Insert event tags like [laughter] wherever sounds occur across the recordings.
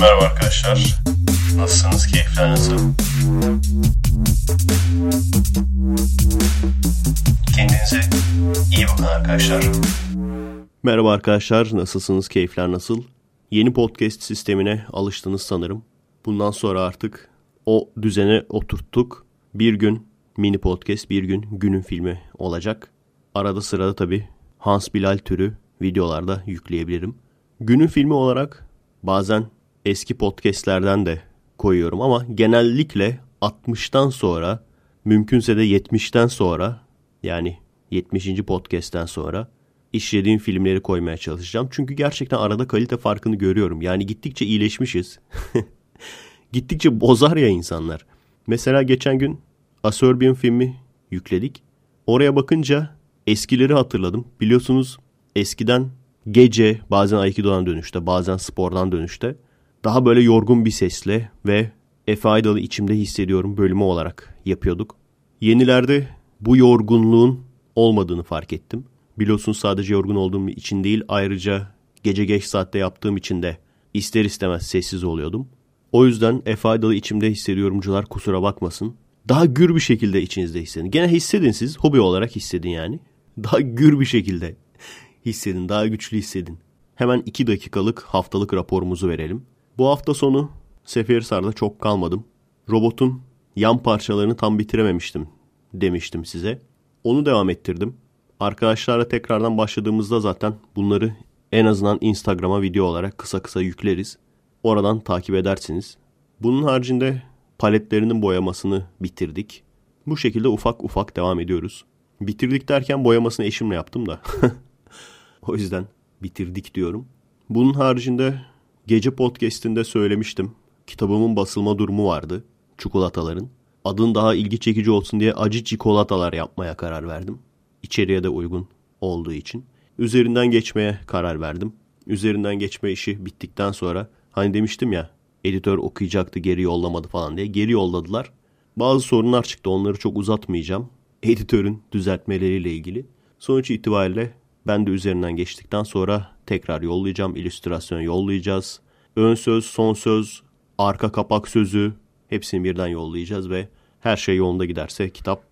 Merhaba arkadaşlar. Nasılsınız? Keyifler nasıl? Kendinize iyi bakın arkadaşlar. Merhaba arkadaşlar, nasılsınız? Keyifler nasıl? Yeni podcast sistemine alıştınız sanırım. Bundan sonra artık o düzene oturttuk. Bir gün mini podcast, bir gün günün filmi olacak. Arada sırada tabii Hans Bilal türü videolarda yükleyebilirim. Günün filmi olarak bazen eski podcastlerden de koyuyorum ama genellikle 60'tan sonra mümkünse de 70'ten sonra yani 70. podcast'ten sonra işlediğim filmleri koymaya çalışacağım. Çünkü gerçekten arada kalite farkını görüyorum. Yani gittikçe iyileşmişiz. [laughs] gittikçe bozar ya insanlar. Mesela geçen gün A Serbian filmi yükledik. Oraya bakınca eskileri hatırladım. Biliyorsunuz eskiden gece bazen Aikido'dan dönüşte bazen spordan dönüşte daha böyle yorgun bir sesle ve Efe Aydal'ı içimde hissediyorum bölümü olarak yapıyorduk. Yenilerde bu yorgunluğun olmadığını fark ettim. Biliyorsunuz sadece yorgun olduğum için değil ayrıca gece geç saatte yaptığım için de ister istemez sessiz oluyordum. O yüzden Efe Aydal'ı içimde hissediyorumcular kusura bakmasın. Daha gür bir şekilde içinizde hissedin. Gene hissedin siz hobi olarak hissedin yani. Daha gür bir şekilde hissedin daha güçlü hissedin. Hemen 2 dakikalık haftalık raporumuzu verelim. Bu hafta sonu Seferihisar'da çok kalmadım. Robotun yan parçalarını tam bitirememiştim demiştim size. Onu devam ettirdim. Arkadaşlarla tekrardan başladığımızda zaten bunları en azından Instagram'a video olarak kısa kısa yükleriz. Oradan takip edersiniz. Bunun haricinde paletlerinin boyamasını bitirdik. Bu şekilde ufak ufak devam ediyoruz. Bitirdik derken boyamasını eşimle yaptım da. [laughs] o yüzden bitirdik diyorum. Bunun haricinde gece podcast'inde söylemiştim. Kitabımın basılma durumu vardı. Çikolataların. Adın daha ilgi çekici olsun diye acı çikolatalar yapmaya karar verdim. İçeriye de uygun olduğu için. Üzerinden geçmeye karar verdim. Üzerinden geçme işi bittikten sonra hani demiştim ya editör okuyacaktı geri yollamadı falan diye. Geri yolladılar. Bazı sorunlar çıktı onları çok uzatmayacağım. Editörün düzeltmeleriyle ilgili. Sonuç itibariyle ben de üzerinden geçtikten sonra tekrar yollayacağım. illüstrasyon yollayacağız. Ön söz, son söz, arka kapak sözü hepsini birden yollayacağız ve her şey yolunda giderse kitap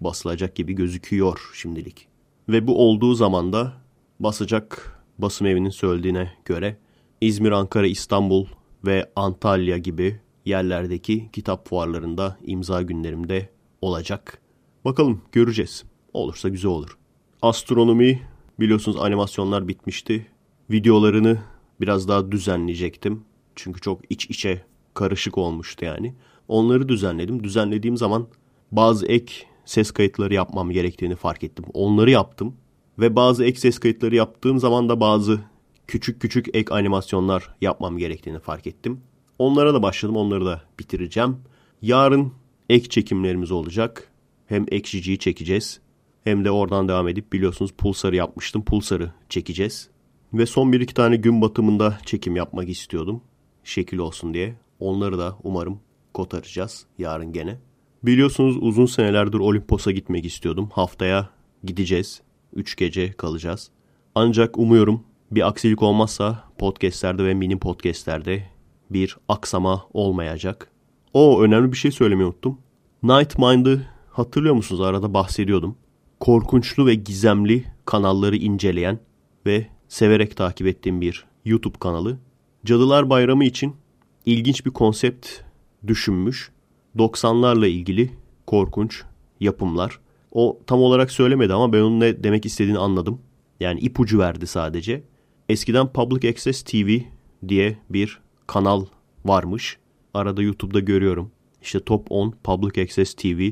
basılacak gibi gözüküyor şimdilik. Ve bu olduğu zaman da basacak basım evinin söylediğine göre İzmir, Ankara, İstanbul ve Antalya gibi yerlerdeki kitap fuarlarında imza günlerimde olacak. Bakalım göreceğiz. Olursa güzel olur. Astronomi biliyorsunuz animasyonlar bitmişti. Videolarını biraz daha düzenleyecektim. Çünkü çok iç içe karışık olmuştu yani. Onları düzenledim. Düzenlediğim zaman bazı ek ses kayıtları yapmam gerektiğini fark ettim. Onları yaptım. Ve bazı ek ses kayıtları yaptığım zaman da bazı küçük küçük ek animasyonlar yapmam gerektiğini fark ettim. Onlara da başladım. Onları da bitireceğim. Yarın ek çekimlerimiz olacak. Hem ekşiciyi çekeceğiz. Hem de oradan devam edip biliyorsunuz Pulsar'ı yapmıştım. Pulsar'ı çekeceğiz. Ve son bir iki tane gün batımında çekim yapmak istiyordum. Şekil olsun diye. Onları da umarım kotaracağız yarın gene. Biliyorsunuz uzun senelerdir Olimpos'a gitmek istiyordum. Haftaya gideceğiz. Üç gece kalacağız. Ancak umuyorum bir aksilik olmazsa podcastlerde ve mini podcastlerde bir aksama olmayacak. O önemli bir şey söylemeyi unuttum. Night Mind'ı hatırlıyor musunuz? Arada bahsediyordum. Korkunçlu ve gizemli kanalları inceleyen ve severek takip ettiğim bir YouTube kanalı. Cadılar Bayramı için ilginç bir konsept düşünmüş. 90'larla ilgili korkunç yapımlar. O tam olarak söylemedi ama ben onun ne demek istediğini anladım. Yani ipucu verdi sadece. Eskiden Public Access TV diye bir kanal varmış. Arada YouTube'da görüyorum. İşte Top 10 Public Access TV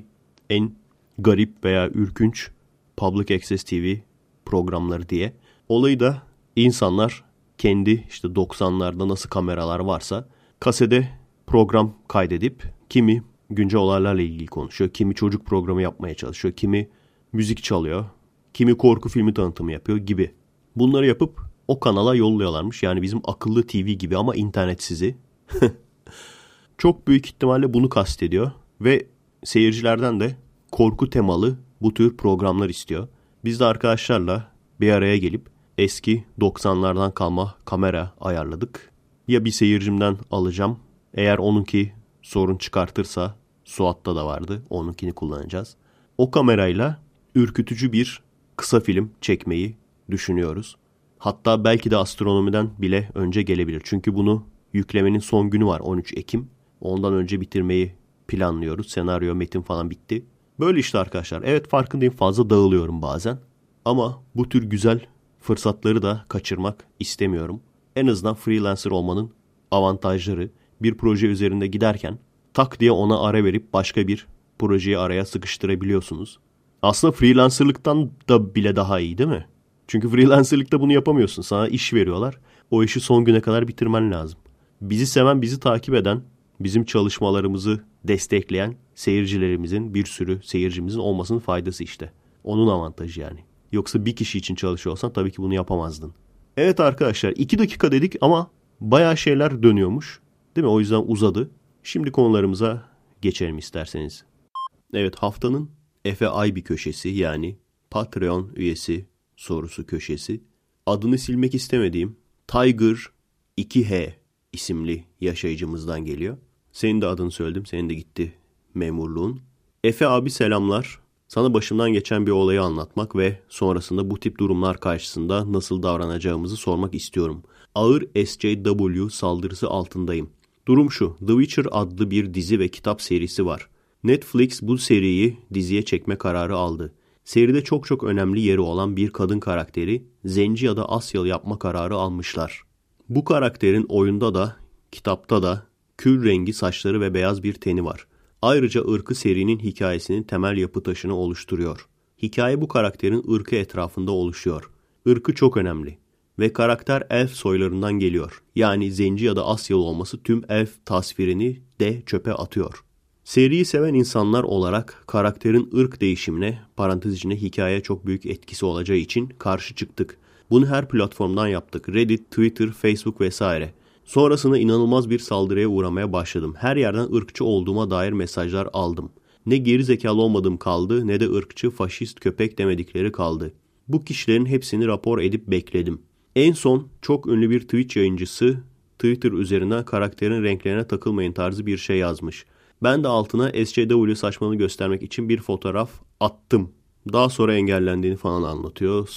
en garip veya ürkünç Public Access TV programları diye. Olayı da insanlar kendi işte 90'larda nasıl kameralar varsa kasede program kaydedip kimi güncel olaylarla ilgili konuşuyor, kimi çocuk programı yapmaya çalışıyor, kimi müzik çalıyor, kimi korku filmi tanıtımı yapıyor gibi. Bunları yapıp o kanala yolluyorlarmış. Yani bizim akıllı TV gibi ama internetsizi. [laughs] Çok büyük ihtimalle bunu kastediyor ve seyircilerden de korku temalı bu tür programlar istiyor. Biz de arkadaşlarla bir araya gelip eski 90'lardan kalma kamera ayarladık ya bir seyircimden alacağım. Eğer onunki sorun çıkartırsa Suat'ta da vardı. Onunkini kullanacağız. O kamerayla ürkütücü bir kısa film çekmeyi düşünüyoruz. Hatta belki de astronomiden bile önce gelebilir. Çünkü bunu yüklemenin son günü var 13 Ekim. Ondan önce bitirmeyi planlıyoruz. Senaryo, metin falan bitti. Böyle işte arkadaşlar. Evet farkındayım fazla dağılıyorum bazen. Ama bu tür güzel fırsatları da kaçırmak istemiyorum. En azından freelancer olmanın avantajları bir proje üzerinde giderken tak diye ona ara verip başka bir projeyi araya sıkıştırabiliyorsunuz. Aslında freelancerlıktan da bile daha iyi değil mi? Çünkü freelancerlıkta bunu yapamıyorsun. Sana iş veriyorlar. O işi son güne kadar bitirmen lazım. Bizi seven, bizi takip eden, bizim çalışmalarımızı destekleyen seyircilerimizin bir sürü seyircimizin olmasının faydası işte. Onun avantajı yani. Yoksa bir kişi için çalışıyorsan tabii ki bunu yapamazdın. Evet arkadaşlar iki dakika dedik ama bayağı şeyler dönüyormuş. Değil mi? O yüzden uzadı. Şimdi konularımıza geçelim isterseniz. Evet haftanın Efe Ay bir köşesi yani Patreon üyesi sorusu köşesi. Adını silmek istemediğim Tiger 2H isimli yaşayıcımızdan geliyor. Senin de adını söyledim. Senin de gitti memurluğun. Efe abi selamlar. Sana başımdan geçen bir olayı anlatmak ve sonrasında bu tip durumlar karşısında nasıl davranacağımızı sormak istiyorum. Ağır SJW saldırısı altındayım. Durum şu, The Witcher adlı bir dizi ve kitap serisi var. Netflix bu seriyi diziye çekme kararı aldı. Seride çok çok önemli yeri olan bir kadın karakteri zenci ya da Asyalı yapma kararı almışlar. Bu karakterin oyunda da kitapta da kül rengi saçları ve beyaz bir teni var. Ayrıca ırkı serinin hikayesinin temel yapı taşını oluşturuyor. Hikaye bu karakterin ırkı etrafında oluşuyor. Irkı çok önemli ve karakter elf soylarından geliyor. Yani zenci ya da Asyalı olması tüm elf tasvirini de çöpe atıyor. Seriyi seven insanlar olarak karakterin ırk değişimine, parantez içinde hikayeye çok büyük etkisi olacağı için karşı çıktık. Bunu her platformdan yaptık. Reddit, Twitter, Facebook vesaire. Sonrasında inanılmaz bir saldırıya uğramaya başladım. Her yerden ırkçı olduğuma dair mesajlar aldım. Ne geri zekalı olmadığım kaldı ne de ırkçı, faşist, köpek demedikleri kaldı. Bu kişilerin hepsini rapor edip bekledim. En son çok ünlü bir Twitch yayıncısı Twitter üzerinden karakterin renklerine takılmayın tarzı bir şey yazmış. Ben de altına SJW saçmalığını göstermek için bir fotoğraf attım. Daha sonra engellendiğini falan anlatıyor.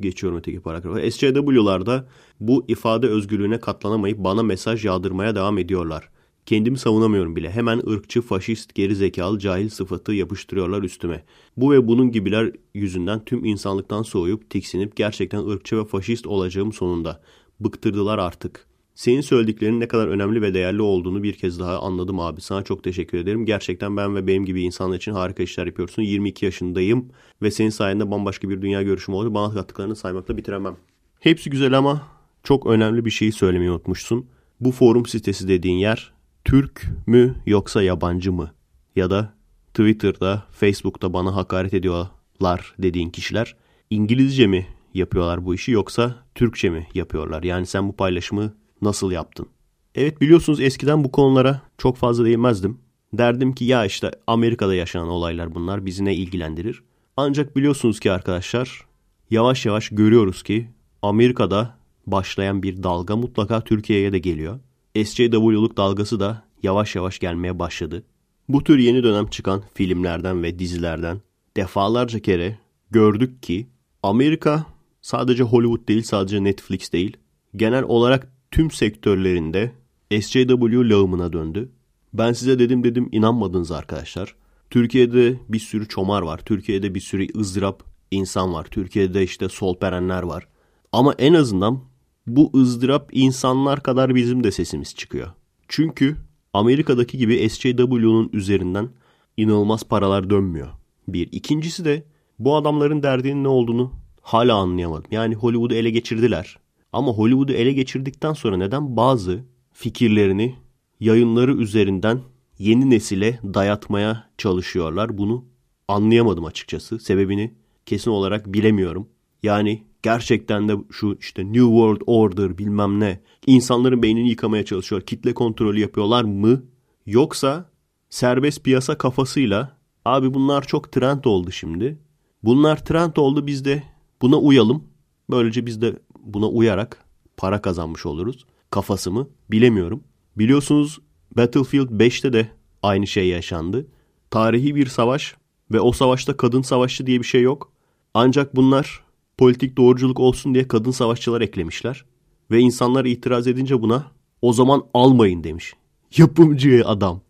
Geçiyorum öteki paragrafa. SJW'larda bu ifade özgürlüğüne katlanamayıp bana mesaj yağdırmaya devam ediyorlar. Kendimi savunamıyorum bile. Hemen ırkçı, faşist, gerizekalı, cahil sıfatı yapıştırıyorlar üstüme. Bu ve bunun gibiler yüzünden tüm insanlıktan soğuyup, tiksinip gerçekten ırkçı ve faşist olacağım sonunda. Bıktırdılar artık. Senin söylediklerinin ne kadar önemli ve değerli olduğunu bir kez daha anladım abi. Sana çok teşekkür ederim. Gerçekten ben ve benim gibi insanlar için harika işler yapıyorsun. 22 yaşındayım ve senin sayende bambaşka bir dünya görüşüm oldu. Bana kattıklarını saymakla bitiremem. Hepsi güzel ama çok önemli bir şeyi söylemeyi unutmuşsun. Bu forum sitesi dediğin yer Türk mü yoksa yabancı mı? Ya da Twitter'da, Facebook'ta bana hakaret ediyorlar dediğin kişiler İngilizce mi yapıyorlar bu işi yoksa Türkçe mi yapıyorlar? Yani sen bu paylaşımı nasıl yaptın? Evet biliyorsunuz eskiden bu konulara çok fazla değinmezdim. Derdim ki ya işte Amerika'da yaşanan olaylar bunlar bizi ne ilgilendirir? Ancak biliyorsunuz ki arkadaşlar yavaş yavaş görüyoruz ki Amerika'da başlayan bir dalga mutlaka Türkiye'ye de geliyor. SJW'luk dalgası da yavaş yavaş gelmeye başladı. Bu tür yeni dönem çıkan filmlerden ve dizilerden defalarca kere gördük ki Amerika sadece Hollywood değil sadece Netflix değil genel olarak tüm sektörlerinde SJW lağımına döndü. Ben size dedim dedim inanmadınız arkadaşlar. Türkiye'de bir sürü çomar var. Türkiye'de bir sürü ızdırap insan var. Türkiye'de işte solperenler var. Ama en azından bu ızdırap insanlar kadar bizim de sesimiz çıkıyor. Çünkü Amerika'daki gibi SJW'nun üzerinden inanılmaz paralar dönmüyor. Bir. İkincisi de bu adamların derdinin ne olduğunu hala anlayamadım. Yani Hollywood'u ele geçirdiler. Ama Hollywood'u ele geçirdikten sonra neden bazı fikirlerini yayınları üzerinden yeni nesile dayatmaya çalışıyorlar? Bunu anlayamadım açıkçası. Sebebini kesin olarak bilemiyorum. Yani gerçekten de şu işte New World Order bilmem ne insanların beynini yıkamaya çalışıyor. Kitle kontrolü yapıyorlar mı? Yoksa serbest piyasa kafasıyla abi bunlar çok trend oldu şimdi. Bunlar trend oldu biz de buna uyalım. Böylece biz de buna uyarak para kazanmış oluruz. kafası mı bilemiyorum. Biliyorsunuz Battlefield 5'te de aynı şey yaşandı. Tarihi bir savaş ve o savaşta kadın savaşçı diye bir şey yok. Ancak bunlar politik doğruculuk olsun diye kadın savaşçılar eklemişler. Ve insanlar itiraz edince buna o zaman almayın demiş. Yapımcı adam.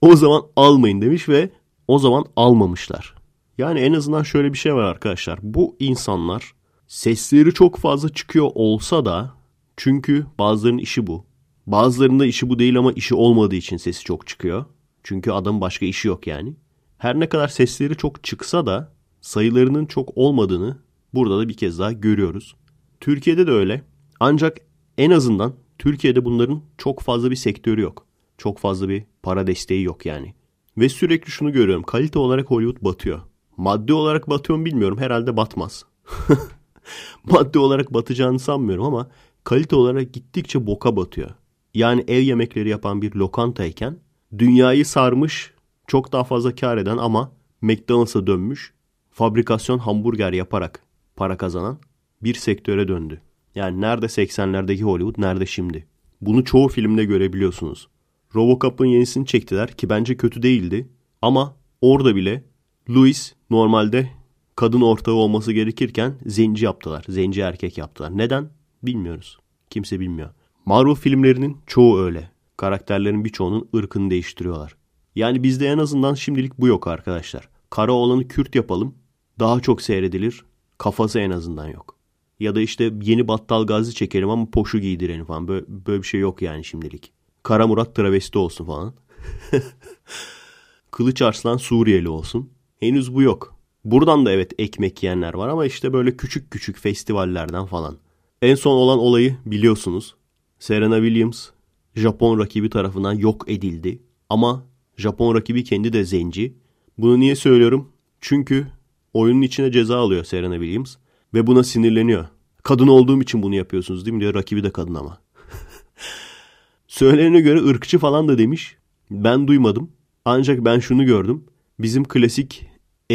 O zaman almayın demiş ve o zaman almamışlar. Yani en azından şöyle bir şey var arkadaşlar. Bu insanlar sesleri çok fazla çıkıyor olsa da çünkü bazılarının işi bu. Bazılarında işi bu değil ama işi olmadığı için sesi çok çıkıyor. Çünkü adam başka işi yok yani. Her ne kadar sesleri çok çıksa da sayılarının çok olmadığını burada da bir kez daha görüyoruz. Türkiye'de de öyle. Ancak en azından Türkiye'de bunların çok fazla bir sektörü yok. Çok fazla bir para desteği yok yani. Ve sürekli şunu görüyorum. Kalite olarak Hollywood batıyor. Maddi olarak batıyor mu bilmiyorum. Herhalde batmaz. [laughs] Maddi olarak batacağını sanmıyorum ama kalite olarak gittikçe boka batıyor. Yani ev yemekleri yapan bir lokantayken dünyayı sarmış çok daha fazla kar eden ama McDonald's'a dönmüş fabrikasyon hamburger yaparak para kazanan bir sektöre döndü. Yani nerede 80'lerdeki Hollywood nerede şimdi? Bunu çoğu filmde görebiliyorsunuz. Robocop'un yenisini çektiler ki bence kötü değildi. Ama orada bile Louis normalde kadın ortağı olması gerekirken zenci yaptılar. Zenci erkek yaptılar. Neden? Bilmiyoruz. Kimse bilmiyor. Marvel filmlerinin çoğu öyle. Karakterlerin birçoğunun ırkını değiştiriyorlar. Yani bizde en azından şimdilik bu yok arkadaşlar. Kara olanı Kürt yapalım. Daha çok seyredilir. Kafası en azından yok. Ya da işte yeni Battal Gazi çekelim ama poşu giydirelim falan. Böyle, böyle bir şey yok yani şimdilik. Kara Murat travesti olsun falan. [laughs] Kılıç Arslan Suriyeli olsun. Henüz bu yok. Buradan da evet ekmek yiyenler var ama işte böyle küçük küçük festivallerden falan. En son olan olayı biliyorsunuz. Serena Williams Japon rakibi tarafından yok edildi. Ama Japon rakibi kendi de zenci. Bunu niye söylüyorum? Çünkü oyunun içine ceza alıyor Serena Williams. Ve buna sinirleniyor. Kadın olduğum için bunu yapıyorsunuz değil mi diyor. Rakibi de kadın ama. [laughs] Söylenene göre ırkçı falan da demiş. Ben duymadım. Ancak ben şunu gördüm. Bizim klasik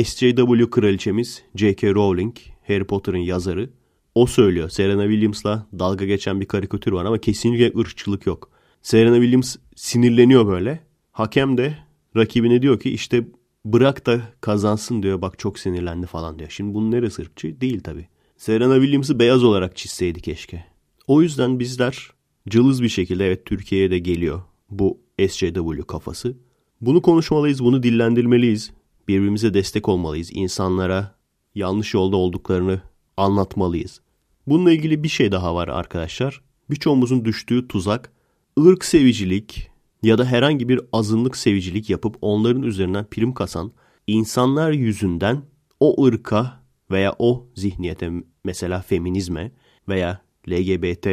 SJW kraliçemiz J.K. Rowling, Harry Potter'ın yazarı. O söylüyor. Serena Williams'la dalga geçen bir karikatür var ama kesinlikle ırkçılık yok. Serena Williams sinirleniyor böyle. Hakem de rakibine diyor ki işte bırak da kazansın diyor. Bak çok sinirlendi falan diyor. Şimdi bunun neresi ırkçı? Değil tabii. Serena Williams'ı beyaz olarak çizseydi keşke. O yüzden bizler cılız bir şekilde evet Türkiye'ye de geliyor bu SJW kafası. Bunu konuşmalıyız, bunu dillendirmeliyiz. Birbirimize destek olmalıyız. İnsanlara yanlış yolda olduklarını anlatmalıyız. Bununla ilgili bir şey daha var arkadaşlar. Birçoğumuzun düştüğü tuzak ırk sevicilik ya da herhangi bir azınlık sevicilik yapıp onların üzerinden prim kasan insanlar yüzünden o ırka veya o zihniyete mesela feminizme veya LGBT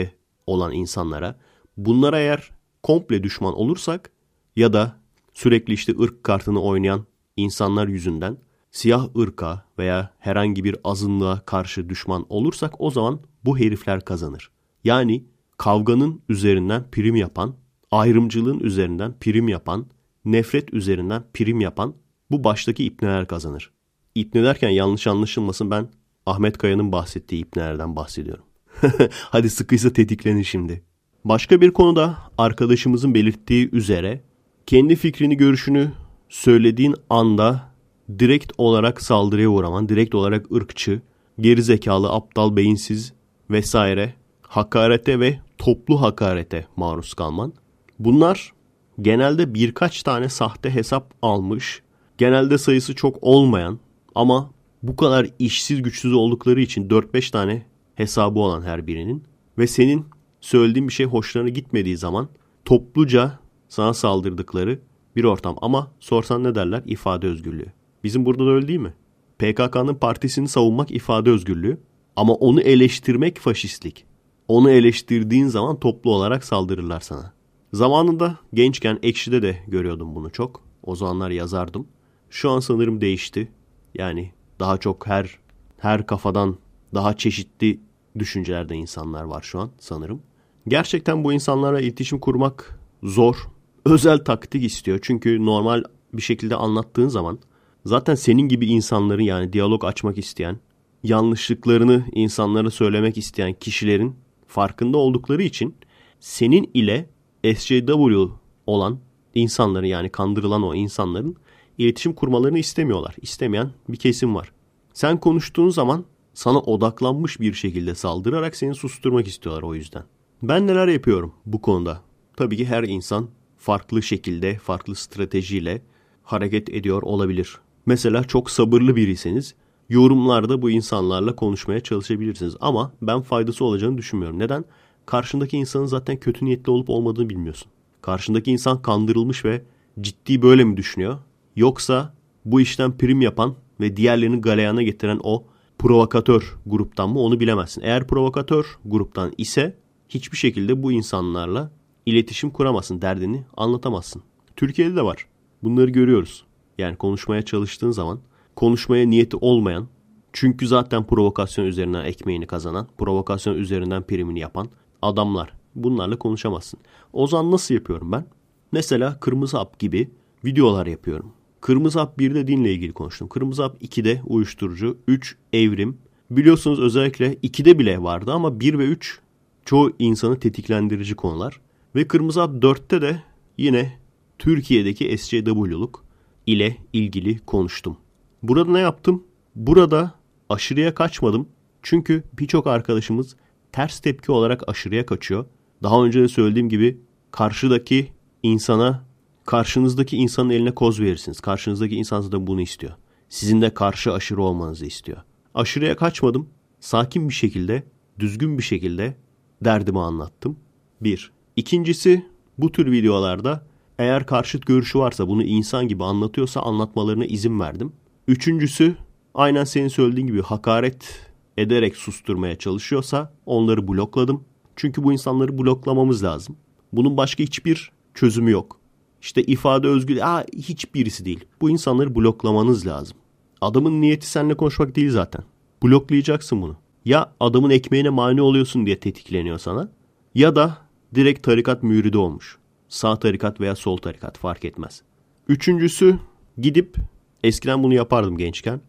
olan insanlara bunlara eğer komple düşman olursak ya da sürekli işte ırk kartını oynayan insanlar yüzünden siyah ırka veya herhangi bir azınlığa karşı düşman olursak o zaman bu herifler kazanır. Yani kavganın üzerinden prim yapan, ayrımcılığın üzerinden prim yapan, nefret üzerinden prim yapan bu baştaki ipneler kazanır. İpne derken yanlış anlaşılmasın ben Ahmet Kaya'nın bahsettiği ipnelerden bahsediyorum. [laughs] Hadi sıkıysa tetiklenin şimdi. Başka bir konuda arkadaşımızın belirttiği üzere kendi fikrini görüşünü söylediğin anda direkt olarak saldırıya uğraman, direkt olarak ırkçı, geri zekalı, aptal, beyinsiz vesaire hakarete ve toplu hakarete maruz kalman. Bunlar genelde birkaç tane sahte hesap almış, genelde sayısı çok olmayan ama bu kadar işsiz güçsüz oldukları için 4-5 tane hesabı olan her birinin ve senin söylediğin bir şey hoşlarına gitmediği zaman topluca sana saldırdıkları bir ortam. Ama sorsan ne derler? İfade özgürlüğü. Bizim burada da öyle değil mi? PKK'nın partisini savunmak ifade özgürlüğü ama onu eleştirmek faşistlik. Onu eleştirdiğin zaman toplu olarak saldırırlar sana. Zamanında gençken Ekşi'de de görüyordum bunu çok. O zamanlar yazardım. Şu an sanırım değişti. Yani daha çok her her kafadan daha çeşitli düşüncelerde insanlar var şu an sanırım. Gerçekten bu insanlarla iletişim kurmak zor. Özel taktik istiyor. Çünkü normal bir şekilde anlattığın zaman zaten senin gibi insanların yani diyalog açmak isteyen, yanlışlıklarını insanlara söylemek isteyen kişilerin farkında oldukları için senin ile SJW olan insanların yani kandırılan o insanların iletişim kurmalarını istemiyorlar. İstemeyen bir kesim var. Sen konuştuğun zaman sana odaklanmış bir şekilde saldırarak seni susturmak istiyorlar o yüzden. Ben neler yapıyorum bu konuda? Tabii ki her insan farklı şekilde, farklı stratejiyle hareket ediyor olabilir. Mesela çok sabırlı biriyseniz yorumlarda bu insanlarla konuşmaya çalışabilirsiniz. Ama ben faydası olacağını düşünmüyorum. Neden? Karşındaki insanın zaten kötü niyetli olup olmadığını bilmiyorsun. Karşındaki insan kandırılmış ve ciddi böyle mi düşünüyor? Yoksa bu işten prim yapan ve diğerlerini galeyana getiren o provokatör gruptan mı onu bilemezsin. Eğer provokatör gruptan ise hiçbir şekilde bu insanlarla iletişim kuramazsın, derdini anlatamazsın. Türkiye'de de var. Bunları görüyoruz. Yani konuşmaya çalıştığın zaman konuşmaya niyeti olmayan, çünkü zaten provokasyon üzerinden ekmeğini kazanan, provokasyon üzerinden primini yapan adamlar. Bunlarla konuşamazsın. O zaman nasıl yapıyorum ben? Mesela Kırmızı Hap gibi videolar yapıyorum. Kırmızı Hap 1'de dinle ilgili konuştum. Kırmızı Hap 2'de uyuşturucu, 3 evrim. Biliyorsunuz özellikle 2'de bile vardı ama 1 ve 3 çoğu insanı tetiklendirici konular. Ve Kırmızı Hap 4'te de yine Türkiye'deki SCW'luk ile ilgili konuştum. Burada ne yaptım? Burada aşırıya kaçmadım. Çünkü birçok arkadaşımız ters tepki olarak aşırıya kaçıyor. Daha önce de söylediğim gibi karşıdaki insana, karşınızdaki insanın eline koz verirsiniz. Karşınızdaki insan da bunu istiyor. Sizin de karşı aşırı olmanızı istiyor. Aşırıya kaçmadım. Sakin bir şekilde, düzgün bir şekilde derdimi anlattım. Bir. İkincisi bu tür videolarda eğer karşıt görüşü varsa bunu insan gibi anlatıyorsa anlatmalarına izin verdim. Üçüncüsü aynen senin söylediğin gibi hakaret ederek susturmaya çalışıyorsa onları blokladım. Çünkü bu insanları bloklamamız lazım. Bunun başka hiçbir çözümü yok. İşte ifade özgürlüğü aa, hiçbirisi değil. Bu insanları bloklamanız lazım. Adamın niyeti seninle konuşmak değil zaten. Bloklayacaksın bunu. Ya adamın ekmeğine mani oluyorsun diye tetikleniyor sana ya da direkt tarikat müridi olmuş. Sağ tarikat veya sol tarikat fark etmez. Üçüncüsü gidip eskiden bunu yapardım gençken.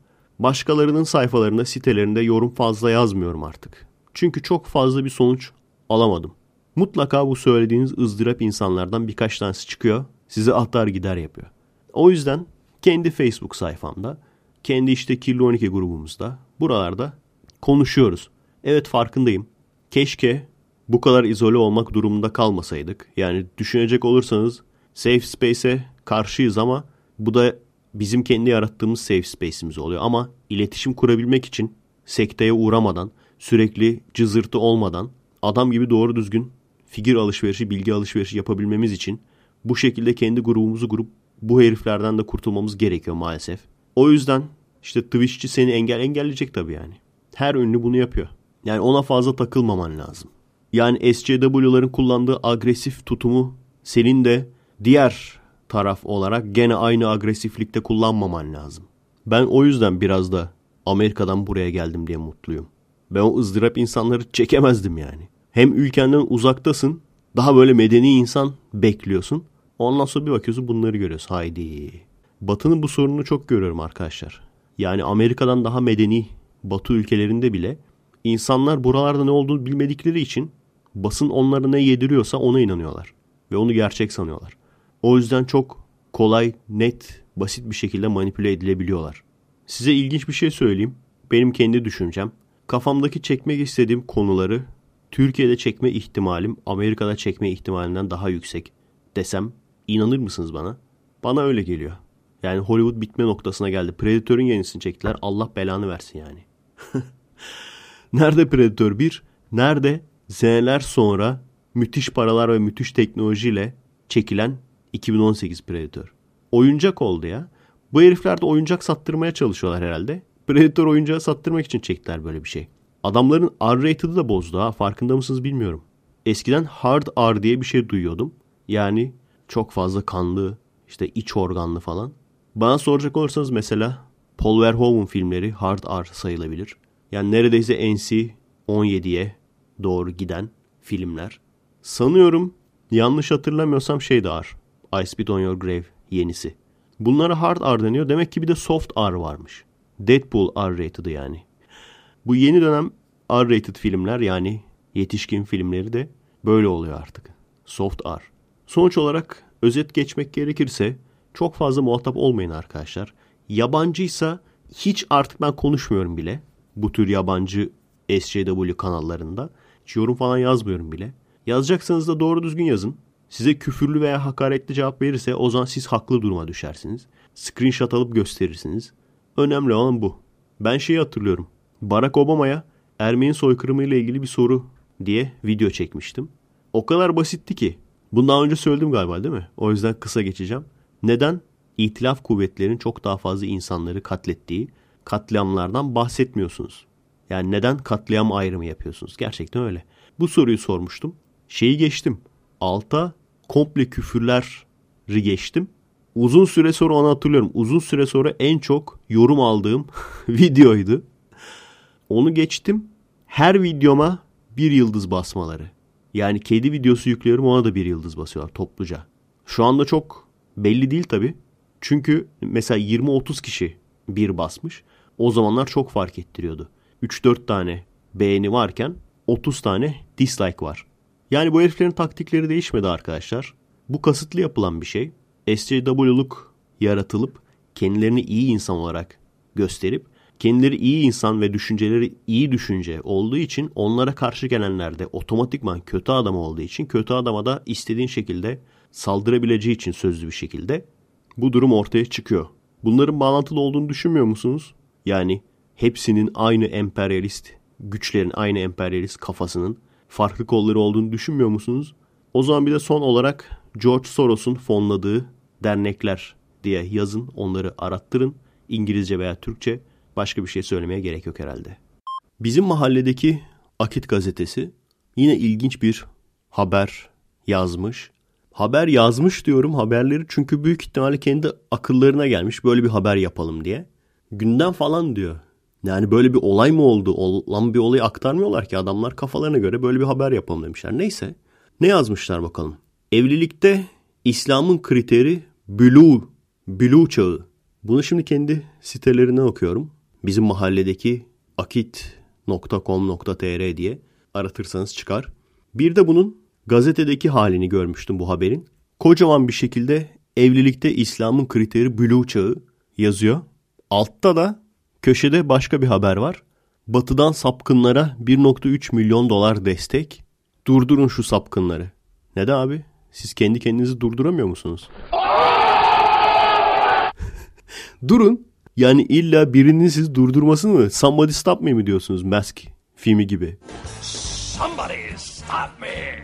Başkalarının sayfalarında sitelerinde yorum fazla yazmıyorum artık. Çünkü çok fazla bir sonuç alamadım. Mutlaka bu söylediğiniz ızdırap insanlardan birkaç tanesi çıkıyor. Sizi atar gider yapıyor. O yüzden kendi Facebook sayfamda, kendi işte Kirli 12 grubumuzda, buralarda konuşuyoruz. Evet farkındayım. Keşke bu kadar izole olmak durumunda kalmasaydık. Yani düşünecek olursanız safe space'e karşıyız ama bu da bizim kendi yarattığımız safe space'imiz oluyor. Ama iletişim kurabilmek için sekteye uğramadan, sürekli cızırtı olmadan adam gibi doğru düzgün figür alışverişi, bilgi alışverişi yapabilmemiz için bu şekilde kendi grubumuzu grup bu heriflerden de kurtulmamız gerekiyor maalesef. O yüzden işte Twitch'çi seni engel engelleyecek tabii yani. Her ünlü bunu yapıyor. Yani ona fazla takılmaman lazım. Yani SCW'ların kullandığı agresif tutumu senin de diğer taraf olarak gene aynı agresiflikte kullanmaman lazım. Ben o yüzden biraz da Amerika'dan buraya geldim diye mutluyum. Ben o ızdırap insanları çekemezdim yani. Hem ülkenden uzaktasın, daha böyle medeni insan bekliyorsun. Ondan sonra bir bakıyorsun bunları görüyorsun. Haydi. Batı'nın bu sorununu çok görüyorum arkadaşlar. Yani Amerika'dan daha medeni Batı ülkelerinde bile insanlar buralarda ne olduğunu bilmedikleri için basın onlara ne yediriyorsa ona inanıyorlar. Ve onu gerçek sanıyorlar. O yüzden çok kolay, net, basit bir şekilde manipüle edilebiliyorlar. Size ilginç bir şey söyleyeyim. Benim kendi düşüncem. Kafamdaki çekmek istediğim konuları Türkiye'de çekme ihtimalim Amerika'da çekme ihtimalinden daha yüksek desem inanır mısınız bana? Bana öyle geliyor. Yani Hollywood bitme noktasına geldi. Predator'un yenisini çektiler. Allah belanı versin yani. [laughs] Nerede Predator 1? Nerede seneler sonra müthiş paralar ve müthiş teknolojiyle çekilen 2018 Predator? Oyuncak oldu ya. Bu herifler de oyuncak sattırmaya çalışıyorlar herhalde. Predator oyuncağı sattırmak için çektiler böyle bir şey. Adamların R-rated'ı da bozdu ha. Farkında mısınız bilmiyorum. Eskiden hard R diye bir şey duyuyordum. Yani çok fazla kanlı, işte iç organlı falan. Bana soracak olursanız mesela Paul Verhoeven filmleri hard R sayılabilir. Yani neredeyse NC 17'ye doğru giden filmler. Sanıyorum yanlış hatırlamıyorsam şey de var. I Spit On Your Grave yenisi. Bunlara hard R deniyor. Demek ki bir de soft R varmış. Deadpool R-rated yani. Bu yeni dönem R-rated filmler yani yetişkin filmleri de Böyle oluyor artık. Soft R. Sonuç olarak özet geçmek gerekirse çok fazla muhatap olmayın arkadaşlar. Yabancıysa hiç artık ben konuşmuyorum bile. Bu tür yabancı SJW kanallarında. Hiç yorum falan yazmıyorum bile. Yazacaksanız da doğru düzgün yazın. Size küfürlü veya hakaretli cevap verirse o zaman siz haklı duruma düşersiniz. Screenshot alıp gösterirsiniz. Önemli olan bu. Ben şeyi hatırlıyorum. Barack Obama'ya Ermeni soykırımı ile ilgili bir soru diye video çekmiştim. O kadar basitti ki. Bunu daha önce söyledim galiba değil mi? O yüzden kısa geçeceğim. Neden? İtilaf kuvvetlerinin çok daha fazla insanları katlettiği katliamlardan bahsetmiyorsunuz. Yani neden katliam ayrımı yapıyorsunuz? Gerçekten öyle. Bu soruyu sormuştum. Şeyi geçtim. Alta komple küfürleri geçtim. Uzun süre sonra onu hatırlıyorum. Uzun süre sonra en çok yorum aldığım [laughs] videoydu. Onu geçtim. Her videoma bir yıldız basmaları. Yani kedi videosu yüklüyorum ona da bir yıldız basıyorlar topluca. Şu anda çok belli değil tabi. Çünkü mesela 20-30 kişi bir basmış. O zamanlar çok fark ettiriyordu. 3-4 tane beğeni varken 30 tane dislike var. Yani bu heriflerin taktikleri değişmedi arkadaşlar. Bu kasıtlı yapılan bir şey. SJW'luk yaratılıp kendilerini iyi insan olarak gösterip kendileri iyi insan ve düşünceleri iyi düşünce olduğu için onlara karşı gelenler de otomatikman kötü adam olduğu için kötü adama da istediğin şekilde saldırabileceği için sözlü bir şekilde bu durum ortaya çıkıyor. Bunların bağlantılı olduğunu düşünmüyor musunuz? Yani hepsinin aynı emperyalist güçlerin aynı emperyalist kafasının farklı kolları olduğunu düşünmüyor musunuz? O zaman bir de son olarak George Soros'un fonladığı dernekler diye yazın, onları arattırın. İngilizce veya Türkçe başka bir şey söylemeye gerek yok herhalde. Bizim mahalledeki Akit gazetesi yine ilginç bir haber yazmış. Haber yazmış diyorum haberleri çünkü büyük ihtimalle kendi akıllarına gelmiş böyle bir haber yapalım diye. Günden falan diyor. Yani böyle bir olay mı oldu? Olan bir olayı aktarmıyorlar ki adamlar kafalarına göre böyle bir haber yapalım demişler. Neyse. Ne yazmışlar bakalım. Evlilikte İslam'ın kriteri blue, blue çağı. Bunu şimdi kendi sitelerinden okuyorum. Bizim mahalledeki akit.com.tr diye aratırsanız çıkar. Bir de bunun gazetedeki halini görmüştüm bu haberin. Kocaman bir şekilde evlilikte İslam'ın kriteri blue çağı yazıyor. Altta da köşede başka bir haber var. Batı'dan sapkınlara 1.3 milyon dolar destek. Durdurun şu sapkınları. Neden abi? Siz kendi kendinizi durduramıyor musunuz? [laughs] Durun. Yani illa birinin sizi durdurmasını mı? Somebody stop me mi diyorsunuz Mask filmi gibi? Somebody stop me.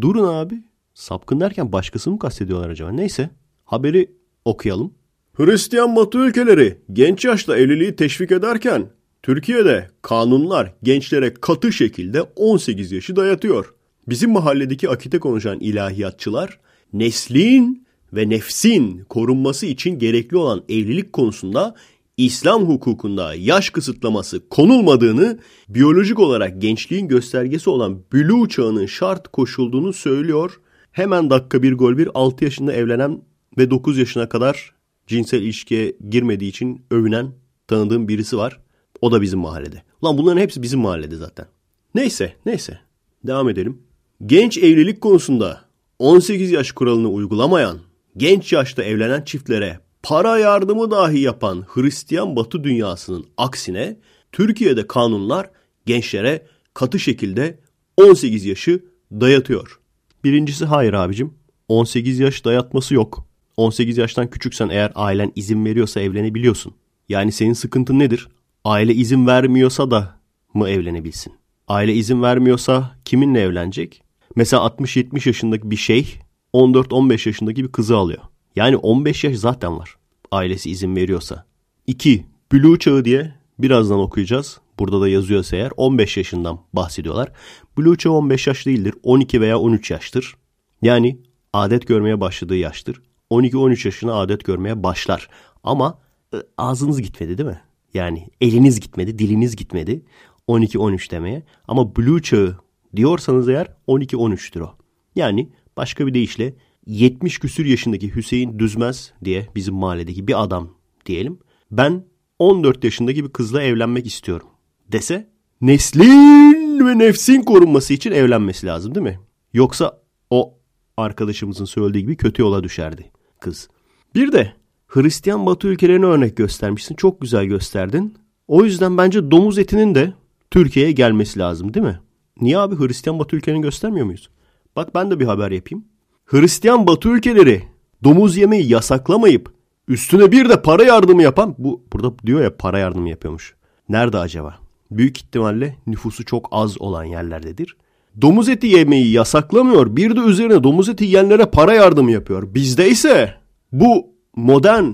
Durun abi. Sapkın derken başkasını mı kastediyorlar acaba? Neyse. Haberi okuyalım. Hristiyan Batı ülkeleri genç yaşta evliliği teşvik ederken Türkiye'de kanunlar gençlere katı şekilde 18 yaşı dayatıyor. Bizim mahalledeki akite konuşan ilahiyatçılar neslin ve nefsin korunması için gerekli olan evlilik konusunda İslam hukukunda yaş kısıtlaması konulmadığını, biyolojik olarak gençliğin göstergesi olan bülü çağının şart koşulduğunu söylüyor. Hemen dakika bir gol bir 6 yaşında evlenen ve 9 yaşına kadar cinsel ilişkiye girmediği için övünen tanıdığım birisi var. O da bizim mahallede. Lan bunların hepsi bizim mahallede zaten. Neyse neyse devam edelim. Genç evlilik konusunda 18 yaş kuralını uygulamayan, genç yaşta evlenen çiftlere para yardımı dahi yapan Hristiyan Batı dünyasının aksine Türkiye'de kanunlar gençlere katı şekilde 18 yaşı dayatıyor. Birincisi hayır abicim. 18 yaş dayatması yok. 18 yaştan küçüksen eğer ailen izin veriyorsa evlenebiliyorsun. Yani senin sıkıntın nedir? Aile izin vermiyorsa da mı evlenebilsin? Aile izin vermiyorsa kiminle evlenecek? Mesela 60-70 yaşındaki bir şeyh 14-15 yaşındaki bir kızı alıyor. Yani 15 yaş zaten var. Ailesi izin veriyorsa. 2. Blue çağı diye birazdan okuyacağız. Burada da yazıyorsa eğer 15 yaşından bahsediyorlar. Blue çağı 15 yaş değildir. 12 veya 13 yaştır. Yani adet görmeye başladığı yaştır. 12-13 yaşına adet görmeye başlar. Ama e, ağzınız gitmedi değil mi? Yani eliniz gitmedi, diliniz gitmedi 12-13 demeye. Ama blue çağı diyorsanız eğer 12-13'tür o. Yani başka bir deyişle 70 küsür yaşındaki Hüseyin Düzmez diye bizim mahalledeki bir adam diyelim. Ben 14 yaşındaki bir kızla evlenmek istiyorum dese neslin ve nefsin korunması için evlenmesi lazım değil mi? Yoksa o arkadaşımızın söylediği gibi kötü yola düşerdi kız. Bir de Hristiyan Batı ülkelerine örnek göstermişsin. Çok güzel gösterdin. O yüzden bence domuz etinin de Türkiye'ye gelmesi lazım değil mi? Niye abi Hristiyan Batı ülkelerini göstermiyor muyuz? Bak ben de bir haber yapayım. Hristiyan Batı ülkeleri domuz yemeği yasaklamayıp üstüne bir de para yardımı yapan bu burada diyor ya para yardımı yapıyormuş. Nerede acaba? Büyük ihtimalle nüfusu çok az olan yerlerdedir. Domuz eti yemeyi yasaklamıyor. Bir de üzerine domuz eti yiyenlere para yardımı yapıyor. Bizde ise bu modern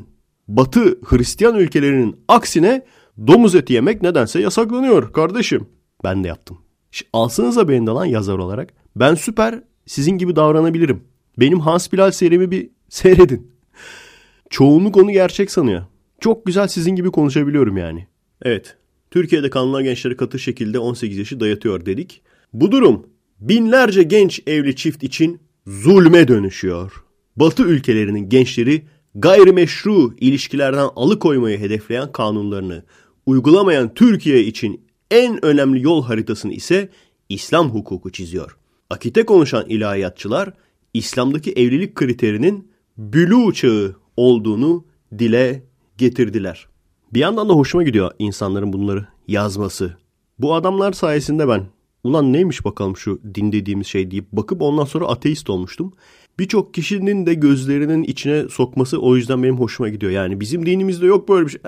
batı Hristiyan ülkelerinin aksine domuz eti yemek nedense yasaklanıyor kardeşim. Ben de yaptım. Alsanıza beni de lan yazar olarak. Ben süper sizin gibi davranabilirim. Benim Hans Bilal serimi bir [laughs] seyredin. Çoğunluk onu gerçek sanıyor. Çok güzel sizin gibi konuşabiliyorum yani. Evet. Türkiye'de kanunlar gençleri katı şekilde 18 yaşı dayatıyor dedik. Bu durum binlerce genç evli çift için zulme dönüşüyor. Batı ülkelerinin gençleri gayrimeşru ilişkilerden alıkoymayı hedefleyen kanunlarını uygulamayan Türkiye için en önemli yol haritasını ise İslam hukuku çiziyor. Akite konuşan ilahiyatçılar İslam'daki evlilik kriterinin bülü çağı olduğunu dile getirdiler. Bir yandan da hoşuma gidiyor insanların bunları yazması. Bu adamlar sayesinde ben ulan neymiş bakalım şu din dediğimiz şey deyip bakıp ondan sonra ateist olmuştum. Birçok kişinin de gözlerinin içine sokması o yüzden benim hoşuma gidiyor. Yani bizim dinimizde yok böyle bir şey.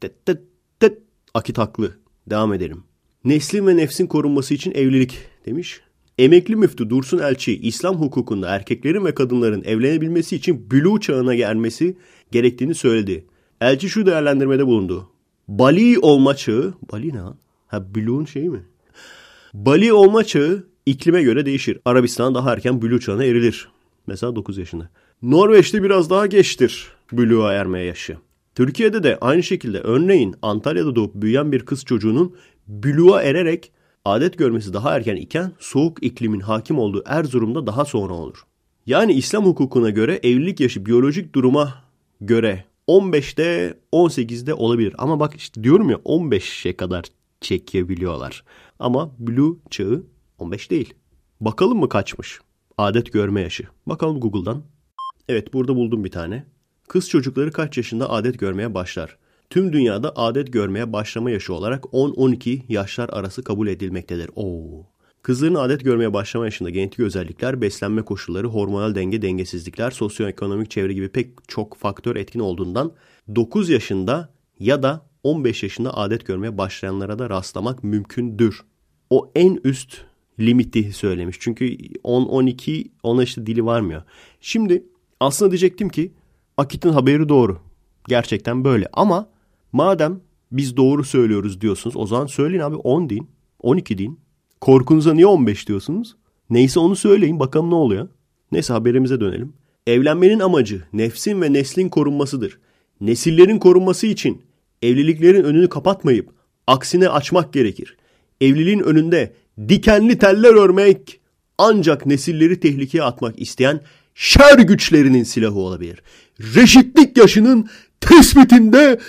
Tet, tet, tet. Akit haklı. Devam edelim. Neslin ve nefsin korunması için evlilik demiş. Emekli müftü Dursun Elçi, İslam hukukunda erkeklerin ve kadınların evlenebilmesi için bülü çağına gelmesi gerektiğini söyledi. Elçi şu değerlendirmede bulundu. Bali olma çağı, Bali ne? Ha bülüğün şeyi mi? Bali olma çağı iklime göre değişir. Arabistan daha erken bülü çağına erilir. Mesela 9 yaşında. Norveç'te biraz daha geçtir bülüğa ermeye yaşı. Türkiye'de de aynı şekilde örneğin Antalya'da doğup büyüyen bir kız çocuğunun bülüğa ererek adet görmesi daha erken iken soğuk iklimin hakim olduğu Erzurum'da daha sonra olur. Yani İslam hukukuna göre evlilik yaşı biyolojik duruma göre 15'te 18'de olabilir. Ama bak işte diyorum ya 15'e kadar çekebiliyorlar. Ama blue çağı 15 değil. Bakalım mı kaçmış? Adet görme yaşı. Bakalım Google'dan. Evet burada buldum bir tane. Kız çocukları kaç yaşında adet görmeye başlar? Tüm dünyada adet görmeye başlama yaşı olarak 10-12 yaşlar arası kabul edilmektedir. Oo. Kızların adet görmeye başlama yaşında genetik özellikler, beslenme koşulları, hormonal denge, dengesizlikler, sosyoekonomik çevre gibi pek çok faktör etkin olduğundan 9 yaşında ya da 15 yaşında adet görmeye başlayanlara da rastlamak mümkündür. O en üst limiti söylemiş. Çünkü 10-12 ona işte dili varmıyor. Şimdi aslında diyecektim ki Akit'in haberi doğru. Gerçekten böyle ama madem biz doğru söylüyoruz diyorsunuz o zaman söyleyin abi 10 deyin 12 deyin. Korkunuza niye 15 diyorsunuz? Neyse onu söyleyin bakalım ne oluyor. Neyse haberimize dönelim. Evlenmenin amacı nefsin ve neslin korunmasıdır. Nesillerin korunması için evliliklerin önünü kapatmayıp aksine açmak gerekir. Evliliğin önünde dikenli teller örmek ancak nesilleri tehlikeye atmak isteyen şer güçlerinin silahı olabilir. Reşitlik yaşının tespitinde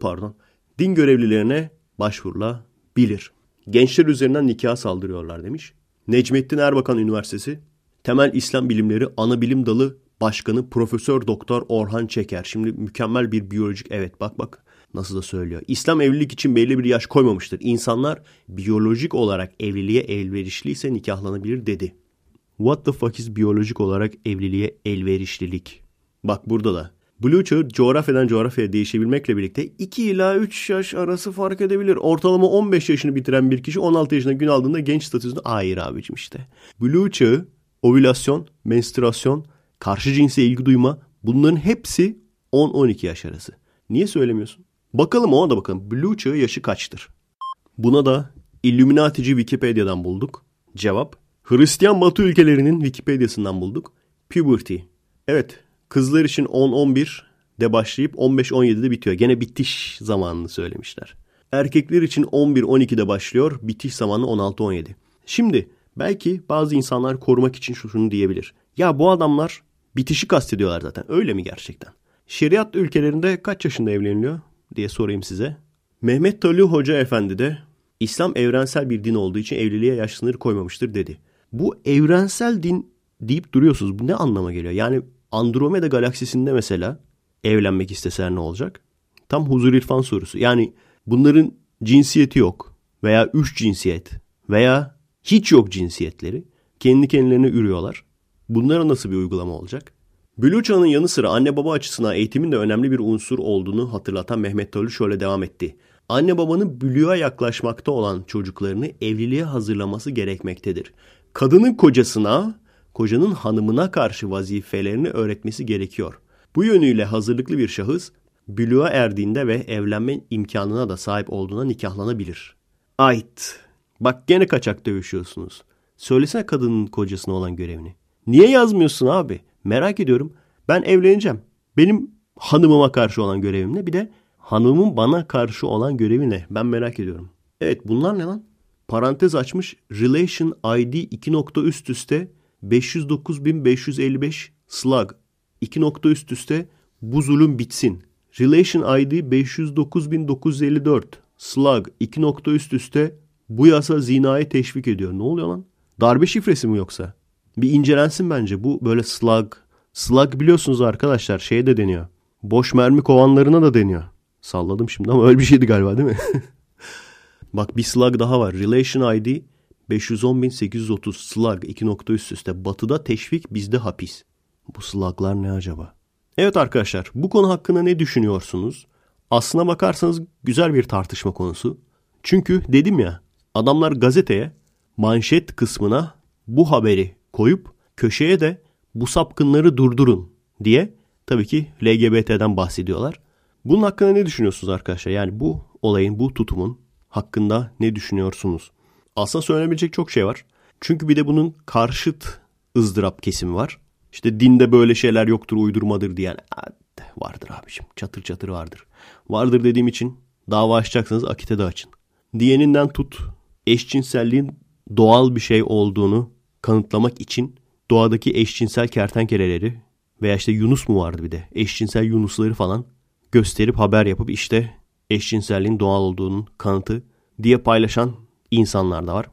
pardon din görevlilerine başvurulabilir. Gençler üzerinden nikah saldırıyorlar demiş. Necmettin Erbakan Üniversitesi Temel İslam Bilimleri Ana Bilim Dalı Başkanı Profesör Doktor Orhan Çeker. Şimdi mükemmel bir biyolojik evet bak bak nasıl da söylüyor. İslam evlilik için belli bir yaş koymamıştır. İnsanlar biyolojik olarak evliliğe elverişliyse nikahlanabilir dedi. What the fuck is biyolojik olarak evliliğe elverişlilik? Bak burada da. Blue çağı coğrafyadan coğrafyaya değişebilmekle birlikte 2 ila 3 yaş arası fark edebilir. Ortalama 15 yaşını bitiren bir kişi 16 yaşında gün aldığında genç statüsünde hayır abicim işte. Blue çağı, ovülasyon, menstruasyon, karşı cinse ilgi duyma bunların hepsi 10-12 yaş arası. Niye söylemiyorsun? Bakalım ona da bakalım. Blue çağı yaşı kaçtır? Buna da Illuminatici Wikipedia'dan bulduk. Cevap Hristiyan Batı ülkelerinin Wikipedia'sından bulduk. Puberty. Evet kızlar için 10-11 de başlayıp 15-17'de bitiyor. Gene bitiş zamanını söylemişler. Erkekler için 11-12'de başlıyor. Bitiş zamanı 16-17. Şimdi belki bazı insanlar korumak için şunu diyebilir. Ya bu adamlar bitişi kastediyorlar zaten. Öyle mi gerçekten? Şeriat ülkelerinde kaç yaşında evleniliyor diye sorayım size. Mehmet Talih Hoca Efendi de İslam evrensel bir din olduğu için evliliğe yaş sınırı koymamıştır dedi. Bu evrensel din deyip duruyorsunuz. Bu ne anlama geliyor? Yani Andromeda galaksisinde mesela evlenmek isteseler ne olacak? Tam huzur irfan sorusu. Yani bunların cinsiyeti yok veya üç cinsiyet veya hiç yok cinsiyetleri. Kendi kendilerine ürüyorlar. Bunlara nasıl bir uygulama olacak? Blue Çağ'ın yanı sıra anne baba açısından eğitimin de önemli bir unsur olduğunu hatırlatan Mehmet Tolü şöyle devam etti. Anne babanın Blue'a yaklaşmakta olan çocuklarını evliliğe hazırlaması gerekmektedir. Kadının kocasına, kocanın hanımına karşı vazifelerini öğretmesi gerekiyor. Bu yönüyle hazırlıklı bir şahıs Blue'a erdiğinde ve evlenme imkanına da sahip olduğuna nikahlanabilir. Ait. Bak gene kaçak dövüşüyorsunuz. Söylesene kadının kocasına olan görevini. Niye yazmıyorsun abi? Merak ediyorum. Ben evleneceğim. Benim hanımıma karşı olan görevim ne? Bir de hanımın bana karşı olan görevi ne? Ben merak ediyorum. Evet bunlar ne lan? Parantez açmış. Relation ID 2 nokta üst üste 509.555 slug 2 nokta üst üste bu zulüm bitsin. Relation ID 509.954 slug 2 nokta üst üste bu yasa zinayı teşvik ediyor. Ne oluyor lan? Darbe şifresi mi yoksa? Bir incelensin bence. Bu böyle slug. Slug biliyorsunuz arkadaşlar şeye de deniyor. Boş mermi kovanlarına da deniyor. Salladım şimdi ama öyle bir şeydi galiba değil mi? [laughs] Bak bir slug daha var. Relation ID 510.830 slug 2 nokta üst üste. Batıda teşvik bizde hapis. Bu sluglar ne acaba? Evet arkadaşlar bu konu hakkında ne düşünüyorsunuz? Aslına bakarsanız güzel bir tartışma konusu. Çünkü dedim ya adamlar gazeteye manşet kısmına bu haberi koyup köşeye de bu sapkınları durdurun diye tabii ki LGBT'den bahsediyorlar. Bunun hakkında ne düşünüyorsunuz arkadaşlar? Yani bu olayın, bu tutumun hakkında ne düşünüyorsunuz? Aslında söylenebilecek çok şey var. Çünkü bir de bunun karşıt ızdırap kesimi var. İşte dinde böyle şeyler yoktur, uydurmadır diyen vardır abiciğim. Çatır çatır vardır. Vardır dediğim için dava açacaksanız akite de açın. Diyeninden tut eşcinselliğin doğal bir şey olduğunu kanıtlamak için doğadaki eşcinsel kertenkeleleri veya işte Yunus mu vardı bir de eşcinsel Yunusları falan gösterip haber yapıp işte eşcinselliğin doğal olduğunun kanıtı diye paylaşan insanlar da var.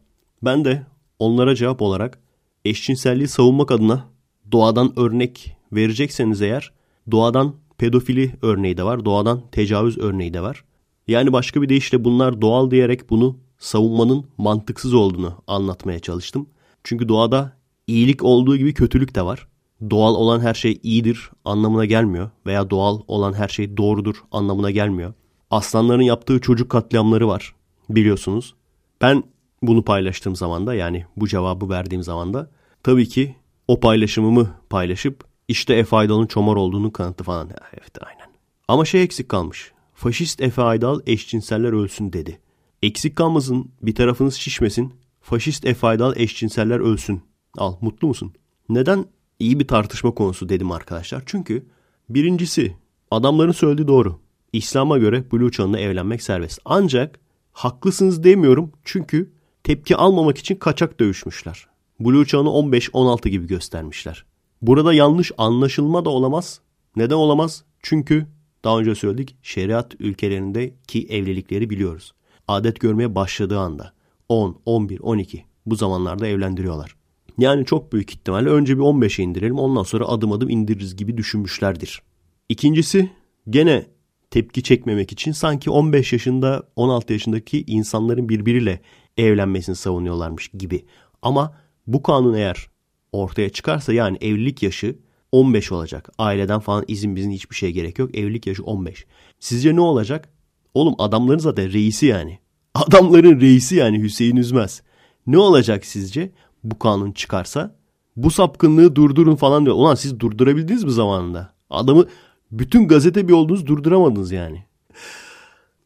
Ben de onlara cevap olarak eşcinselliği savunmak adına doğadan örnek verecekseniz eğer doğadan pedofili örneği de var, doğadan tecavüz örneği de var. Yani başka bir deyişle bunlar doğal diyerek bunu savunmanın mantıksız olduğunu anlatmaya çalıştım. Çünkü doğada iyilik olduğu gibi kötülük de var. Doğal olan her şey iyidir anlamına gelmiyor veya doğal olan her şey doğrudur anlamına gelmiyor. Aslanların yaptığı çocuk katliamları var biliyorsunuz. Ben bunu paylaştığım zaman da yani bu cevabı verdiğim zaman da tabii ki o paylaşımımı paylaşıp işte Efe Aydal'ın çomar olduğunu kanıtı falan. Evet aynen. Ama şey eksik kalmış. Faşist Efe Aydal eşcinseller ölsün dedi. Eksik kalmasın bir tarafınız şişmesin. Faşist Efe Aydal eşcinseller ölsün. Al mutlu musun? Neden iyi bir tartışma konusu dedim arkadaşlar. Çünkü birincisi adamların söylediği doğru. İslam'a göre Blue çağında evlenmek serbest. Ancak haklısınız demiyorum çünkü tepki almamak için kaçak dövüşmüşler. Blue çağını 15-16 gibi göstermişler. Burada yanlış anlaşılma da olamaz. Neden olamaz? Çünkü daha önce söyledik şeriat ülkelerindeki evlilikleri biliyoruz. Adet görmeye başladığı anda 10, 11, 12 bu zamanlarda evlendiriyorlar. Yani çok büyük ihtimalle önce bir 15'e indirelim ondan sonra adım adım indiririz gibi düşünmüşlerdir. İkincisi gene tepki çekmemek için sanki 15 yaşında 16 yaşındaki insanların birbiriyle evlenmesini savunuyorlarmış gibi. Ama bu kanun eğer ortaya çıkarsa yani evlilik yaşı 15 olacak. Aileden falan izin bizim hiçbir şeye gerek yok. Evlilik yaşı 15. Sizce ne olacak? Oğlum adamların zaten reisi yani. Adamların reisi yani Hüseyin Üzmez. Ne olacak sizce? bu kanun çıkarsa bu sapkınlığı durdurun falan diyor. Ulan siz durdurabildiniz mi zamanında? Adamı bütün gazete bir oldunuz durduramadınız yani.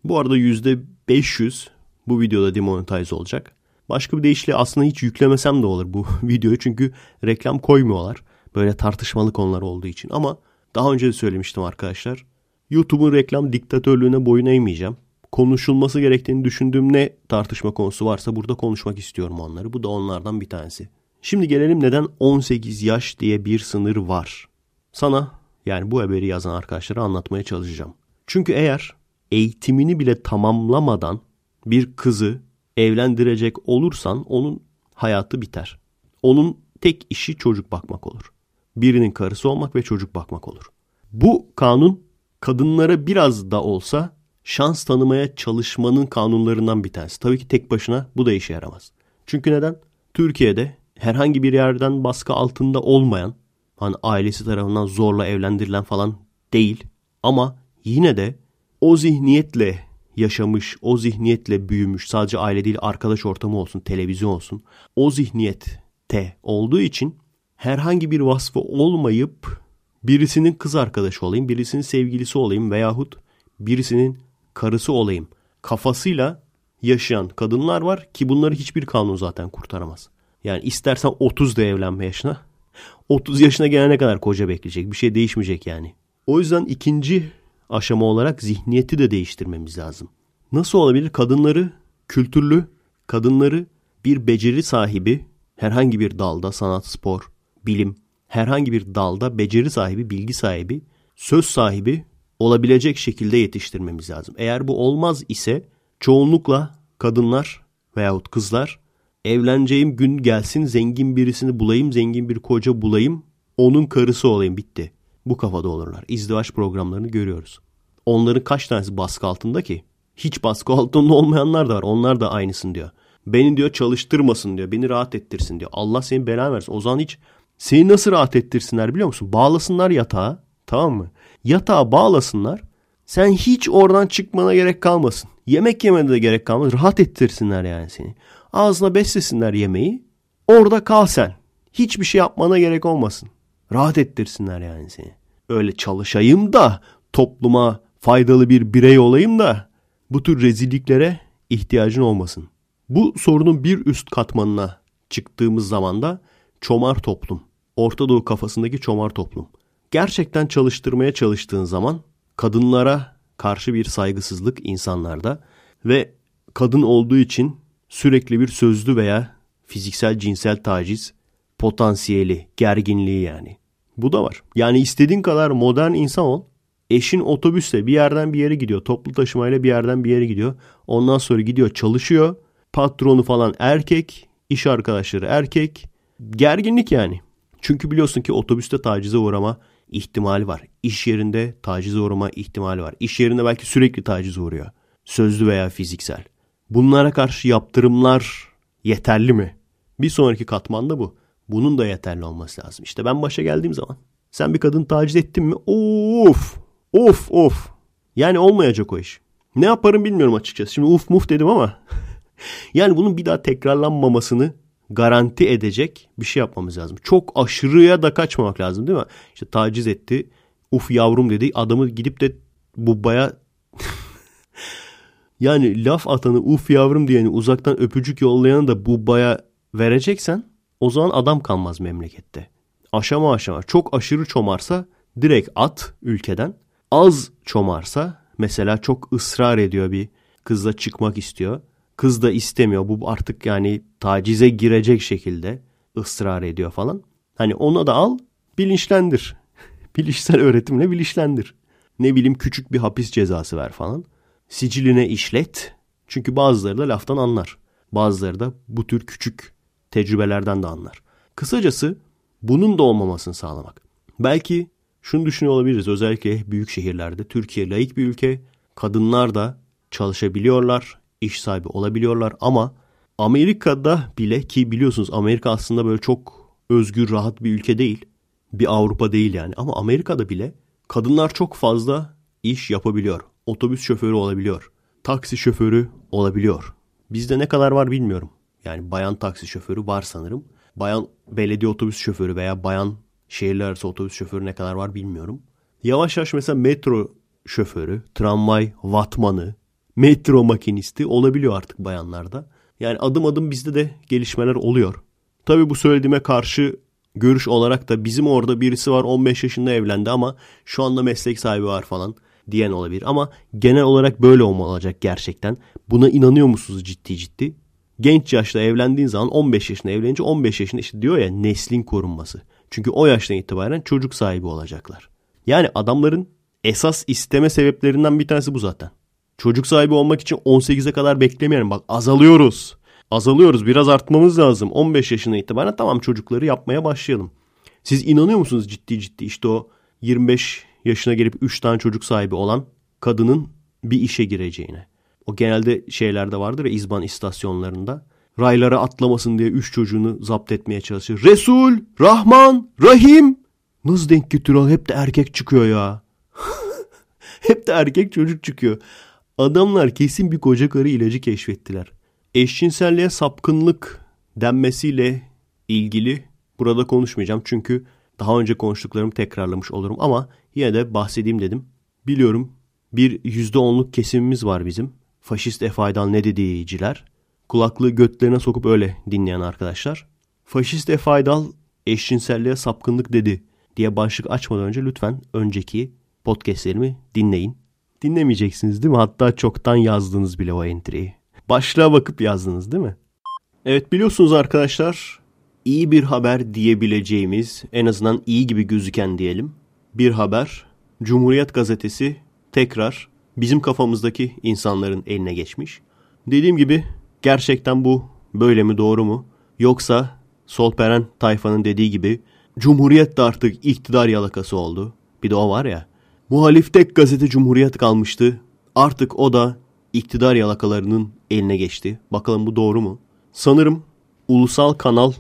Bu arada %500 bu videoda demonetize olacak. Başka bir deyişle aslında hiç yüklemesem de olur bu [laughs] videoyu. Çünkü reklam koymuyorlar. Böyle tartışmalı konular olduğu için. Ama daha önce de söylemiştim arkadaşlar. YouTube'un reklam diktatörlüğüne boyun eğmeyeceğim konuşulması gerektiğini düşündüğüm ne tartışma konusu varsa burada konuşmak istiyorum onları. Bu da onlardan bir tanesi. Şimdi gelelim neden 18 yaş diye bir sınır var. Sana yani bu haberi yazan arkadaşlara anlatmaya çalışacağım. Çünkü eğer eğitimini bile tamamlamadan bir kızı evlendirecek olursan onun hayatı biter. Onun tek işi çocuk bakmak olur. Birinin karısı olmak ve çocuk bakmak olur. Bu kanun kadınlara biraz da olsa şans tanımaya çalışmanın kanunlarından bir tanesi. Tabii ki tek başına bu da işe yaramaz. Çünkü neden? Türkiye'de herhangi bir yerden baskı altında olmayan, hani ailesi tarafından zorla evlendirilen falan değil ama yine de o zihniyetle yaşamış, o zihniyetle büyümüş, sadece aile değil arkadaş ortamı olsun, televizyon olsun. O zihniyette olduğu için herhangi bir vasfı olmayıp birisinin kız arkadaşı olayım, birisinin sevgilisi olayım veyahut birisinin karısı olayım kafasıyla yaşayan kadınlar var ki bunları hiçbir kanun zaten kurtaramaz. Yani istersen 30 da evlenme yaşına 30 yaşına gelene kadar koca bekleyecek. Bir şey değişmeyecek yani. O yüzden ikinci aşama olarak zihniyeti de değiştirmemiz lazım. Nasıl olabilir? Kadınları kültürlü, kadınları bir beceri sahibi, herhangi bir dalda sanat, spor, bilim, herhangi bir dalda beceri sahibi, bilgi sahibi, söz sahibi olabilecek şekilde yetiştirmemiz lazım. Eğer bu olmaz ise çoğunlukla kadınlar veyahut kızlar evleneceğim gün gelsin zengin birisini bulayım, zengin bir koca bulayım, onun karısı olayım bitti. Bu kafada olurlar. İzdivaç programlarını görüyoruz. Onların kaç tanesi baskı altında ki? Hiç baskı altında olmayanlar da var. Onlar da aynısın diyor. Beni diyor çalıştırmasın diyor. Beni rahat ettirsin diyor. Allah seni belanı versin. O zaman hiç seni nasıl rahat ettirsinler biliyor musun? Bağlasınlar yatağa. Tamam mı? Yatağa bağlasınlar. Sen hiç oradan çıkmana gerek kalmasın. Yemek yemene de gerek kalmaz. Rahat ettirsinler yani seni. Ağzına beslesinler yemeği. Orada kal sen. Hiçbir şey yapmana gerek olmasın. Rahat ettirsinler yani seni. Öyle çalışayım da topluma faydalı bir birey olayım da bu tür rezilliklere ihtiyacın olmasın. Bu sorunun bir üst katmanına çıktığımız zaman da çomar toplum. Orta Doğu kafasındaki çomar toplum. Gerçekten çalıştırmaya çalıştığın zaman kadınlara karşı bir saygısızlık insanlarda ve kadın olduğu için sürekli bir sözlü veya fiziksel cinsel taciz potansiyeli, gerginliği yani. Bu da var. Yani istediğin kadar modern insan ol. Eşin otobüsle bir yerden bir yere gidiyor. Toplu taşımayla bir yerden bir yere gidiyor. Ondan sonra gidiyor çalışıyor. Patronu falan erkek. iş arkadaşları erkek. Gerginlik yani. Çünkü biliyorsun ki otobüste tacize uğrama ihtimali var. İş yerinde tacize uğrama ihtimali var. İş yerinde belki sürekli tacize uğruyor. Sözlü veya fiziksel. Bunlara karşı yaptırımlar yeterli mi? Bir sonraki katmanda bu. Bunun da yeterli olması lazım. İşte ben başa geldiğim zaman sen bir kadın taciz ettin mi? Of! Of of! Yani olmayacak o iş. Ne yaparım bilmiyorum açıkçası. Şimdi uf muf dedim ama [laughs] yani bunun bir daha tekrarlanmamasını garanti edecek bir şey yapmamız lazım. Çok aşırıya da kaçmamak lazım değil mi? İşte taciz etti. Uf yavrum dedi. Adamı gidip de bubbaya [laughs] yani laf atanı uf yavrum diyeni uzaktan öpücük yollayanı da bubbaya vereceksen o zaman adam kalmaz memlekette. Aşama aşama çok aşırı çomarsa direkt at ülkeden. Az çomarsa mesela çok ısrar ediyor bir kızla çıkmak istiyor. Kız da istemiyor. Bu artık yani tacize girecek şekilde ısrar ediyor falan. Hani ona da al bilinçlendir. [laughs] Bilişsel öğretimle bilinçlendir. Ne bileyim küçük bir hapis cezası ver falan. Siciline işlet. Çünkü bazıları da laftan anlar. Bazıları da bu tür küçük tecrübelerden de anlar. Kısacası bunun da olmamasını sağlamak. Belki şunu düşünüyor olabiliriz. Özellikle büyük şehirlerde Türkiye layık bir ülke. Kadınlar da çalışabiliyorlar, iş sahibi olabiliyorlar ama Amerika'da bile ki biliyorsunuz Amerika aslında böyle çok özgür, rahat bir ülke değil. Bir Avrupa değil yani ama Amerika'da bile kadınlar çok fazla iş yapabiliyor. Otobüs şoförü olabiliyor. Taksi şoförü olabiliyor. Bizde ne kadar var bilmiyorum. Yani bayan taksi şoförü var sanırım. Bayan belediye otobüs şoförü veya bayan şehirler arası otobüs şoförü ne kadar var bilmiyorum. Yavaş yavaş mesela metro şoförü, tramvay vatmanı, metro makinisti olabiliyor artık bayanlarda. Yani adım adım bizde de gelişmeler oluyor. Tabii bu söylediğime karşı görüş olarak da bizim orada birisi var 15 yaşında evlendi ama şu anda meslek sahibi var falan diyen olabilir. Ama genel olarak böyle olacak gerçekten. Buna inanıyor musunuz ciddi ciddi? Genç yaşta evlendiğin zaman 15 yaşında evlenince 15 yaşında işte diyor ya neslin korunması. Çünkü o yaştan itibaren çocuk sahibi olacaklar. Yani adamların esas isteme sebeplerinden bir tanesi bu zaten. Çocuk sahibi olmak için 18'e kadar beklemeyelim. Bak azalıyoruz. Azalıyoruz. Biraz artmamız lazım. 15 yaşına itibaren tamam çocukları yapmaya başlayalım. Siz inanıyor musunuz ciddi ciddi işte o 25 yaşına gelip 3 tane çocuk sahibi olan kadının bir işe gireceğine? O genelde şeylerde vardır ya izban istasyonlarında. Raylara atlamasın diye 3 çocuğunu zapt etmeye çalışır. Resul, Rahman, Rahim. Nasıl denk getiriyor? Hep de erkek çıkıyor ya. [laughs] Hep de erkek çocuk çıkıyor. Adamlar kesin bir koca karı ilacı keşfettiler. Eşcinselliğe sapkınlık denmesiyle ilgili burada konuşmayacağım. Çünkü daha önce konuştuklarımı tekrarlamış olurum ama yine de bahsedeyim dedim. Biliyorum bir %10'luk kesimimiz var bizim. Faşist Efaydal ne dediyciler. Kulaklığı götlerine sokup öyle dinleyen arkadaşlar. Faşist Efaydal eşcinselliğe sapkınlık dedi diye başlık açmadan önce lütfen önceki podcastlerimi dinleyin. Dinlemeyeceksiniz değil mi? Hatta çoktan yazdınız bile o entry'yi. Başlığa bakıp yazdınız değil mi? Evet biliyorsunuz arkadaşlar iyi bir haber diyebileceğimiz en azından iyi gibi gözüken diyelim bir haber. Cumhuriyet gazetesi tekrar bizim kafamızdaki insanların eline geçmiş. Dediğim gibi gerçekten bu böyle mi doğru mu? Yoksa Solperen tayfanın dediği gibi Cumhuriyet de artık iktidar yalakası oldu. Bir de o var ya. Muhalif tek gazete Cumhuriyet kalmıştı. Artık o da iktidar yalakalarının eline geçti. Bakalım bu doğru mu? Sanırım ulusal kanal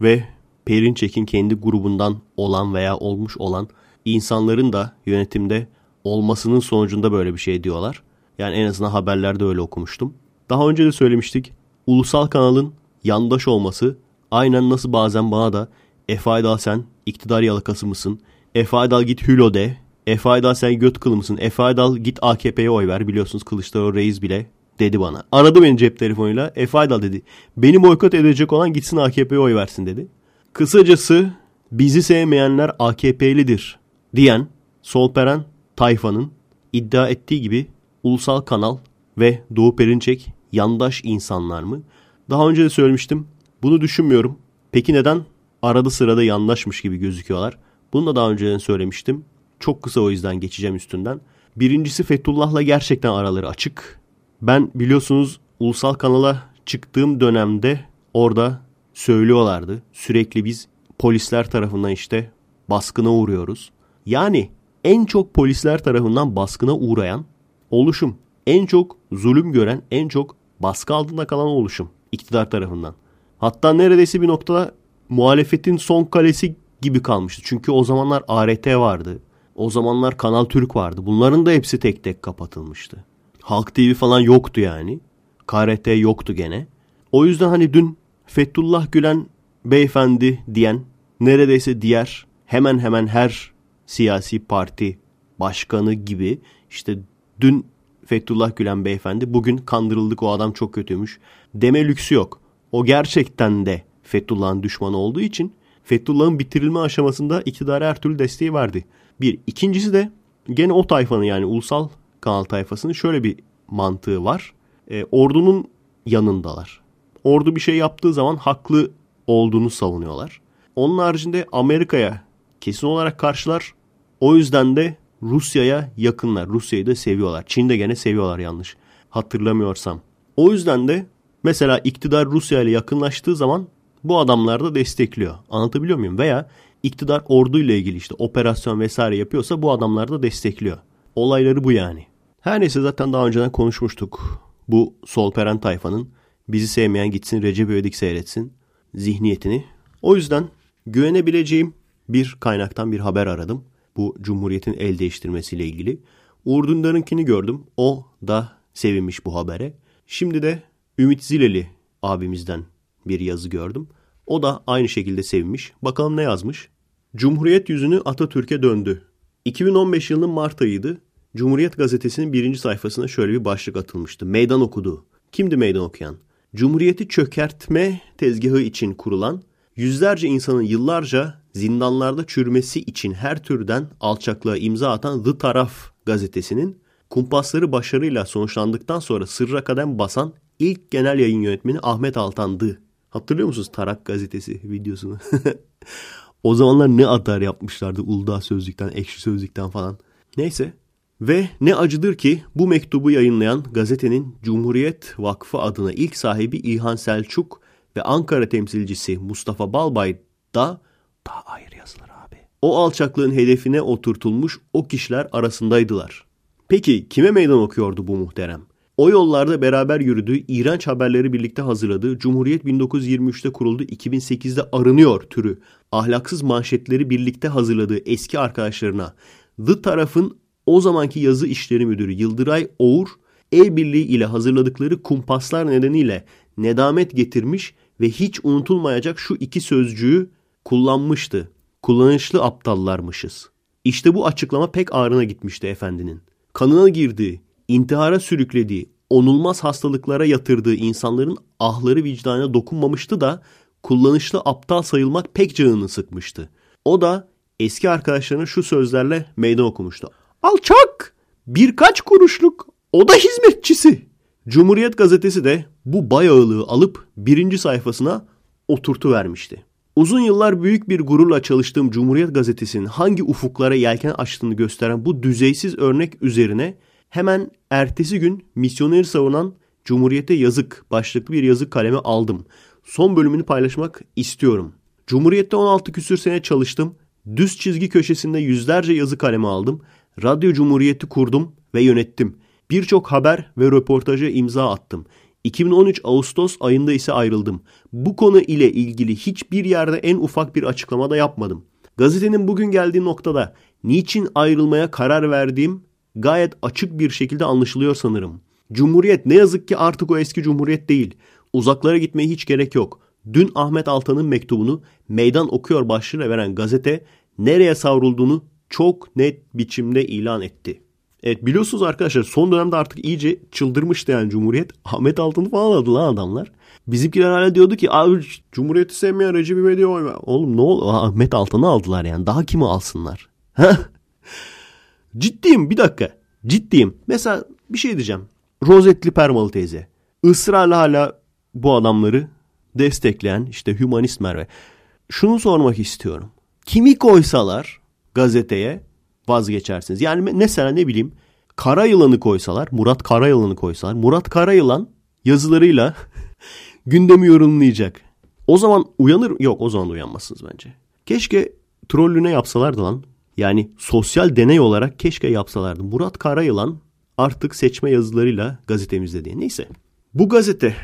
ve Perinçek'in kendi grubundan olan veya olmuş olan insanların da yönetimde olmasının sonucunda böyle bir şey diyorlar. Yani en azından haberlerde öyle okumuştum. Daha önce de söylemiştik. Ulusal kanalın yandaş olması aynen nasıl bazen bana da Efe Aydal sen iktidar yalakası mısın? Efe Aydal git Hülo de. Efe Aydal sen göt kılı mısın? Efe Aydal git AKP'ye oy ver. Biliyorsunuz Kılıçdaroğlu reis bile dedi bana. Aradı beni cep telefonuyla. Efe Aydal dedi. Beni boykot edecek olan gitsin AKP'ye oy versin dedi. Kısacası bizi sevmeyenler AKP'lidir diyen Solperen tayfanın iddia ettiği gibi ulusal kanal ve Doğu Perinçek yandaş insanlar mı? Daha önce de söylemiştim. Bunu düşünmüyorum. Peki neden arada sırada yandaşmış gibi gözüküyorlar? Bunu da daha önceden söylemiştim. Çok kısa o yüzden geçeceğim üstünden. Birincisi Fethullah'la gerçekten araları açık. Ben biliyorsunuz ulusal kanala çıktığım dönemde orada söylüyorlardı. Sürekli biz polisler tarafından işte baskına uğruyoruz. Yani en çok polisler tarafından baskına uğrayan oluşum. En çok zulüm gören, en çok baskı altında kalan oluşum iktidar tarafından. Hatta neredeyse bir noktada muhalefetin son kalesi gibi kalmıştı. Çünkü o zamanlar ART vardı. O zamanlar Kanal Türk vardı. Bunların da hepsi tek tek kapatılmıştı. Halk TV falan yoktu yani. KRT yoktu gene. O yüzden hani dün Fethullah Gülen beyefendi diyen neredeyse diğer hemen hemen her siyasi parti başkanı gibi işte dün Fethullah Gülen beyefendi bugün kandırıldık o adam çok kötüymüş deme lüksü yok. O gerçekten de Fethullah'ın düşmanı olduğu için Fethullah'ın bitirilme aşamasında iktidara her türlü desteği verdi. Bir. ikincisi de gene o tayfanın yani ulusal kanal tayfasının şöyle bir mantığı var. E, ordunun yanındalar. Ordu bir şey yaptığı zaman haklı olduğunu savunuyorlar. Onun haricinde Amerika'ya kesin olarak karşılar. O yüzden de Rusya'ya yakınlar. Rusya'yı da seviyorlar. Çin'de gene seviyorlar yanlış hatırlamıyorsam. O yüzden de mesela iktidar Rusya ile yakınlaştığı zaman bu adamlar da destekliyor. Anlatabiliyor muyum? Veya iktidar orduyla ilgili işte operasyon vesaire yapıyorsa bu adamlar da destekliyor. Olayları bu yani. Her neyse zaten daha önceden konuşmuştuk. Bu Solperen tayfanın bizi sevmeyen gitsin Recep İvedik seyretsin zihniyetini. O yüzden güvenebileceğim bir kaynaktan bir haber aradım. Bu Cumhuriyet'in el değiştirmesiyle ilgili. Uğur Dündar'ınkini gördüm. O da sevinmiş bu habere. Şimdi de Ümit Zileli abimizden bir yazı gördüm. O da aynı şekilde sevinmiş. Bakalım ne yazmış? Cumhuriyet yüzünü Atatürk'e döndü. 2015 yılının Mart ayıydı. Cumhuriyet gazetesinin birinci sayfasına şöyle bir başlık atılmıştı. Meydan okudu. Kimdi meydan okuyan? Cumhuriyeti çökertme tezgahı için kurulan, yüzlerce insanın yıllarca zindanlarda çürümesi için her türden alçaklığa imza atan The Taraf gazetesinin kumpasları başarıyla sonuçlandıktan sonra sırra kadem basan ilk genel yayın yönetmeni Ahmet Altan'dı. Hatırlıyor musunuz Tarak gazetesi videosunu? [laughs] o zamanlar ne adlar yapmışlardı Uludağ Sözlük'ten, Ekşi Sözlük'ten falan. Neyse Ve ne acıdır ki bu mektubu yayınlayan gazetenin Cumhuriyet Vakfı adına ilk sahibi İlhan Selçuk ve Ankara temsilcisi Mustafa Balbay da daha ayrı yazılar abi. O alçaklığın hedefine oturtulmuş o kişiler arasındaydılar. Peki kime meydan okuyordu bu muhterem? O yollarda beraber yürüdüğü, iğrenç haberleri birlikte hazırladığı, Cumhuriyet 1923'te kuruldu, 2008'de arınıyor türü, ahlaksız manşetleri birlikte hazırladığı eski arkadaşlarına, The tarafın o zamanki yazı işleri müdürü Yıldıray Oğur, el birliği ile hazırladıkları kumpaslar nedeniyle nedamet getirmiş ve hiç unutulmayacak şu iki sözcüğü kullanmıştı. Kullanışlı aptallarmışız. İşte bu açıklama pek ağrına gitmişti efendinin. Kanına girdiği, intihara sürüklediği, onulmaz hastalıklara yatırdığı insanların ahları vicdanına dokunmamıştı da kullanışlı aptal sayılmak pek canını sıkmıştı. O da eski arkadaşlarına şu sözlerle meydan okumuştu. Alçak! Birkaç kuruşluk o da hizmetçisi. Cumhuriyet gazetesi de bu bayağılığı alıp birinci sayfasına oturtu vermişti. Uzun yıllar büyük bir gururla çalıştığım Cumhuriyet gazetesinin hangi ufuklara yelken açtığını gösteren bu düzeysiz örnek üzerine hemen ertesi gün misyoneri savunan Cumhuriyete yazık başlıklı bir yazı kalemi aldım. Son bölümünü paylaşmak istiyorum. Cumhuriyette 16 küsür sene çalıştım. Düz çizgi köşesinde yüzlerce yazı kalemi aldım. Radyo Cumhuriyeti kurdum ve yönettim. Birçok haber ve röportaja imza attım. 2013 Ağustos ayında ise ayrıldım. Bu konu ile ilgili hiçbir yerde en ufak bir açıklama da yapmadım. Gazetenin bugün geldiği noktada niçin ayrılmaya karar verdiğim gayet açık bir şekilde anlaşılıyor sanırım. Cumhuriyet ne yazık ki artık o eski cumhuriyet değil. Uzaklara gitmeye hiç gerek yok. Dün Ahmet Altan'ın mektubunu meydan okuyor başlığıyla veren gazete nereye savrulduğunu çok net biçimde ilan etti. Evet biliyorsunuz arkadaşlar son dönemde artık iyice çıldırmıştı yani Cumhuriyet. [laughs] Ahmet Altan'ı falan aldı lan adamlar. Bizimkiler hala diyordu ki abi Cumhuriyeti sevmeyen Recep İvedik'e oy ver. Oğlum ne oldu? Ahmet Altan'ı aldılar yani. Daha kimi alsınlar? Ciddiyim bir dakika. Ciddiyim. Mesela bir şey diyeceğim. Rozetli Permalı teyze. Israrla hala bu adamları destekleyen işte hümanist Merve. Şunu sormak istiyorum. Kimi koysalar gazeteye vazgeçersiniz. Yani mesela ne bileyim Karayılan'ı koysalar, Murat Karayılan'ı koysalar, Murat Karayılan yazılarıyla [laughs] gündemi yorumlayacak. O zaman uyanır, yok o zaman uyanmazsınız bence. Keşke trollüne yapsalardı lan. Yani sosyal deney olarak keşke yapsalardı. Murat Karayılan artık seçme yazılarıyla gazetemizde diye. Neyse. Bu gazete,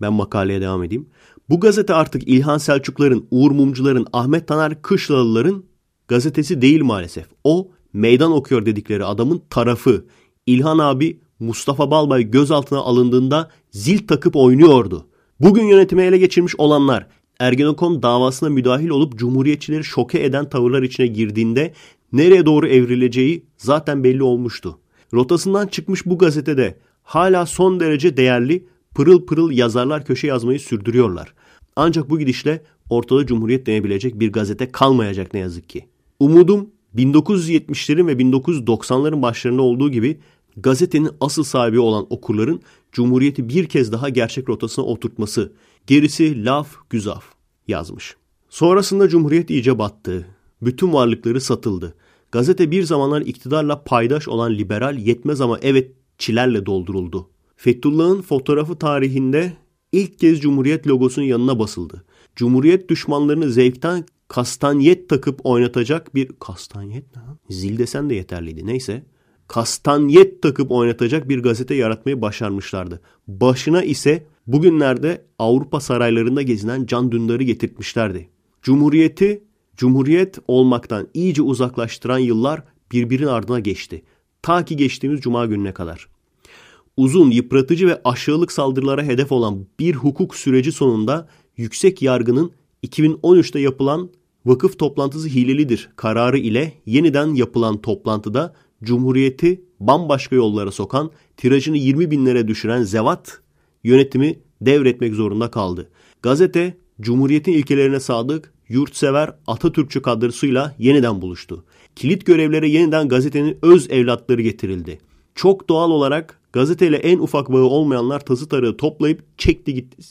ben makaleye devam edeyim. Bu gazete artık İlhan Selçukların, Uğur Mumcuların, Ahmet Taner Kışlalıların gazetesi değil maalesef. O meydan okuyor dedikleri adamın tarafı. İlhan abi Mustafa Balbay gözaltına alındığında zil takıp oynuyordu. Bugün yönetimi ele geçirmiş olanlar Ergenekon davasına müdahil olup cumhuriyetçileri şoke eden tavırlar içine girdiğinde nereye doğru evrileceği zaten belli olmuştu. Rotasından çıkmış bu gazetede hala son derece değerli pırıl pırıl yazarlar köşe yazmayı sürdürüyorlar. Ancak bu gidişle ortada cumhuriyet denebilecek bir gazete kalmayacak ne yazık ki. Umudum 1970'lerin ve 1990'ların başlarında olduğu gibi gazetenin asıl sahibi olan okurların Cumhuriyeti bir kez daha gerçek rotasına oturtması. Gerisi laf güzaf yazmış. Sonrasında Cumhuriyet iyice battı. Bütün varlıkları satıldı. Gazete bir zamanlar iktidarla paydaş olan liberal yetmez ama evet çilerle dolduruldu. Fethullah'ın fotoğrafı tarihinde ilk kez Cumhuriyet logosunun yanına basıldı. Cumhuriyet düşmanlarını zevkten kastanyet takıp oynatacak bir kastanyet ne? Zil desen de yeterliydi neyse. Kastanyet takıp oynatacak bir gazete yaratmayı başarmışlardı. Başına ise bugünlerde Avrupa saraylarında gezinen Can Dündar'ı getirtmişlerdi. Cumhuriyeti, Cumhuriyet olmaktan iyice uzaklaştıran yıllar birbirinin ardına geçti. Ta ki geçtiğimiz cuma gününe kadar. Uzun, yıpratıcı ve aşağılık saldırılara hedef olan bir hukuk süreci sonunda yüksek yargının 2013'te yapılan vakıf toplantısı hilelidir kararı ile yeniden yapılan toplantıda Cumhuriyeti bambaşka yollara sokan, tirajını 20 binlere düşüren Zevat yönetimi devretmek zorunda kaldı. Gazete Cumhuriyet'in ilkelerine sadık, yurtsever Atatürkçü kadrosuyla yeniden buluştu. Kilit görevlere yeniden gazetenin öz evlatları getirildi. Çok doğal olarak gazeteyle en ufak bağı olmayanlar tazı tarığı toplayıp çekti gitti.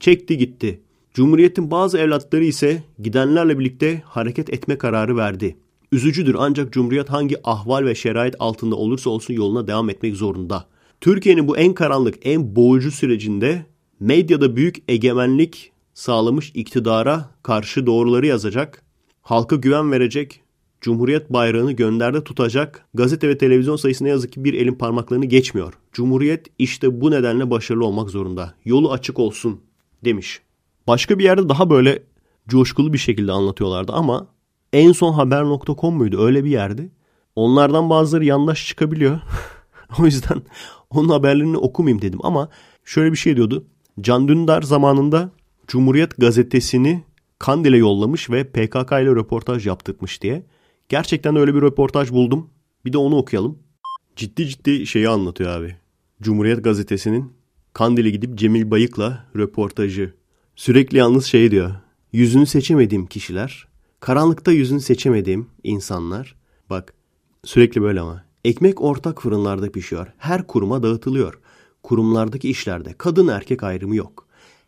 Çekti gitti. Cumhuriyet'in bazı evlatları ise gidenlerle birlikte hareket etme kararı verdi. Üzücüdür ancak Cumhuriyet hangi ahval ve şerait altında olursa olsun yoluna devam etmek zorunda. Türkiye'nin bu en karanlık, en boğucu sürecinde medyada büyük egemenlik sağlamış iktidara karşı doğruları yazacak, halka güven verecek, Cumhuriyet bayrağını gönderde tutacak gazete ve televizyon sayısı ne yazık ki bir elin parmaklarını geçmiyor. Cumhuriyet işte bu nedenle başarılı olmak zorunda. Yolu açık olsun demiş. Başka bir yerde daha böyle coşkulu bir şekilde anlatıyorlardı ama en son haber.com muydu öyle bir yerdi. Onlardan bazıları yandaş çıkabiliyor. [laughs] o yüzden onun haberlerini okumayayım dedim ama şöyle bir şey diyordu. Can Dündar zamanında Cumhuriyet gazetesini Kandil'e yollamış ve PKK ile röportaj yaptırmış diye. Gerçekten öyle bir röportaj buldum. Bir de onu okuyalım. Ciddi ciddi şeyi anlatıyor abi. Cumhuriyet gazetesinin Kandil'e gidip Cemil Bayık'la röportajı. Sürekli yalnız şey diyor. Yüzünü seçemediğim kişiler, karanlıkta yüzünü seçemediğim insanlar. Bak sürekli böyle ama. Ekmek ortak fırınlarda pişiyor. Her kuruma dağıtılıyor. Kurumlardaki işlerde kadın erkek ayrımı yok.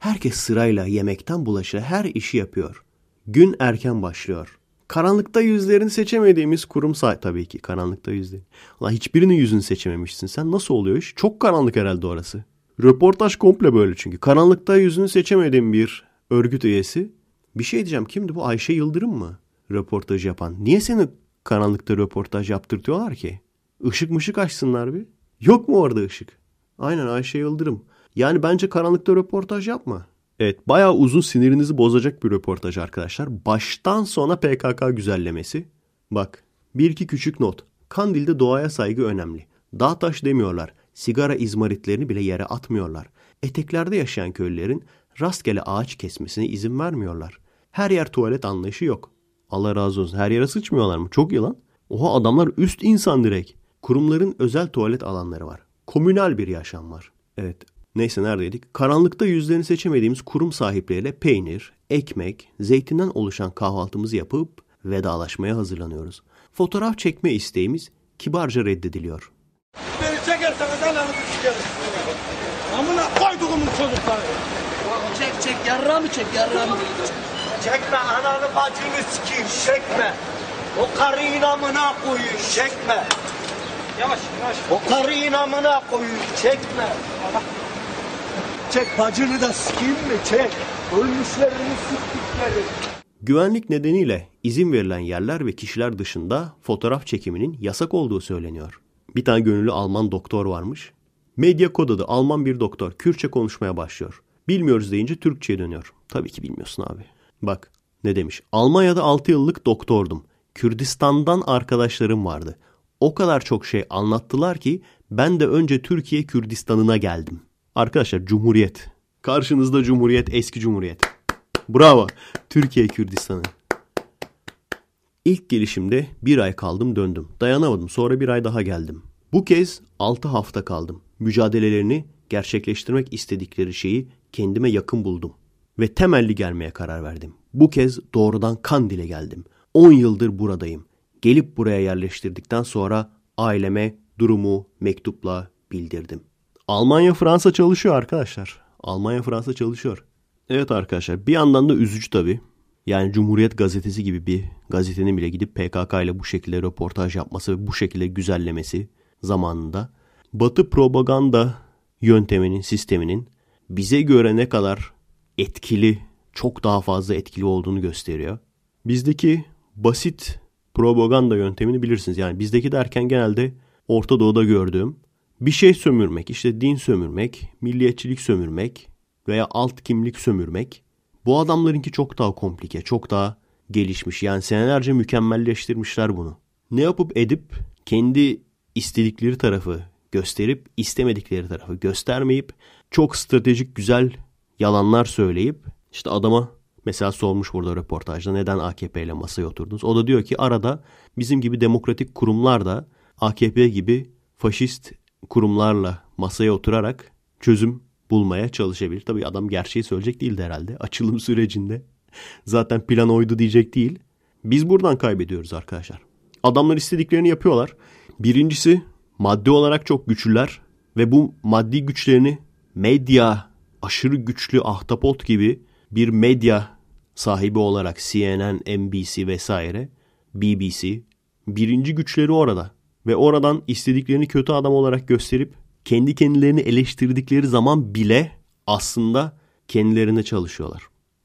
Herkes sırayla yemekten bulaşa her işi yapıyor. Gün erken başlıyor. Karanlıkta yüzlerini seçemediğimiz kurum say tabii ki karanlıkta yüzleri. Ulan hiçbirinin yüzünü seçememişsin. Sen nasıl oluyor iş? Çok karanlık herhalde orası. Röportaj komple böyle çünkü. Karanlıkta yüzünü seçemediğim bir örgüt üyesi. Bir şey diyeceğim. Kimdi bu? Ayşe Yıldırım mı? Röportaj yapan. Niye seni karanlıkta röportaj yaptırtıyorlar ki? Işık mışık açsınlar bir. Yok mu orada ışık? Aynen Ayşe Yıldırım. Yani bence karanlıkta röportaj yapma. Evet bayağı uzun sinirinizi bozacak bir röportaj arkadaşlar. Baştan sona PKK güzellemesi. Bak bir iki küçük not. Kandil'de doğaya saygı önemli. Dağ taş demiyorlar. Sigara izmaritlerini bile yere atmıyorlar. Eteklerde yaşayan köylülerin rastgele ağaç kesmesine izin vermiyorlar. Her yer tuvalet anlayışı yok. Allah razı olsun. Her yere sıçmıyorlar mı? Çok yılan. Oha adamlar üst insan direkt. Kurumların özel tuvalet alanları var. Komünal bir yaşam var. Evet Neyse neredeydik? Karanlıkta yüzlerini seçemediğimiz kurum sahipleriyle peynir, ekmek, zeytinden oluşan kahvaltımızı yapıp vedalaşmaya hazırlanıyoruz. Fotoğraf çekme isteğimiz kibarca reddediliyor. Beni çekerseniz ananızı sikerim. Amına koyduğumun çocukları. Çek çek yarrağı mı çek yarrağı mı? Çekme ananı bacını sikeyim çekme. O karı inamına koyun çekme. Yavaş yavaş. O karı inamına koyun çekme. Çek bacını da sikeyim mi çek. Ölmüşlerini siktikleri. Güvenlik nedeniyle izin verilen yerler ve kişiler dışında fotoğraf çekiminin yasak olduğu söyleniyor. Bir tane gönüllü Alman doktor varmış. Medya kod adı Alman bir doktor Kürtçe konuşmaya başlıyor. Bilmiyoruz deyince Türkçe'ye dönüyor. Tabii ki bilmiyorsun abi. Bak ne demiş. Almanya'da 6 yıllık doktordum. Kürdistan'dan arkadaşlarım vardı. O kadar çok şey anlattılar ki ben de önce Türkiye Kürdistan'ına geldim. Arkadaşlar Cumhuriyet. Karşınızda Cumhuriyet, eski Cumhuriyet. Bravo. Türkiye Kürdistan'ı. İlk gelişimde bir ay kaldım döndüm. Dayanamadım sonra bir ay daha geldim. Bu kez 6 hafta kaldım. Mücadelelerini gerçekleştirmek istedikleri şeyi kendime yakın buldum. Ve temelli gelmeye karar verdim. Bu kez doğrudan Kandil'e geldim. 10 yıldır buradayım. Gelip buraya yerleştirdikten sonra aileme durumu mektupla bildirdim. Almanya Fransa çalışıyor arkadaşlar. Almanya Fransa çalışıyor. Evet arkadaşlar bir yandan da üzücü tabii. Yani Cumhuriyet Gazetesi gibi bir gazetenin bile gidip PKK ile bu şekilde röportaj yapması ve bu şekilde güzellemesi zamanında Batı propaganda yönteminin, sisteminin bize göre ne kadar etkili, çok daha fazla etkili olduğunu gösteriyor. Bizdeki basit propaganda yöntemini bilirsiniz. Yani bizdeki derken genelde Orta Doğu'da gördüğüm bir şey sömürmek, işte din sömürmek, milliyetçilik sömürmek veya alt kimlik sömürmek. Bu adamlarınki çok daha komplike, çok daha gelişmiş. Yani senelerce mükemmelleştirmişler bunu. Ne yapıp edip kendi istedikleri tarafı gösterip istemedikleri tarafı göstermeyip çok stratejik güzel yalanlar söyleyip işte adama mesela sormuş burada röportajda neden AKP ile masaya oturdunuz? O da diyor ki arada bizim gibi demokratik kurumlar da AKP gibi faşist kurumlarla masaya oturarak çözüm bulmaya çalışabilir. Tabii adam gerçeği söyleyecek değildi herhalde açılım sürecinde. Zaten plan oydu diyecek değil. Biz buradan kaybediyoruz arkadaşlar. Adamlar istediklerini yapıyorlar. Birincisi maddi olarak çok güçlüler ve bu maddi güçlerini medya aşırı güçlü ahtapot gibi bir medya sahibi olarak CNN, NBC vesaire, BBC Birinci güçleri orada. Ve oradan istediklerini kötü adam olarak gösterip kendi kendilerini eleştirdikleri zaman bile aslında kendilerine çalışıyorlar.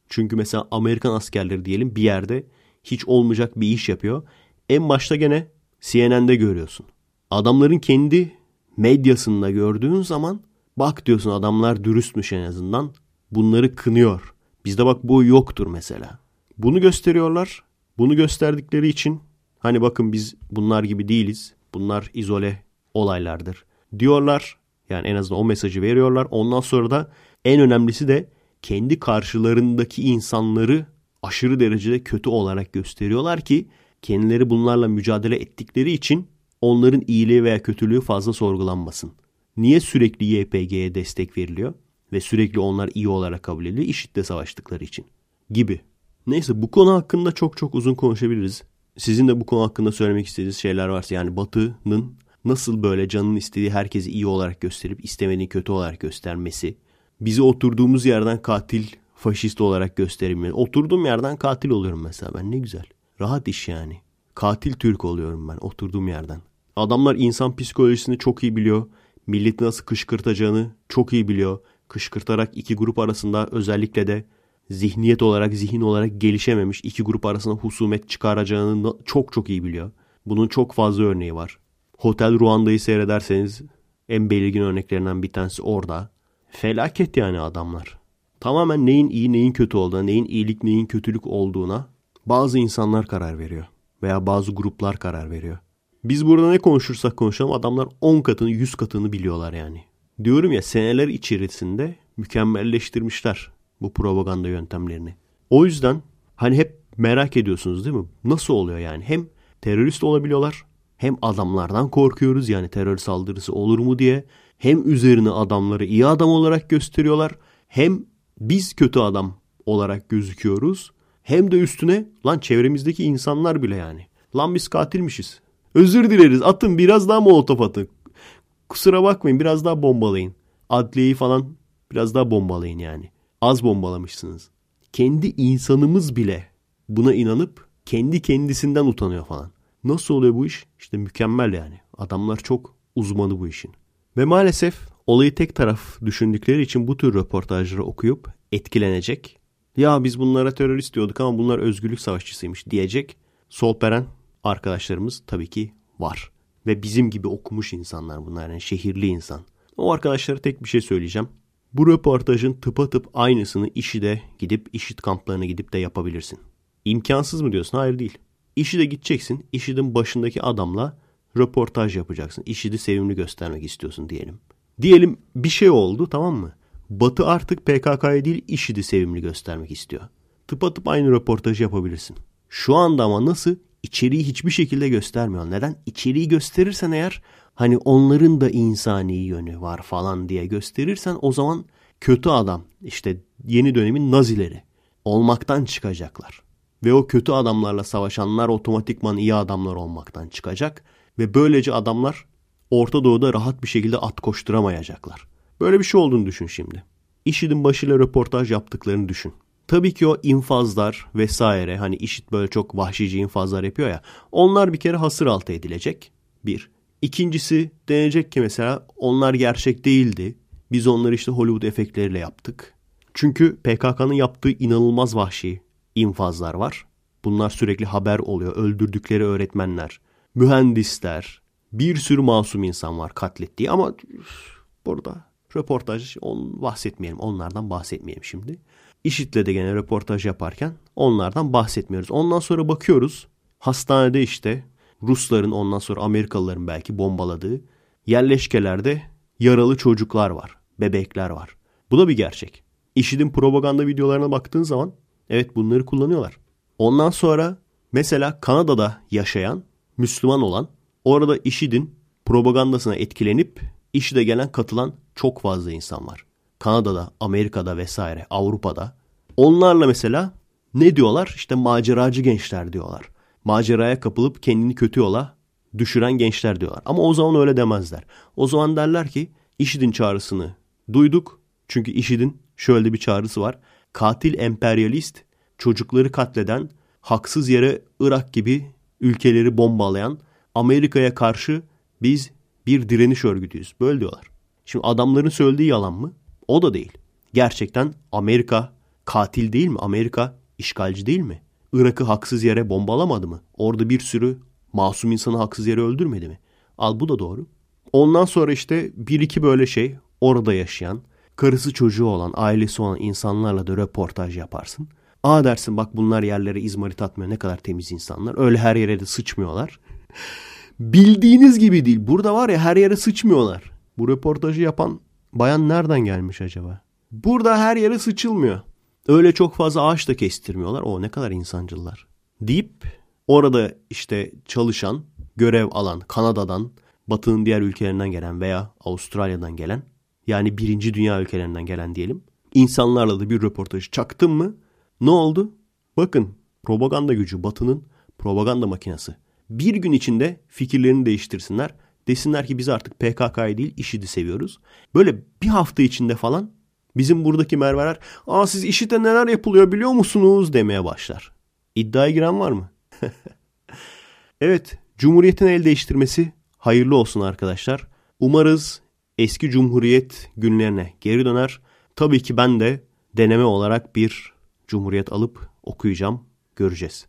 Çünkü mesela Amerikan askerleri diyelim bir yerde hiç olmayacak bir iş yapıyor. En başta gene CNN'de görüyorsun. Adamların kendi medyasında gördüğün zaman bak diyorsun adamlar dürüstmüş en azından. Bunları kınıyor. Bizde bak bu yoktur mesela. Bunu gösteriyorlar. Bunu gösterdikleri için hani bakın biz bunlar gibi değiliz. Bunlar izole olaylardır. Diyorlar yani en azından o mesajı veriyorlar. Ondan sonra da en önemlisi de kendi karşılarındaki insanları aşırı derecede kötü olarak gösteriyorlar ki kendileri bunlarla mücadele ettikleri için onların iyiliği veya kötülüğü fazla sorgulanmasın. Niye sürekli YPG'ye destek veriliyor ve sürekli onlar iyi olarak kabul ediliyor? IŞİD'le savaştıkları için gibi. Neyse bu konu hakkında çok çok uzun konuşabiliriz. Sizin de bu konu hakkında söylemek istediğiniz şeyler varsa yani Batı'nın nasıl böyle canın istediği herkesi iyi olarak gösterip istemediğini kötü olarak göstermesi, bizi oturduğumuz yerden katil, faşist olarak gösterilmeli. Oturduğum yerden katil oluyorum mesela ben ne güzel. Rahat iş yani. Katil Türk oluyorum ben oturduğum yerden. Adamlar insan psikolojisini çok iyi biliyor. Milleti nasıl kışkırtacağını çok iyi biliyor. Kışkırtarak iki grup arasında özellikle de zihniyet olarak, zihin olarak gelişememiş iki grup arasında husumet çıkaracağını çok çok iyi biliyor. Bunun çok fazla örneği var. Hotel Ruanda'yı seyrederseniz en belirgin örneklerinden bir tanesi orada. Felaket yani adamlar. Tamamen neyin iyi neyin kötü olduğuna, neyin iyilik neyin kötülük olduğuna bazı insanlar karar veriyor. Veya bazı gruplar karar veriyor. Biz burada ne konuşursak konuşalım adamlar 10 katını 100 katını biliyorlar yani. Diyorum ya seneler içerisinde mükemmelleştirmişler bu propaganda yöntemlerini. O yüzden hani hep merak ediyorsunuz değil mi? Nasıl oluyor yani? Hem terörist olabiliyorlar hem adamlardan korkuyoruz yani terör saldırısı olur mu diye. Hem üzerine adamları iyi adam olarak gösteriyorlar. Hem biz kötü adam olarak gözüküyoruz. Hem de üstüne lan çevremizdeki insanlar bile yani. Lan biz katilmişiz. Özür dileriz atın biraz daha molotof atın. Kusura bakmayın biraz daha bombalayın. Adliyeyi falan biraz daha bombalayın yani. Az bombalamışsınız. Kendi insanımız bile buna inanıp kendi kendisinden utanıyor falan. Nasıl oluyor bu iş? İşte mükemmel yani. Adamlar çok uzmanı bu işin. Ve maalesef olayı tek taraf düşündükleri için bu tür röportajları okuyup etkilenecek. Ya biz bunlara terörist diyorduk ama bunlar özgürlük savaşçısıymış diyecek. Solperen arkadaşlarımız tabii ki var. Ve bizim gibi okumuş insanlar bunlar yani şehirli insan. O arkadaşlara tek bir şey söyleyeceğim. Bu röportajın tıpatıp aynısını işi de gidip işit kamplarına gidip de yapabilirsin. İmkansız mı diyorsun? Hayır değil. İşi de gideceksin. İşidin başındaki adamla röportaj yapacaksın. İşidi sevimli göstermek istiyorsun diyelim. Diyelim bir şey oldu tamam mı? Batı artık PKK'ya değil IŞİD'i sevimli göstermek istiyor. Tıpatıp aynı röportajı yapabilirsin. Şu anda ama nasıl? İçeriği hiçbir şekilde göstermiyor. Neden? İçeriği gösterirsen eğer hani onların da insani yönü var falan diye gösterirsen o zaman kötü adam işte yeni dönemin nazileri olmaktan çıkacaklar. Ve o kötü adamlarla savaşanlar otomatikman iyi adamlar olmaktan çıkacak. Ve böylece adamlar Orta Doğu'da rahat bir şekilde at koşturamayacaklar. Böyle bir şey olduğunu düşün şimdi. IŞİD'in başıyla röportaj yaptıklarını düşün. Tabii ki o infazlar vesaire hani IŞİD böyle çok vahşice infazlar yapıyor ya. Onlar bir kere hasır altı edilecek. Bir. İkincisi denecek ki mesela onlar gerçek değildi. Biz onları işte Hollywood efektleriyle yaptık. Çünkü PKK'nın yaptığı inanılmaz vahşi infazlar var. Bunlar sürekli haber oluyor. Öldürdükleri öğretmenler, mühendisler, bir sürü masum insan var katlettiği ama burada röportaj on bahsetmeyelim. Onlardan bahsetmeyelim şimdi. İşit'le de gene röportaj yaparken onlardan bahsetmiyoruz. Ondan sonra bakıyoruz hastanede işte Rusların ondan sonra Amerikalıların belki bombaladığı yerleşkelerde yaralı çocuklar var. Bebekler var. Bu da bir gerçek. IŞİD'in propaganda videolarına baktığın zaman evet bunları kullanıyorlar. Ondan sonra mesela Kanada'da yaşayan Müslüman olan orada IŞİD'in propagandasına etkilenip IŞİD'e gelen katılan çok fazla insan var. Kanada'da, Amerika'da vesaire, Avrupa'da. Onlarla mesela ne diyorlar? İşte maceracı gençler diyorlar. Maceraya kapılıp kendini kötü yola düşüren gençler diyorlar. Ama o zaman öyle demezler. O zaman derler ki IŞİD'in çağrısını duyduk. Çünkü IŞİD'in şöyle bir çağrısı var. Katil emperyalist, çocukları katleden, haksız yere Irak gibi ülkeleri bombalayan Amerika'ya karşı biz bir direniş örgütüyüz. Böyle diyorlar. Şimdi adamların söylediği yalan mı? O da değil. Gerçekten Amerika katil değil mi? Amerika işgalci değil mi? Irak'ı haksız yere bombalamadı mı? Orada bir sürü masum insanı haksız yere öldürmedi mi? Al bu da doğru. Ondan sonra işte bir iki böyle şey orada yaşayan, karısı çocuğu olan, ailesi olan insanlarla da röportaj yaparsın. Aa dersin bak bunlar yerlere izmarit atmıyor ne kadar temiz insanlar. Öyle her yere de sıçmıyorlar. [laughs] Bildiğiniz gibi değil. Burada var ya her yere sıçmıyorlar. Bu röportajı yapan bayan nereden gelmiş acaba? Burada her yere sıçılmıyor. Öyle çok fazla ağaç da kestirmiyorlar. O ne kadar insancıllar. Deyip orada işte çalışan, görev alan Kanada'dan, Batı'nın diğer ülkelerinden gelen veya Avustralya'dan gelen yani birinci dünya ülkelerinden gelen diyelim. insanlarla da bir röportaj çaktım mı ne oldu? Bakın propaganda gücü Batı'nın propaganda makinesi. Bir gün içinde fikirlerini değiştirsinler. Desinler ki biz artık PKK'yı değil IŞİD'i seviyoruz. Böyle bir hafta içinde falan bizim buradaki merveler aa siz IŞİD'e neler yapılıyor biliyor musunuz demeye başlar. İddiaya giren var mı? [laughs] evet Cumhuriyet'in el değiştirmesi hayırlı olsun arkadaşlar. Umarız eski Cumhuriyet günlerine geri döner. Tabii ki ben de deneme olarak bir Cumhuriyet alıp okuyacağım. Göreceğiz.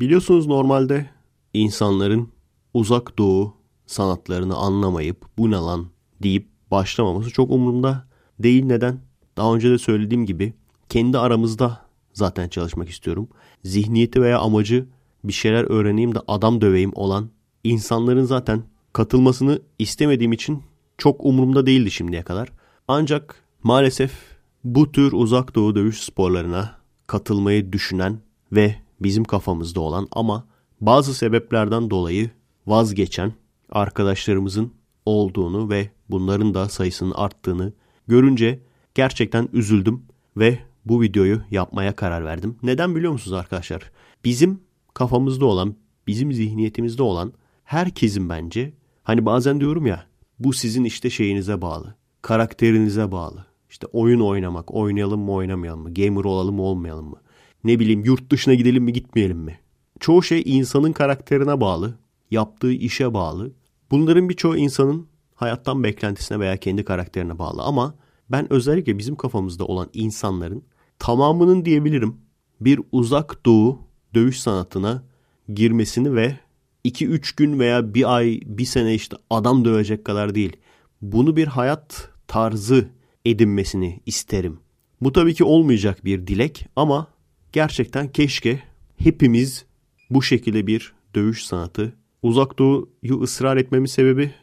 Biliyorsunuz normalde insanların uzak doğu sanatlarını anlamayıp bu ne lan deyip başlamaması çok umurumda değil. Neden? Daha önce de söylediğim gibi kendi aramızda zaten çalışmak istiyorum. Zihniyeti veya amacı bir şeyler öğreneyim de adam döveyim olan insanların zaten katılmasını istemediğim için çok umurumda değildi şimdiye kadar. Ancak maalesef bu tür uzak doğu dövüş sporlarına katılmayı düşünen ve bizim kafamızda olan ama bazı sebeplerden dolayı vazgeçen arkadaşlarımızın olduğunu ve bunların da sayısının arttığını görünce gerçekten üzüldüm ve bu videoyu yapmaya karar verdim. Neden biliyor musunuz arkadaşlar? Bizim kafamızda olan, bizim zihniyetimizde olan herkesin bence hani bazen diyorum ya bu sizin işte şeyinize bağlı, karakterinize bağlı. İşte oyun oynamak, oynayalım mı oynamayalım mı, gamer olalım mı olmayalım mı? Ne bileyim yurt dışına gidelim mi gitmeyelim mi? Çoğu şey insanın karakterine bağlı, yaptığı işe bağlı. Bunların birçoğu insanın hayattan beklentisine veya kendi karakterine bağlı ama ben özellikle bizim kafamızda olan insanların tamamının diyebilirim bir uzak doğu dövüş sanatına girmesini ve 2-3 gün veya bir ay, bir sene işte adam dövecek kadar değil. Bunu bir hayat tarzı edinmesini isterim. Bu tabii ki olmayacak bir dilek ama gerçekten keşke hepimiz bu şekilde bir dövüş sanatı uzak doğuyu ısrar etmemin sebebi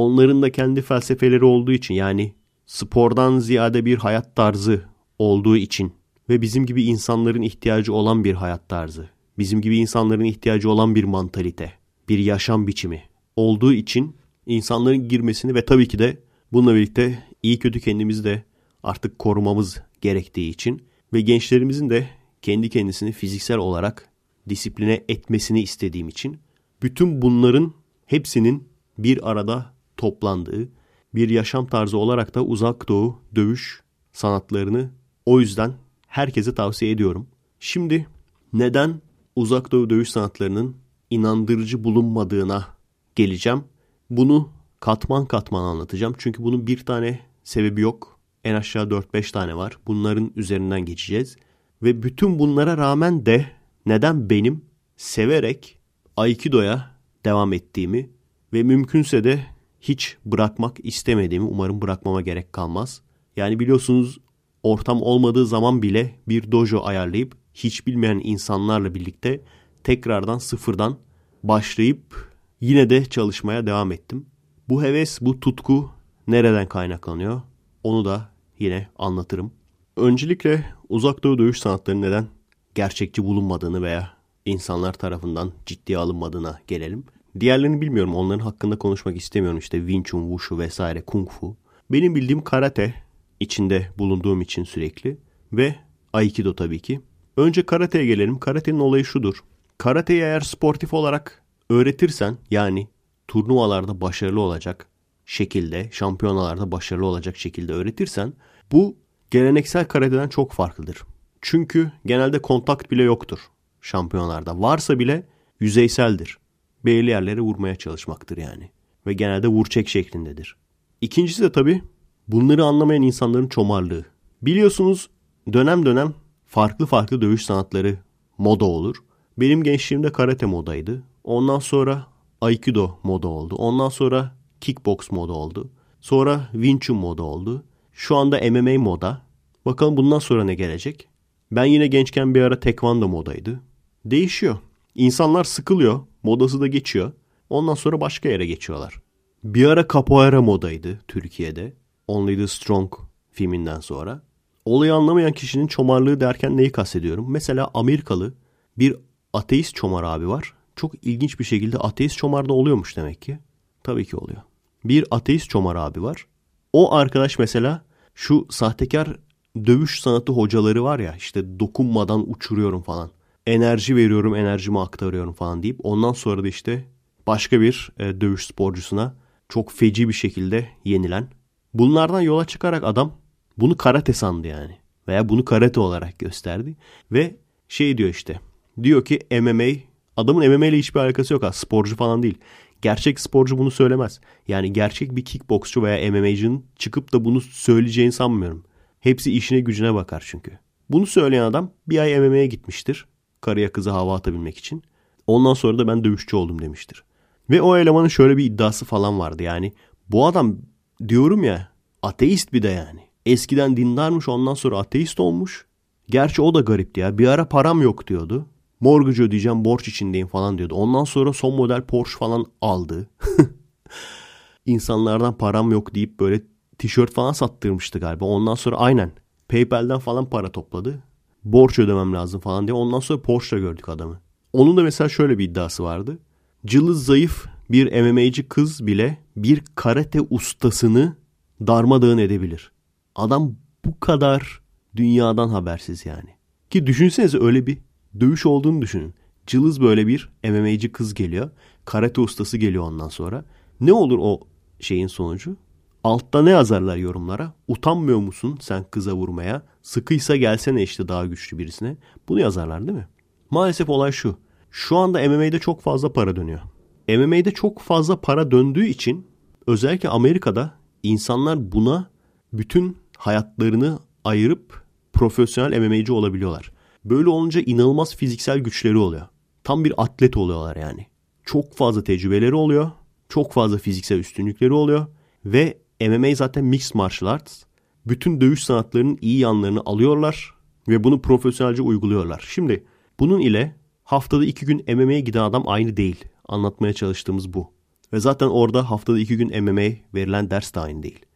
onların da kendi felsefeleri olduğu için yani spordan ziyade bir hayat tarzı olduğu için ve bizim gibi insanların ihtiyacı olan bir hayat tarzı, bizim gibi insanların ihtiyacı olan bir mantalite, bir yaşam biçimi olduğu için insanların girmesini ve tabii ki de bununla birlikte iyi kötü kendimizi de artık korumamız gerektiği için ve gençlerimizin de kendi kendisini fiziksel olarak disipline etmesini istediğim için bütün bunların hepsinin bir arada toplandığı bir yaşam tarzı olarak da uzak doğu dövüş sanatlarını o yüzden herkese tavsiye ediyorum. Şimdi neden uzak doğu dövüş sanatlarının inandırıcı bulunmadığına geleceğim. Bunu katman katman anlatacağım. Çünkü bunun bir tane sebebi yok. En aşağı 4-5 tane var. Bunların üzerinden geçeceğiz. Ve bütün bunlara rağmen de neden benim severek Aikido'ya devam ettiğimi ve mümkünse de hiç bırakmak istemediğimi umarım bırakmama gerek kalmaz. Yani biliyorsunuz ortam olmadığı zaman bile bir dojo ayarlayıp hiç bilmeyen insanlarla birlikte tekrardan sıfırdan başlayıp yine de çalışmaya devam ettim. Bu heves, bu tutku nereden kaynaklanıyor? Onu da yine anlatırım. Öncelikle uzak doğu dövüş sanatlarının neden gerçekçi bulunmadığını veya insanlar tarafından ciddiye alınmadığına gelelim. Diğerlerini bilmiyorum. Onların hakkında konuşmak istemiyorum. İşte Wing Chun, Wushu vesaire, Kung Fu. Benim bildiğim karate içinde bulunduğum için sürekli ve Aikido tabii ki. Önce karateye gelelim. Karatenin olayı şudur. Karateyi eğer sportif olarak öğretirsen yani turnuvalarda başarılı olacak şekilde, şampiyonalarda başarılı olacak şekilde öğretirsen bu geleneksel karateden çok farklıdır. Çünkü genelde kontakt bile yoktur şampiyonlarda. Varsa bile yüzeyseldir. Belirli yerlere vurmaya çalışmaktır yani. Ve genelde vur çek şeklindedir. İkincisi de tabii bunları anlamayan insanların çomarlığı. Biliyorsunuz dönem dönem farklı farklı dövüş sanatları moda olur. Benim gençliğimde karate modaydı. Ondan sonra aikido moda oldu. Ondan sonra kickbox moda oldu. Sonra Wing Chun moda oldu. Şu anda MMA moda. Bakalım bundan sonra ne gelecek? Ben yine gençken bir ara tekvando modaydı. Değişiyor. İnsanlar sıkılıyor. Modası da geçiyor. Ondan sonra başka yere geçiyorlar. Bir ara capoeira modaydı Türkiye'de. Only the Strong filminden sonra. Olayı anlamayan kişinin çomarlığı derken neyi kastediyorum? Mesela Amerikalı bir ateist çomar abi var. Çok ilginç bir şekilde ateist çomar da oluyormuş demek ki. Tabii ki oluyor. Bir ateist çomar abi var. O arkadaş mesela şu sahtekar dövüş sanatı hocaları var ya işte dokunmadan uçuruyorum falan. Enerji veriyorum, enerjimi aktarıyorum falan deyip ondan sonra da işte başka bir e, dövüş sporcusuna çok feci bir şekilde yenilen. Bunlardan yola çıkarak adam bunu karate sandı yani. Veya bunu karate olarak gösterdi. Ve şey diyor işte. Diyor ki MMA adamın MMA ile hiçbir alakası yok ha. Sporcu falan değil. Gerçek sporcu bunu söylemez. Yani gerçek bir kickboksçu veya MMA'cının çıkıp da bunu söyleyeceğini sanmıyorum. Hepsi işine gücüne bakar çünkü. Bunu söyleyen adam bir ay MMA'ye gitmiştir. Karıya kıza hava atabilmek için. Ondan sonra da ben dövüşçü oldum demiştir. Ve o elemanın şöyle bir iddiası falan vardı. Yani bu adam diyorum ya ateist bir de yani. Eskiden dindarmış ondan sonra ateist olmuş. Gerçi o da garipti ya. Bir ara param yok diyordu. Mortgage ödeyeceğim borç içindeyim falan diyordu. Ondan sonra son model Porsche falan aldı. [laughs] İnsanlardan param yok deyip böyle tişört falan sattırmıştı galiba. Ondan sonra aynen PayPal'den falan para topladı. Borç ödemem lazım falan diye. Ondan sonra Porsche'la gördük adamı. Onun da mesela şöyle bir iddiası vardı. Cılız zayıf bir MMA'ci kız bile bir karate ustasını darmadağın edebilir. Adam bu kadar dünyadan habersiz yani. Ki düşünsenize öyle bir dövüş olduğunu düşünün. Cılız böyle bir MMA'ci kız geliyor. Karate ustası geliyor ondan sonra. Ne olur o şeyin sonucu? Altta ne yazarlar yorumlara? Utanmıyor musun sen kıza vurmaya? Sıkıysa gelsene işte daha güçlü birisine. Bunu yazarlar değil mi? Maalesef olay şu. Şu anda MMA'de çok fazla para dönüyor. MMA'de çok fazla para döndüğü için özellikle Amerika'da insanlar buna bütün hayatlarını ayırıp profesyonel MMA'ci olabiliyorlar. Böyle olunca inanılmaz fiziksel güçleri oluyor. Tam bir atlet oluyorlar yani. Çok fazla tecrübeleri oluyor. Çok fazla fiziksel üstünlükleri oluyor. Ve MMA zaten mixed martial arts. Bütün dövüş sanatlarının iyi yanlarını alıyorlar ve bunu profesyonelce uyguluyorlar. Şimdi bunun ile haftada iki gün MMA'ye giden adam aynı değil. Anlatmaya çalıştığımız bu. Ve zaten orada haftada iki gün MMA verilen ders de aynı değil.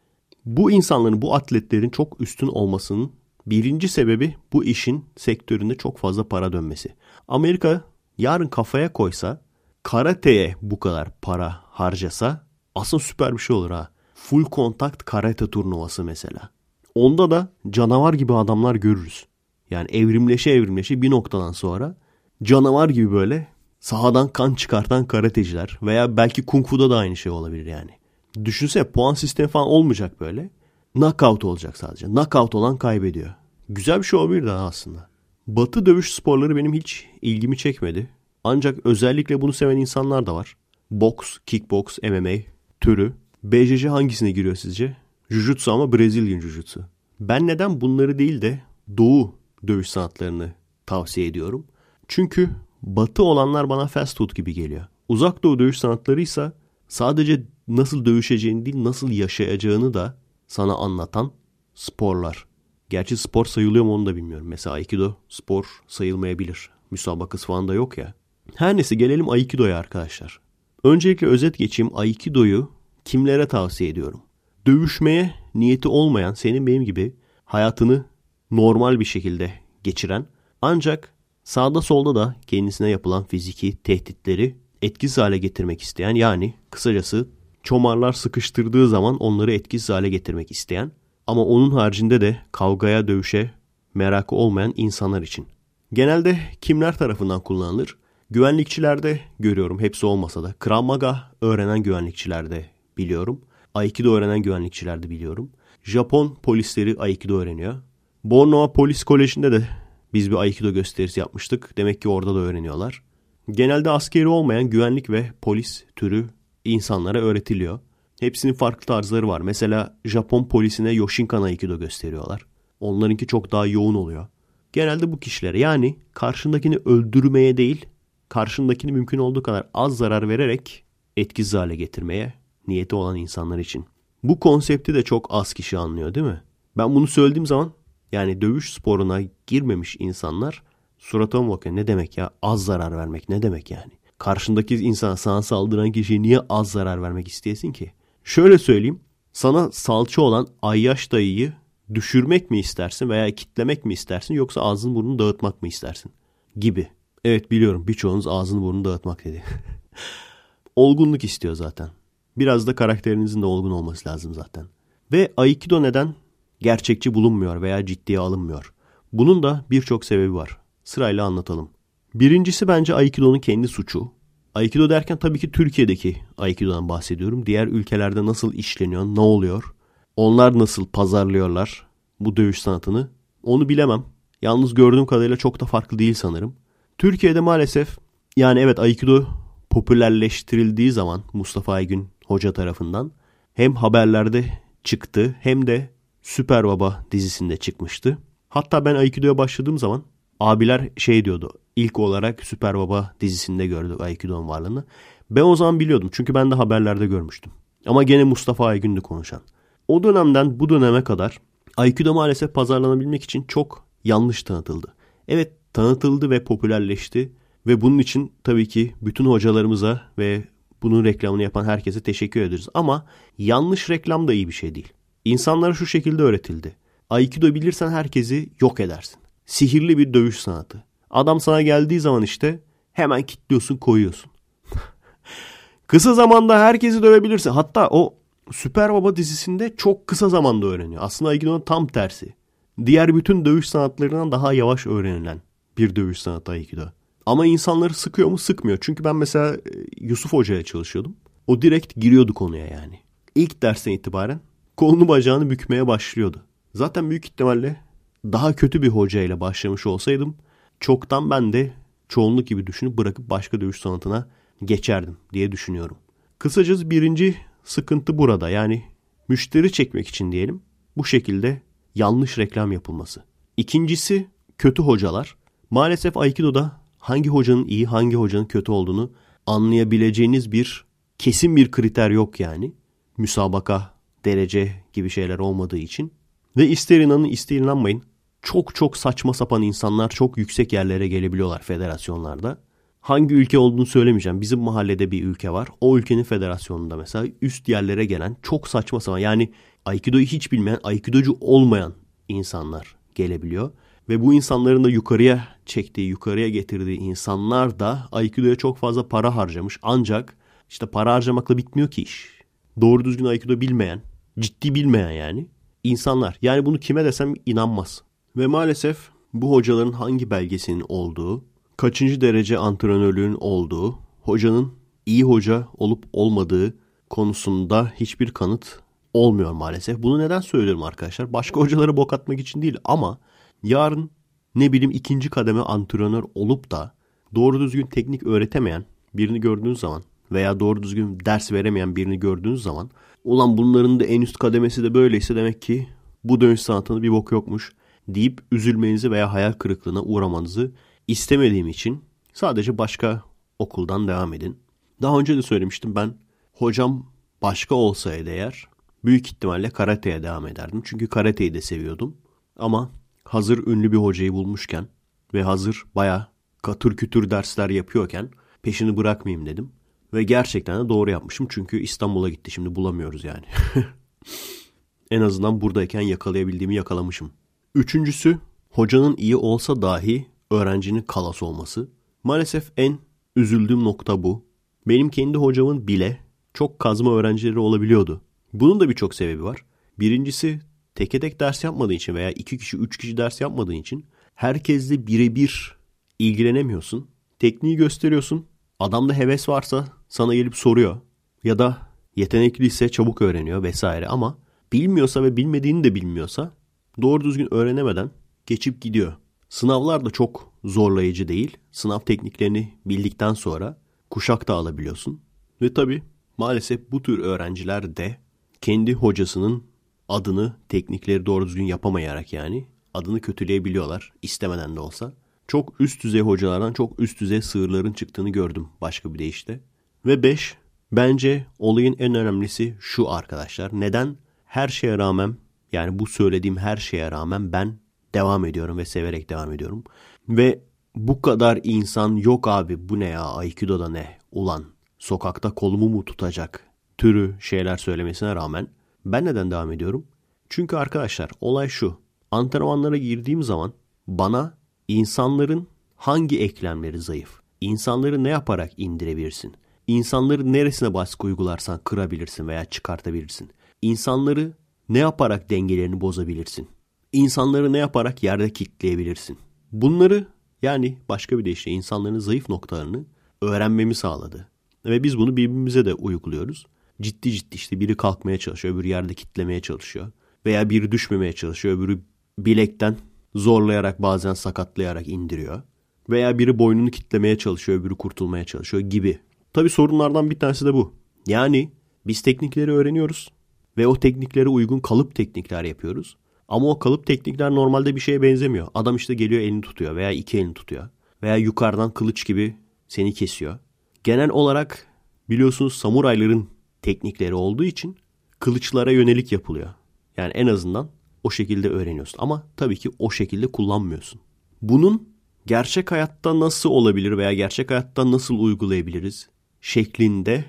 Bu insanların, bu atletlerin çok üstün olmasının birinci sebebi bu işin sektöründe çok fazla para dönmesi. Amerika yarın kafaya koysa, karateye bu kadar para harcasa aslında süper bir şey olur ha. Full kontakt karate turnuvası mesela. Onda da canavar gibi adamlar görürüz. Yani evrimleşe evrimleşe bir noktadan sonra canavar gibi böyle sahadan kan çıkartan karateciler veya belki kung fu'da da aynı şey olabilir yani. Düşünsene puan sistemi falan olmayacak böyle. Knockout olacak sadece. Knockout olan kaybediyor. Güzel bir şey olabilir daha aslında. Batı dövüş sporları benim hiç ilgimi çekmedi. Ancak özellikle bunu seven insanlar da var. Boks, kickbox, MMA türü. BJJ hangisine giriyor sizce? Jujutsu ama Brezilyan Jujutsu. Ben neden bunları değil de Doğu dövüş sanatlarını tavsiye ediyorum? Çünkü Batı olanlar bana fast food gibi geliyor. Uzak Doğu dövüş sanatları ise sadece nasıl dövüşeceğini değil nasıl yaşayacağını da sana anlatan sporlar. Gerçi spor sayılıyor mu onu da bilmiyorum. Mesela Aikido spor sayılmayabilir. Müsabakası falan da yok ya. Her neyse gelelim Aikido'ya arkadaşlar. Öncelikle özet geçeyim. Aikido'yu kimlere tavsiye ediyorum? Dövüşmeye niyeti olmayan senin benim gibi hayatını normal bir şekilde geçiren ancak sağda solda da kendisine yapılan fiziki tehditleri etkisiz hale getirmek isteyen yani kısacası çomarlar sıkıştırdığı zaman onları etkisiz hale getirmek isteyen ama onun haricinde de kavgaya dövüşe merakı olmayan insanlar için. Genelde kimler tarafından kullanılır? Güvenlikçilerde görüyorum hepsi olmasa da. Krav Maga öğrenen güvenlikçilerde biliyorum. Aikido öğrenen güvenlikçilerde biliyorum. Japon polisleri Aikido öğreniyor. Bornova Polis Koleji'nde de biz bir Aikido gösterisi yapmıştık. Demek ki orada da öğreniyorlar. genelde askeri olmayan güvenlik ve polis türü insanlara öğretiliyor. Hepsinin farklı tarzları var. Mesela Japon polisine Yoshinkan Aikido gösteriyorlar. Onlarınki çok daha yoğun oluyor. Genelde bu kişilere yani karşındakini öldürmeye değil, karşındakini mümkün olduğu kadar az zarar vererek etkisiz hale getirmeye niyeti olan insanlar için. Bu konsepti de çok az kişi anlıyor değil mi? Ben bunu söylediğim zaman yani dövüş sporuna girmemiş insanlar suratıma bakıyor. Ne demek ya? Az zarar vermek ne demek yani? Karşındaki insana sana saldıran kişiye niye az zarar vermek isteyesin ki? Şöyle söyleyeyim. Sana salça olan Ayyaş dayıyı düşürmek mi istersin veya kitlemek mi istersin yoksa ağzını burnunu dağıtmak mı istersin? Gibi. Evet biliyorum birçoğunuz ağzını burnunu dağıtmak dedi. [laughs] Olgunluk istiyor zaten. Biraz da karakterinizin de olgun olması lazım zaten. Ve Aikido neden gerçekçi bulunmuyor veya ciddiye alınmıyor? Bunun da birçok sebebi var. Sırayla anlatalım. Birincisi bence Aikido'nun kendi suçu. Aikido derken tabii ki Türkiye'deki Aikido'dan bahsediyorum. Diğer ülkelerde nasıl işleniyor, ne oluyor? Onlar nasıl pazarlıyorlar bu dövüş sanatını? Onu bilemem. Yalnız gördüğüm kadarıyla çok da farklı değil sanırım. Türkiye'de maalesef yani evet Aikido popülerleştirildiği zaman Mustafa Aygün hoca tarafından hem haberlerde çıktı hem de Süper Baba dizisinde çıkmıştı. Hatta ben Aikido'ya başladığım zaman abiler şey diyordu. İlk olarak Süper Baba dizisinde gördük Aikido'nun varlığını. Ben o zaman biliyordum çünkü ben de haberlerde görmüştüm. Ama gene Mustafa Aygün'dü konuşan. O dönemden bu döneme kadar Aikido maalesef pazarlanabilmek için çok yanlış tanıtıldı. Evet tanıtıldı ve popülerleşti ve bunun için tabii ki bütün hocalarımıza ve bunun reklamını yapan herkese teşekkür ederiz. Ama yanlış reklam da iyi bir şey değil. İnsanlara şu şekilde öğretildi. Aikido bilirsen herkesi yok edersin. Sihirli bir dövüş sanatı. Adam sana geldiği zaman işte hemen kilitliyorsun koyuyorsun. [laughs] kısa zamanda herkesi dövebilirsin. Hatta o Süper Baba dizisinde çok kısa zamanda öğreniyor. Aslında Aikido'nun tam tersi. Diğer bütün dövüş sanatlarından daha yavaş öğrenilen bir dövüş sanatı Aikido. Ama insanları sıkıyor mu? Sıkmıyor. Çünkü ben mesela e, Yusuf Hoca'ya çalışıyordum. O direkt giriyordu konuya yani. İlk dersten itibaren kolunu bacağını bükmeye başlıyordu. Zaten büyük ihtimalle daha kötü bir hocayla başlamış olsaydım çoktan ben de çoğunluk gibi düşünüp bırakıp başka dövüş sanatına geçerdim diye düşünüyorum. Kısacası birinci sıkıntı burada. Yani müşteri çekmek için diyelim bu şekilde yanlış reklam yapılması. İkincisi kötü hocalar. Maalesef Aikido'da hangi hocanın iyi hangi hocanın kötü olduğunu anlayabileceğiniz bir kesin bir kriter yok yani. Müsabaka, derece gibi şeyler olmadığı için. Ve ister inanın ister inanmayın çok çok saçma sapan insanlar çok yüksek yerlere gelebiliyorlar federasyonlarda. Hangi ülke olduğunu söylemeyeceğim. Bizim mahallede bir ülke var. O ülkenin federasyonunda mesela üst yerlere gelen çok saçma sapan yani Aikido'yu hiç bilmeyen, Aikidocu olmayan insanlar gelebiliyor. Ve bu insanların da yukarıya çektiği, yukarıya getirdiği insanlar da Aikido'ya çok fazla para harcamış. Ancak işte para harcamakla bitmiyor ki iş. Doğru düzgün Aikido bilmeyen, ciddi bilmeyen yani insanlar. Yani bunu kime desem inanmaz. Ve maalesef bu hocaların hangi belgesinin olduğu, kaçıncı derece antrenörlüğün olduğu, hocanın iyi hoca olup olmadığı konusunda hiçbir kanıt olmuyor maalesef. Bunu neden söylüyorum arkadaşlar? Başka hocalara bok atmak için değil ama yarın ne bileyim ikinci kademe antrenör olup da doğru düzgün teknik öğretemeyen birini gördüğünüz zaman veya doğru düzgün ders veremeyen birini gördüğünüz zaman ulan bunların da en üst kademesi de böyleyse demek ki bu dönüş sanatında bir bok yokmuş deyip üzülmenizi veya hayal kırıklığına uğramanızı istemediğim için sadece başka okuldan devam edin. Daha önce de söylemiştim ben hocam başka olsaydı eğer büyük ihtimalle karateye devam ederdim. Çünkü karateyi de seviyordum. Ama hazır ünlü bir hocayı bulmuşken ve hazır baya katır kütür dersler yapıyorken peşini bırakmayayım dedim. Ve gerçekten de doğru yapmışım çünkü İstanbul'a gitti şimdi bulamıyoruz yani. [laughs] en azından buradayken yakalayabildiğimi yakalamışım. Üçüncüsü hocanın iyi olsa dahi öğrencinin kalas olması. Maalesef en üzüldüğüm nokta bu. Benim kendi hocamın bile çok kazma öğrencileri olabiliyordu. Bunun da birçok sebebi var. Birincisi teke tek ders yapmadığın için veya iki kişi üç kişi ders yapmadığın için herkesle birebir ilgilenemiyorsun. Tekniği gösteriyorsun. Adamda heves varsa sana gelip soruyor. Ya da yetenekliyse çabuk öğreniyor vesaire ama bilmiyorsa ve bilmediğini de bilmiyorsa doğru düzgün öğrenemeden geçip gidiyor. Sınavlar da çok zorlayıcı değil. Sınav tekniklerini bildikten sonra kuşak da alabiliyorsun. Ve tabii maalesef bu tür öğrenciler de kendi hocasının adını teknikleri doğru düzgün yapamayarak yani adını kötüleyebiliyorlar istemeden de olsa. Çok üst düzey hocalardan çok üst düzey sığırların çıktığını gördüm başka bir deyişle. Ve 5. Bence olayın en önemlisi şu arkadaşlar. Neden her şeye rağmen yani bu söylediğim her şeye rağmen ben devam ediyorum ve severek devam ediyorum. Ve bu kadar insan yok abi bu ne ya Aikido'da ne ulan sokakta kolumu mu tutacak türü şeyler söylemesine rağmen ben neden devam ediyorum? Çünkü arkadaşlar olay şu antrenmanlara girdiğim zaman bana insanların hangi eklemleri zayıf, insanları ne yaparak indirebilirsin, insanları neresine baskı uygularsan kırabilirsin veya çıkartabilirsin, insanları ne yaparak dengelerini bozabilirsin, insanları ne yaparak yerde kitleyebilirsin. Bunları yani başka bir deyişle insanların zayıf noktalarını öğrenmemi sağladı. Ve biz bunu birbirimize de uyguluyoruz. Ciddi ciddi işte biri kalkmaya çalışıyor, öbürü yerde kitlemeye çalışıyor. Veya biri düşmemeye çalışıyor, öbürü bilekten zorlayarak bazen sakatlayarak indiriyor. Veya biri boynunu kitlemeye çalışıyor, öbürü kurtulmaya çalışıyor gibi. Tabi sorunlardan bir tanesi de bu. Yani biz teknikleri öğreniyoruz ve o tekniklere uygun kalıp teknikler yapıyoruz. Ama o kalıp teknikler normalde bir şeye benzemiyor. Adam işte geliyor elini tutuyor veya iki elini tutuyor. Veya yukarıdan kılıç gibi seni kesiyor. Genel olarak biliyorsunuz samurayların teknikleri olduğu için kılıçlara yönelik yapılıyor. Yani en azından o şekilde öğreniyorsun. Ama tabii ki o şekilde kullanmıyorsun. Bunun gerçek hayatta nasıl olabilir veya gerçek hayatta nasıl uygulayabiliriz şeklinde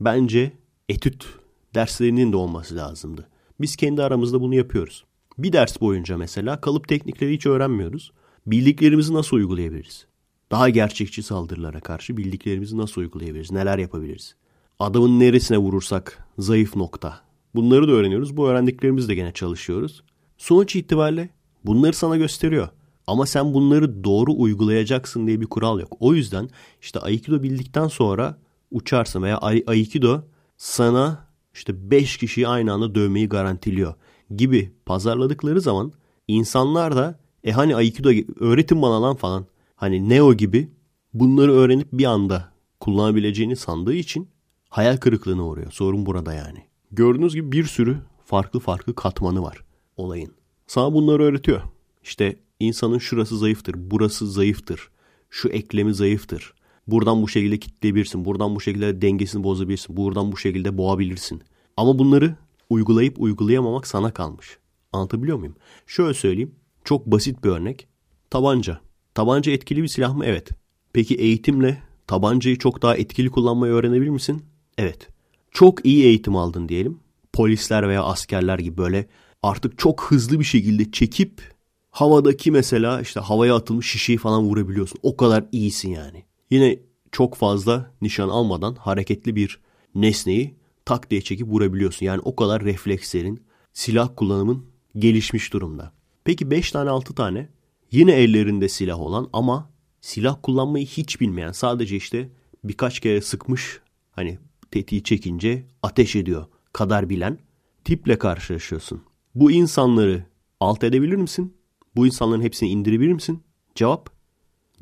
bence etüt derslerinin de olması lazımdı. Biz kendi aramızda bunu yapıyoruz. Bir ders boyunca mesela kalıp teknikleri hiç öğrenmiyoruz. Bildiklerimizi nasıl uygulayabiliriz? Daha gerçekçi saldırılara karşı bildiklerimizi nasıl uygulayabiliriz? Neler yapabiliriz? Adamın neresine vurursak zayıf nokta. Bunları da öğreniyoruz. Bu öğrendiklerimizi de gene çalışıyoruz. Sonuç itibariyle bunları sana gösteriyor. Ama sen bunları doğru uygulayacaksın diye bir kural yok. O yüzden işte Aikido bildikten sonra uçarsın veya Aikido sana işte 5 kişiyi aynı anda dövmeyi garantiliyor gibi pazarladıkları zaman insanlar da e hani Aikido öğretin bana lan falan hani Neo gibi bunları öğrenip bir anda kullanabileceğini sandığı için hayal kırıklığına uğruyor. Sorun burada yani. Gördüğünüz gibi bir sürü farklı farklı katmanı var olayın. Sana bunları öğretiyor. İşte insanın şurası zayıftır, burası zayıftır, şu eklemi zayıftır. Buradan bu şekilde kitleyebilirsin, buradan bu şekilde dengesini bozabilirsin, buradan bu şekilde boğabilirsin. Ama bunları uygulayıp uygulayamamak sana kalmış. Anlatabiliyor muyum? Şöyle söyleyeyim. Çok basit bir örnek. Tabanca. Tabanca etkili bir silah mı? Evet. Peki eğitimle tabancayı çok daha etkili kullanmayı öğrenebilir misin? Evet. Çok iyi eğitim aldın diyelim. Polisler veya askerler gibi böyle artık çok hızlı bir şekilde çekip havadaki mesela işte havaya atılmış şişeyi falan vurabiliyorsun. O kadar iyisin yani. Yine çok fazla nişan almadan hareketli bir nesneyi tak diye çekip vurabiliyorsun. Yani o kadar reflekslerin, silah kullanımın gelişmiş durumda. Peki 5 tane 6 tane yine ellerinde silah olan ama silah kullanmayı hiç bilmeyen sadece işte birkaç kere sıkmış hani tetiği çekince ateş ediyor kadar bilen tiple karşılaşıyorsun. Bu insanları alt edebilir misin? Bu insanların hepsini indirebilir misin? Cevap?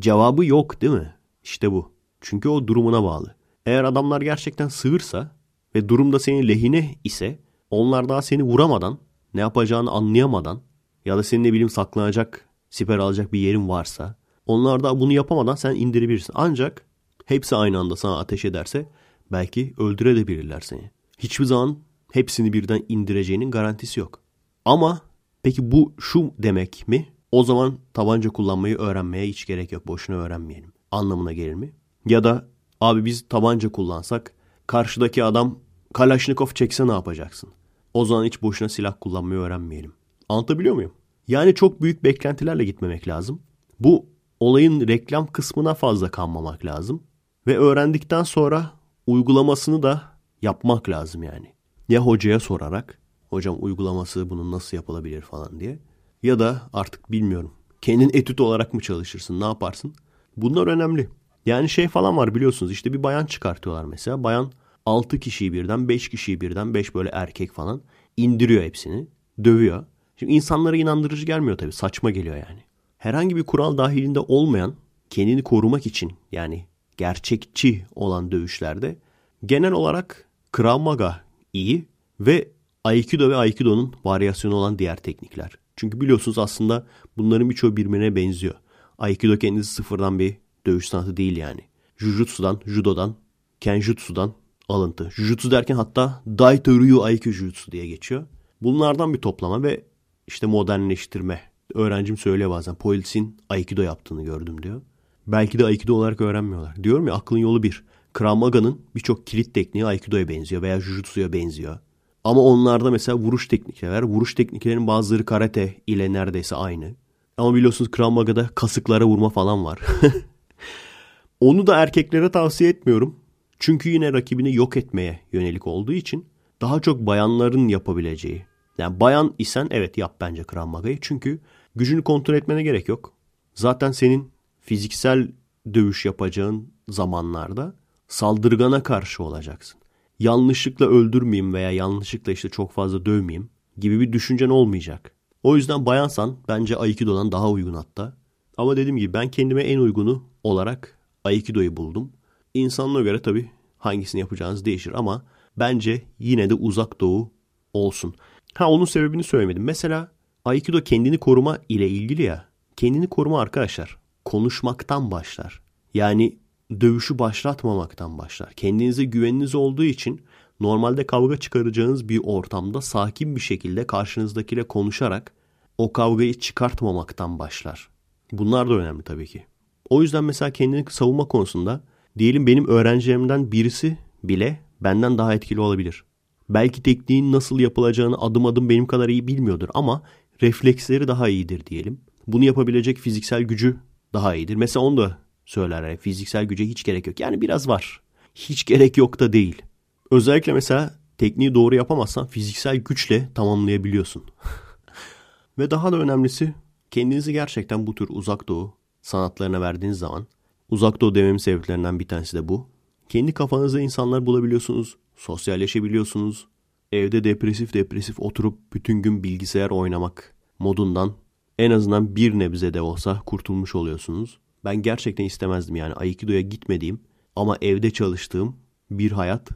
Cevabı yok değil mi? İşte bu. Çünkü o durumuna bağlı. Eğer adamlar gerçekten sığırsa ve durumda senin lehine ise onlar daha seni vuramadan, ne yapacağını anlayamadan ya da senin ne bileyim saklanacak, siper alacak bir yerin varsa onlar da bunu yapamadan sen indirebilirsin. Ancak hepsi aynı anda sana ateş ederse belki öldürebilirler seni. Hiçbir zaman hepsini birden indireceğinin garantisi yok. Ama peki bu şu demek mi? O zaman tabanca kullanmayı öğrenmeye hiç gerek yok. Boşuna öğrenmeyelim. Anlamına gelir mi? Ya da abi biz tabanca kullansak karşıdaki adam Kalaşnikov çekse ne yapacaksın? O zaman hiç boşuna silah kullanmayı öğrenmeyelim. Anlatabiliyor muyum? Yani çok büyük beklentilerle gitmemek lazım. Bu olayın reklam kısmına fazla kanmamak lazım. Ve öğrendikten sonra uygulamasını da yapmak lazım yani. Ya hocaya sorarak hocam uygulaması bunun nasıl yapılabilir falan diye. Ya da artık bilmiyorum. Kendin etüt olarak mı çalışırsın ne yaparsın? Bunlar önemli. Yani şey falan var biliyorsunuz işte bir bayan çıkartıyorlar mesela. Bayan 6 kişiyi birden 5 kişiyi birden 5 böyle erkek falan indiriyor hepsini. Dövüyor. Şimdi insanlara inandırıcı gelmiyor tabii saçma geliyor yani. herhangi bir kural dahilinde olmayan kendini korumak için yani gerçekçi olan dövüşlerde genel olarak Krav Maga iyi ve Aikido ve Aikido'nun varyasyonu olan diğer teknikler. Çünkü biliyorsunuz aslında bunların birçoğu birbirine benziyor. Aikido kendisi sıfırdan bir dövüş sanatı değil yani. Jujutsu'dan, Judo'dan, Kenjutsu'dan alıntı. Jujutsu derken hatta Daito Ryu Aikido Jujutsu diye geçiyor. Bunlardan bir toplama ve işte modernleştirme. Öğrencim söylüyor bazen polisin Aikido yaptığını gördüm diyor. Belki de Aikido olarak öğrenmiyorlar. Diyorum ya aklın yolu bir. Krav Maga'nın birçok kilit tekniği Aikido'ya benziyor veya Jujutsu'ya benziyor. Ama onlarda mesela vuruş teknikleri var. Vuruş tekniklerinin bazıları karate ile neredeyse aynı. Ama biliyorsunuz Krav Maga'da kasıklara vurma falan var. [laughs] Onu da erkeklere tavsiye etmiyorum. Çünkü yine rakibini yok etmeye yönelik olduğu için daha çok bayanların yapabileceği. Yani bayan isen evet yap bence Krav Maga'yı. Çünkü gücünü kontrol etmene gerek yok. Zaten senin fiziksel dövüş yapacağın zamanlarda saldırgana karşı olacaksın. Yanlışlıkla öldürmeyeyim veya yanlışlıkla işte çok fazla dövmeyeyim gibi bir düşüncen olmayacak. O yüzden bayansan bence Aikido'dan daha uygun hatta. Ama dediğim gibi ben kendime en uygunu olarak Aikido'yu buldum. İnsanına göre tabii hangisini yapacağınız değişir ama bence yine de uzak doğu olsun. Ha onun sebebini söylemedim. Mesela Aikido kendini koruma ile ilgili ya. Kendini koruma arkadaşlar konuşmaktan başlar. Yani dövüşü başlatmamaktan başlar. Kendinize güveniniz olduğu için normalde kavga çıkaracağınız bir ortamda sakin bir şekilde karşınızdakiyle konuşarak o kavgayı çıkartmamaktan başlar. Bunlar da önemli tabii ki. O yüzden mesela kendini savunma konusunda diyelim benim öğrencilerimden birisi bile benden daha etkili olabilir. Belki tekniğin nasıl yapılacağını adım adım benim kadar iyi bilmiyordur ama refleksleri daha iyidir diyelim. Bunu yapabilecek fiziksel gücü daha iyidir. Mesela onu da söyler. Yani fiziksel güce hiç gerek yok. Yani biraz var. Hiç gerek yok da değil. Özellikle mesela tekniği doğru yapamazsan fiziksel güçle tamamlayabiliyorsun. [laughs] Ve daha da önemlisi kendinizi gerçekten bu tür uzak doğu sanatlarına verdiğiniz zaman uzak doğu dememin sebeplerinden bir tanesi de bu. Kendi kafanızda insanlar bulabiliyorsunuz, sosyalleşebiliyorsunuz. Evde depresif depresif oturup bütün gün bilgisayar oynamak modundan en azından bir nebze de olsa kurtulmuş oluyorsunuz. Ben gerçekten istemezdim yani Aikido'ya gitmediğim ama evde çalıştığım bir hayat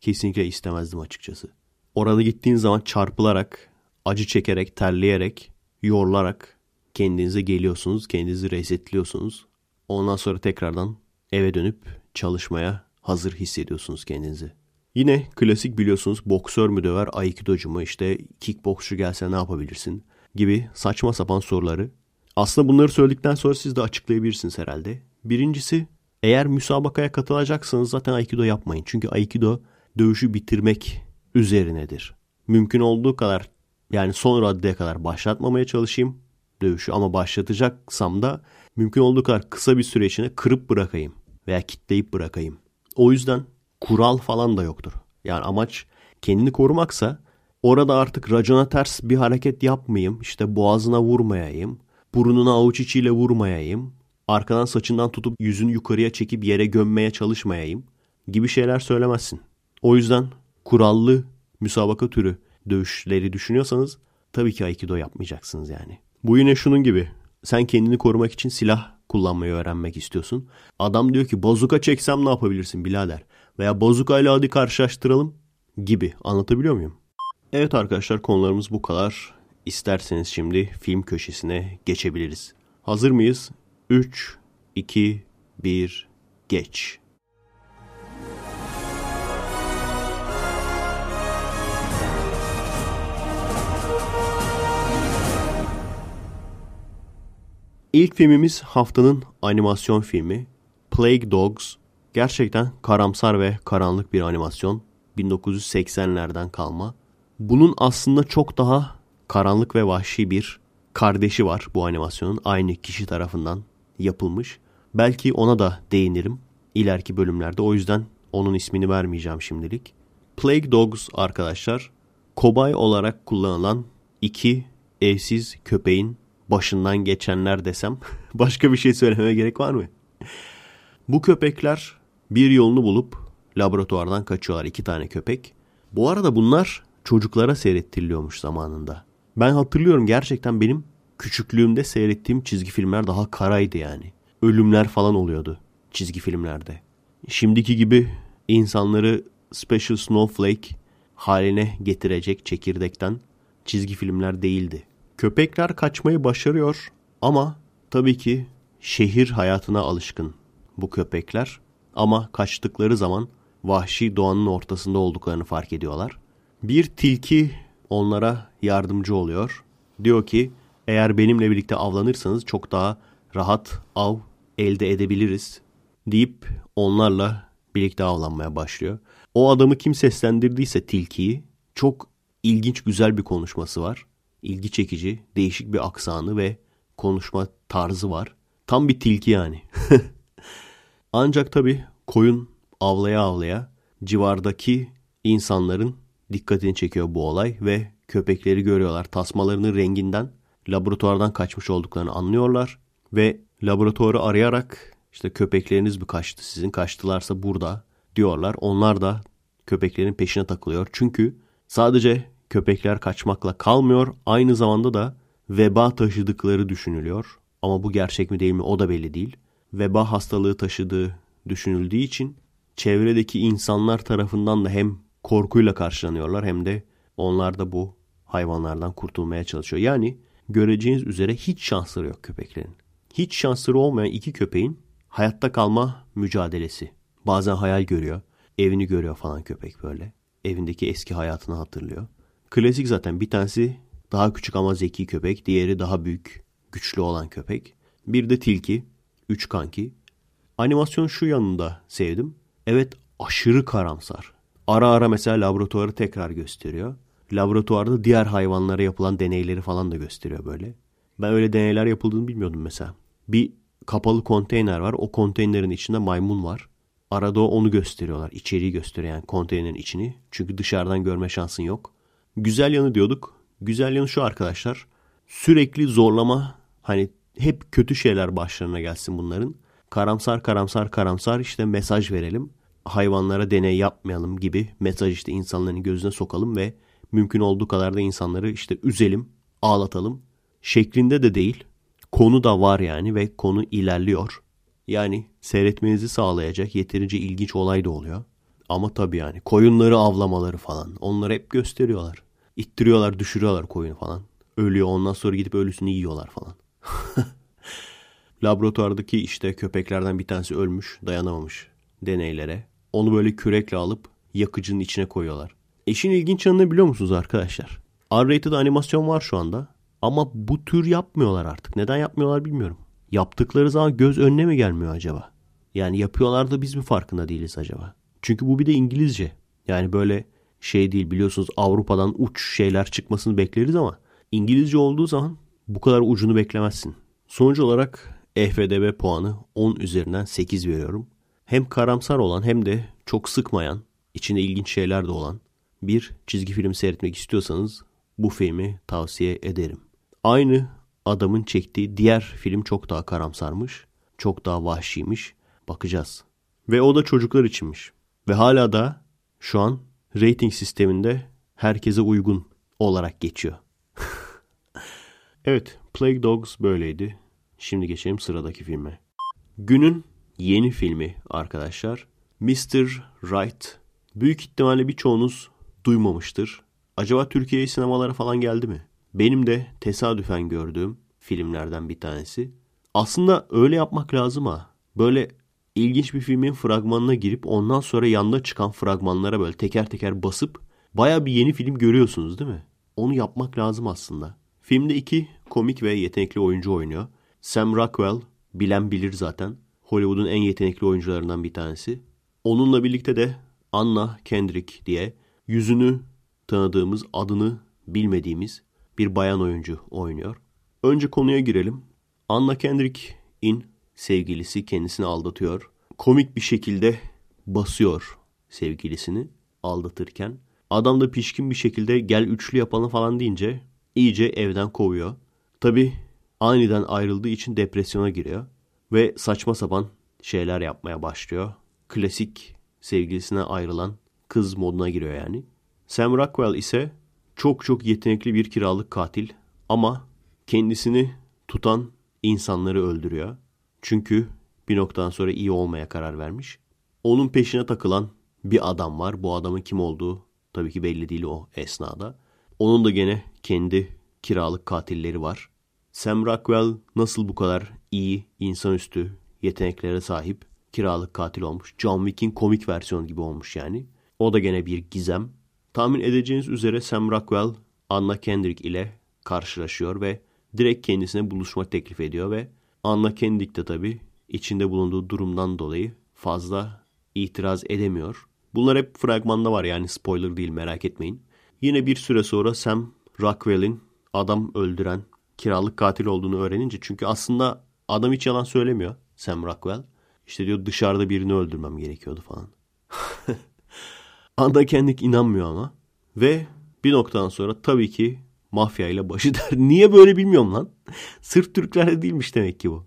kesinlikle istemezdim açıkçası. Orada gittiğin zaman çarpılarak, acı çekerek, terleyerek, yorularak kendinize geliyorsunuz, kendinizi resetliyorsunuz. Ondan sonra tekrardan eve dönüp çalışmaya hazır hissediyorsunuz kendinizi. Yine klasik biliyorsunuz boksör mü döver, aikidocu mu işte kickboksçu gelse ne yapabilirsin gibi saçma sapan soruları. Aslında bunları söyledikten sonra siz de açıklayabilirsiniz herhalde. Birincisi eğer müsabakaya katılacaksanız zaten Aikido yapmayın. Çünkü Aikido dövüşü bitirmek üzerinedir. Mümkün olduğu kadar yani son raddeye kadar başlatmamaya çalışayım dövüşü ama başlatacaksam da mümkün olduğu kadar kısa bir süre içinde kırıp bırakayım veya kitleyip bırakayım. O yüzden kural falan da yoktur. Yani amaç kendini korumaksa orada artık racona ters bir hareket yapmayayım. İşte boğazına vurmayayım. Burnuna avuç içiyle vurmayayım. Arkadan saçından tutup yüzünü yukarıya çekip yere gömmeye çalışmayayım gibi şeyler söylemezsin. O yüzden kurallı müsabaka türü dövüşleri düşünüyorsanız tabii ki Aikido yapmayacaksınız yani. Bu yine şunun gibi. Sen kendini korumak için silah kullanmayı öğrenmek istiyorsun. Adam diyor ki bozuka çeksem ne yapabilirsin birader? Veya bozukayla hadi karşılaştıralım gibi. Anlatabiliyor muyum? Evet arkadaşlar konularımız bu kadar. İsterseniz şimdi film köşesine geçebiliriz. Hazır mıyız? 3, 2, 1, geç. İlk filmimiz haftanın animasyon filmi Plague Dogs. Gerçekten karamsar ve karanlık bir animasyon. 1980'lerden kalma. Bunun aslında çok daha karanlık ve vahşi bir kardeşi var bu animasyonun. Aynı kişi tarafından yapılmış. Belki ona da değinirim ileriki bölümlerde. O yüzden onun ismini vermeyeceğim şimdilik. Plague Dogs arkadaşlar kobay olarak kullanılan iki evsiz köpeğin başından geçenler desem [laughs] başka bir şey söylememe gerek var mı? Bu köpekler bir yolunu bulup laboratuvardan kaçıyorlar iki tane köpek. Bu arada bunlar çocuklara seyrettiriliyormuş zamanında. Ben hatırlıyorum gerçekten benim küçüklüğümde seyrettiğim çizgi filmler daha karaydı yani. Ölümler falan oluyordu çizgi filmlerde. Şimdiki gibi insanları Special Snowflake haline getirecek çekirdekten çizgi filmler değildi. Köpekler kaçmayı başarıyor ama tabii ki şehir hayatına alışkın bu köpekler ama kaçtıkları zaman vahşi doğanın ortasında olduklarını fark ediyorlar. Bir tilki onlara yardımcı oluyor. Diyor ki eğer benimle birlikte avlanırsanız çok daha rahat av elde edebiliriz deyip onlarla birlikte avlanmaya başlıyor. O adamı kim seslendirdiyse tilkiyi çok ilginç güzel bir konuşması var. İlgi çekici, değişik bir aksanı ve konuşma tarzı var. Tam bir tilki yani. [laughs] Ancak tabii koyun avlaya avlaya civardaki insanların dikkatini çekiyor bu olay ve köpekleri görüyorlar. Tasmalarının renginden laboratuvardan kaçmış olduklarını anlıyorlar ve laboratuvarı arayarak işte köpekleriniz mi kaçtı sizin kaçtılarsa burada diyorlar. Onlar da köpeklerin peşine takılıyor. Çünkü sadece köpekler kaçmakla kalmıyor aynı zamanda da veba taşıdıkları düşünülüyor. Ama bu gerçek mi değil mi o da belli değil. Veba hastalığı taşıdığı düşünüldüğü için çevredeki insanlar tarafından da hem korkuyla karşılanıyorlar hem de onlar da bu hayvanlardan kurtulmaya çalışıyor. Yani göreceğiniz üzere hiç şansları yok köpeklerin. Hiç şansları olmayan iki köpeğin hayatta kalma mücadelesi. Bazen hayal görüyor, evini görüyor falan köpek böyle. Evindeki eski hayatını hatırlıyor. Klasik zaten bir tanesi daha küçük ama zeki köpek, diğeri daha büyük, güçlü olan köpek. Bir de tilki, üç kanki. Animasyon şu yanında sevdim. Evet aşırı karamsar. Ara ara mesela laboratuvarı tekrar gösteriyor. Laboratuvarda diğer hayvanlara yapılan deneyleri falan da gösteriyor böyle. Ben öyle deneyler yapıldığını bilmiyordum mesela. Bir kapalı konteyner var. O konteynerin içinde maymun var. Arada onu gösteriyorlar. İçeriği gösteriyor yani konteynerin içini. Çünkü dışarıdan görme şansın yok. Güzel yanı diyorduk. Güzel yanı şu arkadaşlar. Sürekli zorlama hani hep kötü şeyler başlarına gelsin bunların. Karamsar karamsar karamsar işte mesaj verelim. Hayvanlara deney yapmayalım gibi mesaj işte insanların gözüne sokalım ve mümkün olduğu kadar da insanları işte üzelim, ağlatalım şeklinde de değil. Konu da var yani ve konu ilerliyor. Yani seyretmenizi sağlayacak yeterince ilginç olay da oluyor. Ama tabii yani koyunları avlamaları falan onları hep gösteriyorlar. İttiriyorlar düşürüyorlar koyunu falan. Ölüyor ondan sonra gidip ölüsünü yiyorlar falan. [laughs] Laboratuvardaki işte köpeklerden bir tanesi ölmüş dayanamamış deneylere. Onu böyle kürekle alıp yakıcının içine koyuyorlar. İşin ilginç yanını biliyor musunuz arkadaşlar? R-rated animasyon var şu anda. Ama bu tür yapmıyorlar artık. Neden yapmıyorlar bilmiyorum. Yaptıkları zaman göz önüne mi gelmiyor acaba? Yani yapıyorlar da biz mi farkında değiliz acaba? Çünkü bu bir de İngilizce. Yani böyle şey değil biliyorsunuz Avrupa'dan uç şeyler çıkmasını bekleriz ama İngilizce olduğu zaman bu kadar ucunu beklemezsin. Sonuç olarak EFDB puanı 10 üzerinden 8 veriyorum. Hem karamsar olan hem de çok sıkmayan, içinde ilginç şeyler de olan bir çizgi film seyretmek istiyorsanız bu filmi tavsiye ederim. Aynı adamın çektiği diğer film çok daha karamsarmış, çok daha vahşiymiş. Bakacağız. Ve o da çocuklar içinmiş. Ve hala da şu an rating sisteminde herkese uygun olarak geçiyor. [laughs] evet, Plague Dogs böyleydi. Şimdi geçelim sıradaki filme. Günün yeni filmi arkadaşlar. Mr. Right. Büyük ihtimalle birçoğunuz duymamıştır. Acaba Türkiye'ye sinemalara falan geldi mi? Benim de tesadüfen gördüğüm filmlerden bir tanesi. Aslında öyle yapmak lazım ha. Böyle ilginç bir filmin fragmanına girip ondan sonra yanda çıkan fragmanlara böyle teker teker basıp baya bir yeni film görüyorsunuz değil mi? Onu yapmak lazım aslında. Filmde iki komik ve yetenekli oyuncu oynuyor. Sam Rockwell bilen bilir zaten. Hollywood'un en yetenekli oyuncularından bir tanesi. Onunla birlikte de Anna Kendrick diye yüzünü tanıdığımız, adını bilmediğimiz bir bayan oyuncu oynuyor. Önce konuya girelim. Anna Kendrick'in sevgilisi kendisini aldatıyor. Komik bir şekilde basıyor sevgilisini aldatırken. Adam da pişkin bir şekilde gel üçlü yapalım falan deyince iyice evden kovuyor. Tabi aniden ayrıldığı için depresyona giriyor. Ve saçma sapan şeyler yapmaya başlıyor. Klasik sevgilisine ayrılan kız moduna giriyor yani. Sam Rockwell ise çok çok yetenekli bir kiralık katil ama kendisini tutan insanları öldürüyor. Çünkü bir noktadan sonra iyi olmaya karar vermiş. Onun peşine takılan bir adam var. Bu adamın kim olduğu tabii ki belli değil o esnada. Onun da gene kendi kiralık katilleri var. Sam Rockwell nasıl bu kadar iyi, insanüstü yeteneklere sahip kiralık katil olmuş. John Wick'in komik versiyonu gibi olmuş yani. O da gene bir gizem. Tahmin edeceğiniz üzere Sam Rockwell Anna Kendrick ile karşılaşıyor ve direkt kendisine buluşma teklif ediyor ve Anna Kendrick de tabii içinde bulunduğu durumdan dolayı fazla itiraz edemiyor. Bunlar hep fragmanda var yani spoiler değil merak etmeyin. Yine bir süre sonra Sam Rockwell'in adam öldüren kiralık katil olduğunu öğrenince çünkü aslında adam hiç yalan söylemiyor Sam Rockwell. İşte diyor dışarıda birini öldürmem gerekiyordu falan. [laughs] Anda kendik inanmıyor ama. Ve bir noktadan sonra tabii ki mafya ile başı [laughs] der. Niye böyle bilmiyorum lan. Sırf Türklerde değilmiş demek ki bu.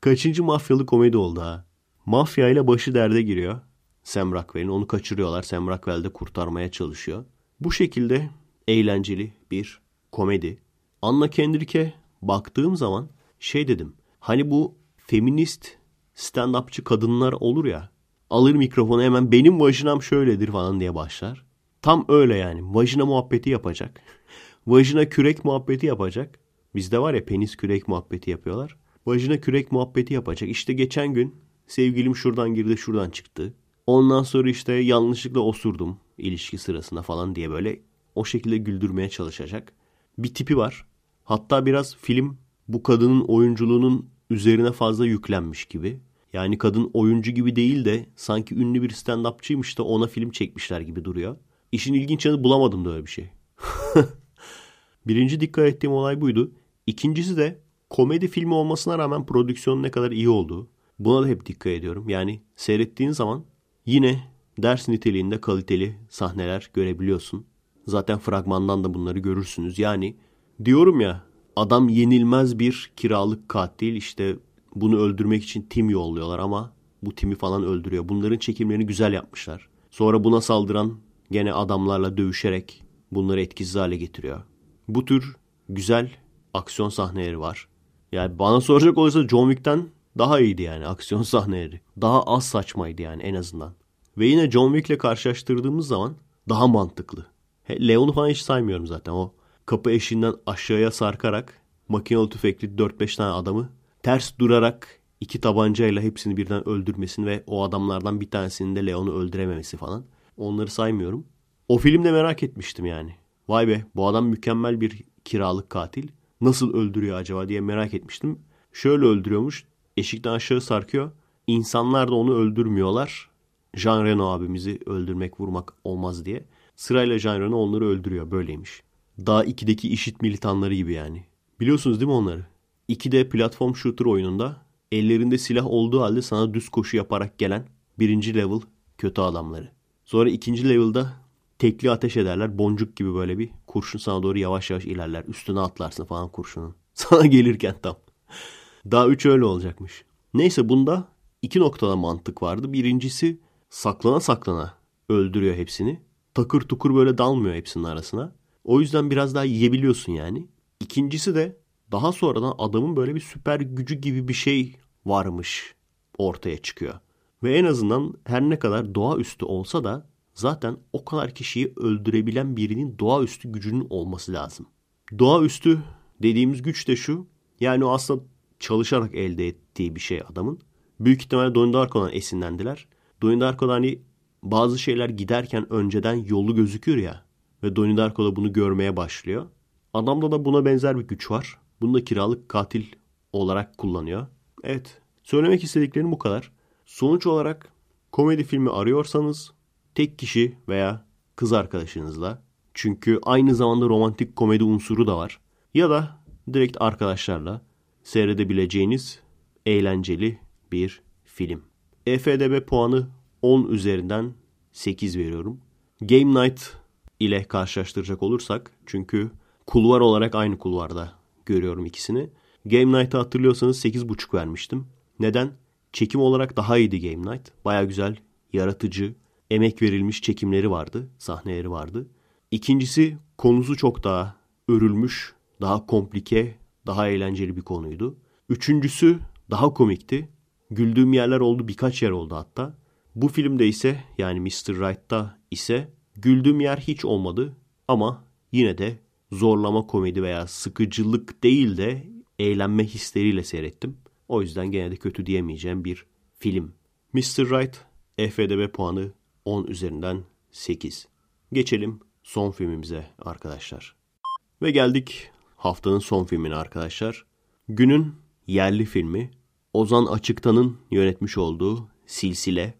Kaçıncı mafyalı komedi oldu ha. Mafya ile başı derde giriyor. Sam Rockwell'in onu kaçırıyorlar. Sam Rockwell de kurtarmaya çalışıyor. Bu şekilde eğlenceli bir komedi. Anna Kendrick'e baktığım zaman şey dedim. Hani bu feminist stand-upçı kadınlar olur ya. Alır mikrofonu hemen benim vajinam şöyledir falan diye başlar. Tam öyle yani. Vajina muhabbeti yapacak. [laughs] Vajina kürek muhabbeti yapacak. Bizde var ya penis kürek muhabbeti yapıyorlar. Vajina kürek muhabbeti yapacak. İşte geçen gün sevgilim şuradan girdi şuradan çıktı. Ondan sonra işte yanlışlıkla osurdum ilişki sırasında falan diye böyle o şekilde güldürmeye çalışacak. Bir tipi var. Hatta biraz film bu kadının oyunculuğunun üzerine fazla yüklenmiş gibi. Yani kadın oyuncu gibi değil de sanki ünlü bir stand-upçıymış da ona film çekmişler gibi duruyor. İşin ilginç yanı bulamadım da öyle bir şey. [laughs] Birinci dikkat ettiğim olay buydu. İkincisi de komedi filmi olmasına rağmen prodüksiyonun ne kadar iyi olduğu. Buna da hep dikkat ediyorum. Yani seyrettiğin zaman yine ders niteliğinde kaliteli sahneler görebiliyorsun. Zaten fragmandan da bunları görürsünüz. Yani diyorum ya adam yenilmez bir kiralık katil işte bunu öldürmek için tim yolluyorlar ama bu timi falan öldürüyor. Bunların çekimlerini güzel yapmışlar. Sonra buna saldıran gene adamlarla dövüşerek bunları etkisiz hale getiriyor. Bu tür güzel aksiyon sahneleri var. Yani bana soracak olursa John Wick'ten daha iyiydi yani aksiyon [laughs] sahneleri. Daha az saçmaydı yani en azından. Ve yine John Wick'le karşılaştırdığımız zaman daha mantıklı. Leon'u falan hiç saymıyorum zaten. O kapı eşiğinden aşağıya sarkarak makinalı tüfekli 4-5 tane adamı ters durarak iki tabancayla hepsini birden öldürmesini ve o adamlardan bir tanesinin de Leon'u öldürememesi falan. Onları saymıyorum. O filmde merak etmiştim yani. Vay be bu adam mükemmel bir kiralık katil. Nasıl öldürüyor acaba diye merak etmiştim. Şöyle öldürüyormuş. Eşikten aşağı sarkıyor. İnsanlar da onu öldürmüyorlar. Jean Reno abimizi öldürmek vurmak olmaz diye. Sırayla Jean Reno onları öldürüyor. Böyleymiş. Daha 2'deki işit militanları gibi yani. Biliyorsunuz değil mi onları? 2'de platform shooter oyununda ellerinde silah olduğu halde sana düz koşu yaparak gelen birinci level kötü adamları. Sonra ikinci level'da tekli ateş ederler. Boncuk gibi böyle bir kurşun sana doğru yavaş yavaş ilerler. Üstüne atlarsın falan kurşunun. [laughs] Sana gelirken tam. Daha üç öyle olacakmış. Neyse bunda iki noktada mantık vardı. Birincisi saklana saklana öldürüyor hepsini. Takır tukur böyle dalmıyor hepsinin arasına. O yüzden biraz daha yiyebiliyorsun yani. İkincisi de daha sonradan adamın böyle bir süper gücü gibi bir şey varmış ortaya çıkıyor. Ve en azından her ne kadar doğaüstü olsa da zaten o kadar kişiyi öldürebilen birinin doğaüstü gücünün olması lazım. Doğaüstü dediğimiz güç de şu. Yani o aslında çalışarak elde ettiği bir şey adamın. Büyük ihtimalle Donnie Darko'dan esinlendiler. Donnie Darko'da hani bazı şeyler giderken önceden yolu gözükür ya. Ve Donnie Darko da bunu görmeye başlıyor. Adamda da buna benzer bir güç var. Bunu da kiralık katil olarak kullanıyor. Evet. Söylemek istediklerim bu kadar. Sonuç olarak komedi filmi arıyorsanız tek kişi veya kız arkadaşınızla çünkü aynı zamanda romantik komedi unsuru da var. Ya da direkt arkadaşlarla seyredebileceğiniz eğlenceli bir film. EFDB puanı 10 üzerinden 8 veriyorum. Game Night ile karşılaştıracak olursak çünkü kulvar olarak aynı kulvarda görüyorum ikisini. Game Night'ı hatırlıyorsanız 8.5 vermiştim. Neden? Çekim olarak daha iyiydi Game Night. Baya güzel, yaratıcı, emek verilmiş çekimleri vardı, sahneleri vardı. İkincisi konusu çok daha örülmüş, daha komplike, Daha eğlenceli bir konuydu. Üçüncüsü daha komikti. Güldüğüm yerler oldu birkaç yer oldu hatta. Bu filmde ise yani Mr. Right'ta ise güldüğüm yer hiç olmadı. Ama yine de zorlama komedi veya sıkıcılık değil de eğlenme hisleriyle seyrettim. O yüzden gene de kötü diyemeyeceğim bir film. Mr. Right EFDB puanı 10 üzerinden 8. Geçelim son filmimize arkadaşlar. Ve geldik haftanın son filmine arkadaşlar. Günün yerli filmi Ozan Açıktan'ın yönetmiş olduğu Silsile.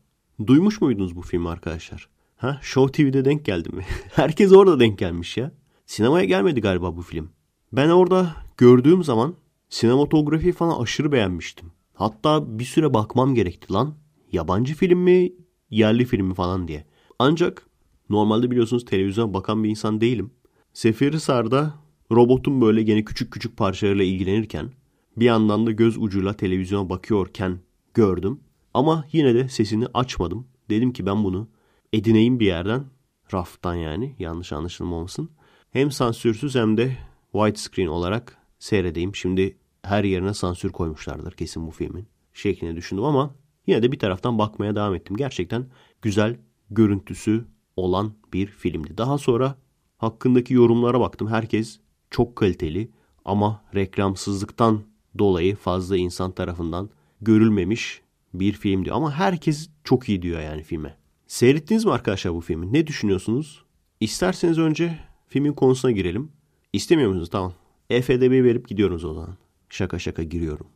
Duymuş muydunuz bu filmi arkadaşlar? Ha, Show TV'de denk geldi mi? [laughs] Herkes orada denk gelmiş ya. Sinemaya gelmedi galiba bu film. Ben orada gördüğüm zaman sinematografi falan aşırı beğenmiştim. Hatta bir süre bakmam gerekti lan. Yabancı film mi, yerli film mi falan diye. Ancak normalde biliyorsunuz televizyona bakan bir insan değilim. Seferihisar'da robotun böyle gene küçük küçük parçalarıyla ilgilenirken bir yandan da göz ucuyla televizyona bakıyorken gördüm. Ama yine de sesini açmadım. Dedim ki ben bunu edineyim bir yerden. Raftan yani yanlış anlaşılmamasın. Hem sansürsüz hem de widescreen olarak seyredeyim. Şimdi her yerine sansür koymuşlardır kesin bu filmin şeklinde düşündüm ama yine de bir taraftan bakmaya devam ettim. Gerçekten güzel görüntüsü olan bir filmdi. Daha sonra hakkındaki yorumlara baktım. Herkes çok kaliteli ama reklamsızlıktan dolayı fazla insan tarafından görülmemiş bir filmdi. Ama herkes çok iyi diyor yani filme. Seyrettiniz mi arkadaşlar bu filmi? Ne düşünüyorsunuz? İsterseniz önce filmin konusuna girelim. İstemiyor musunuz? Tamam. EFDB verip gidiyoruz o zaman. Şaka şaka giriyorum.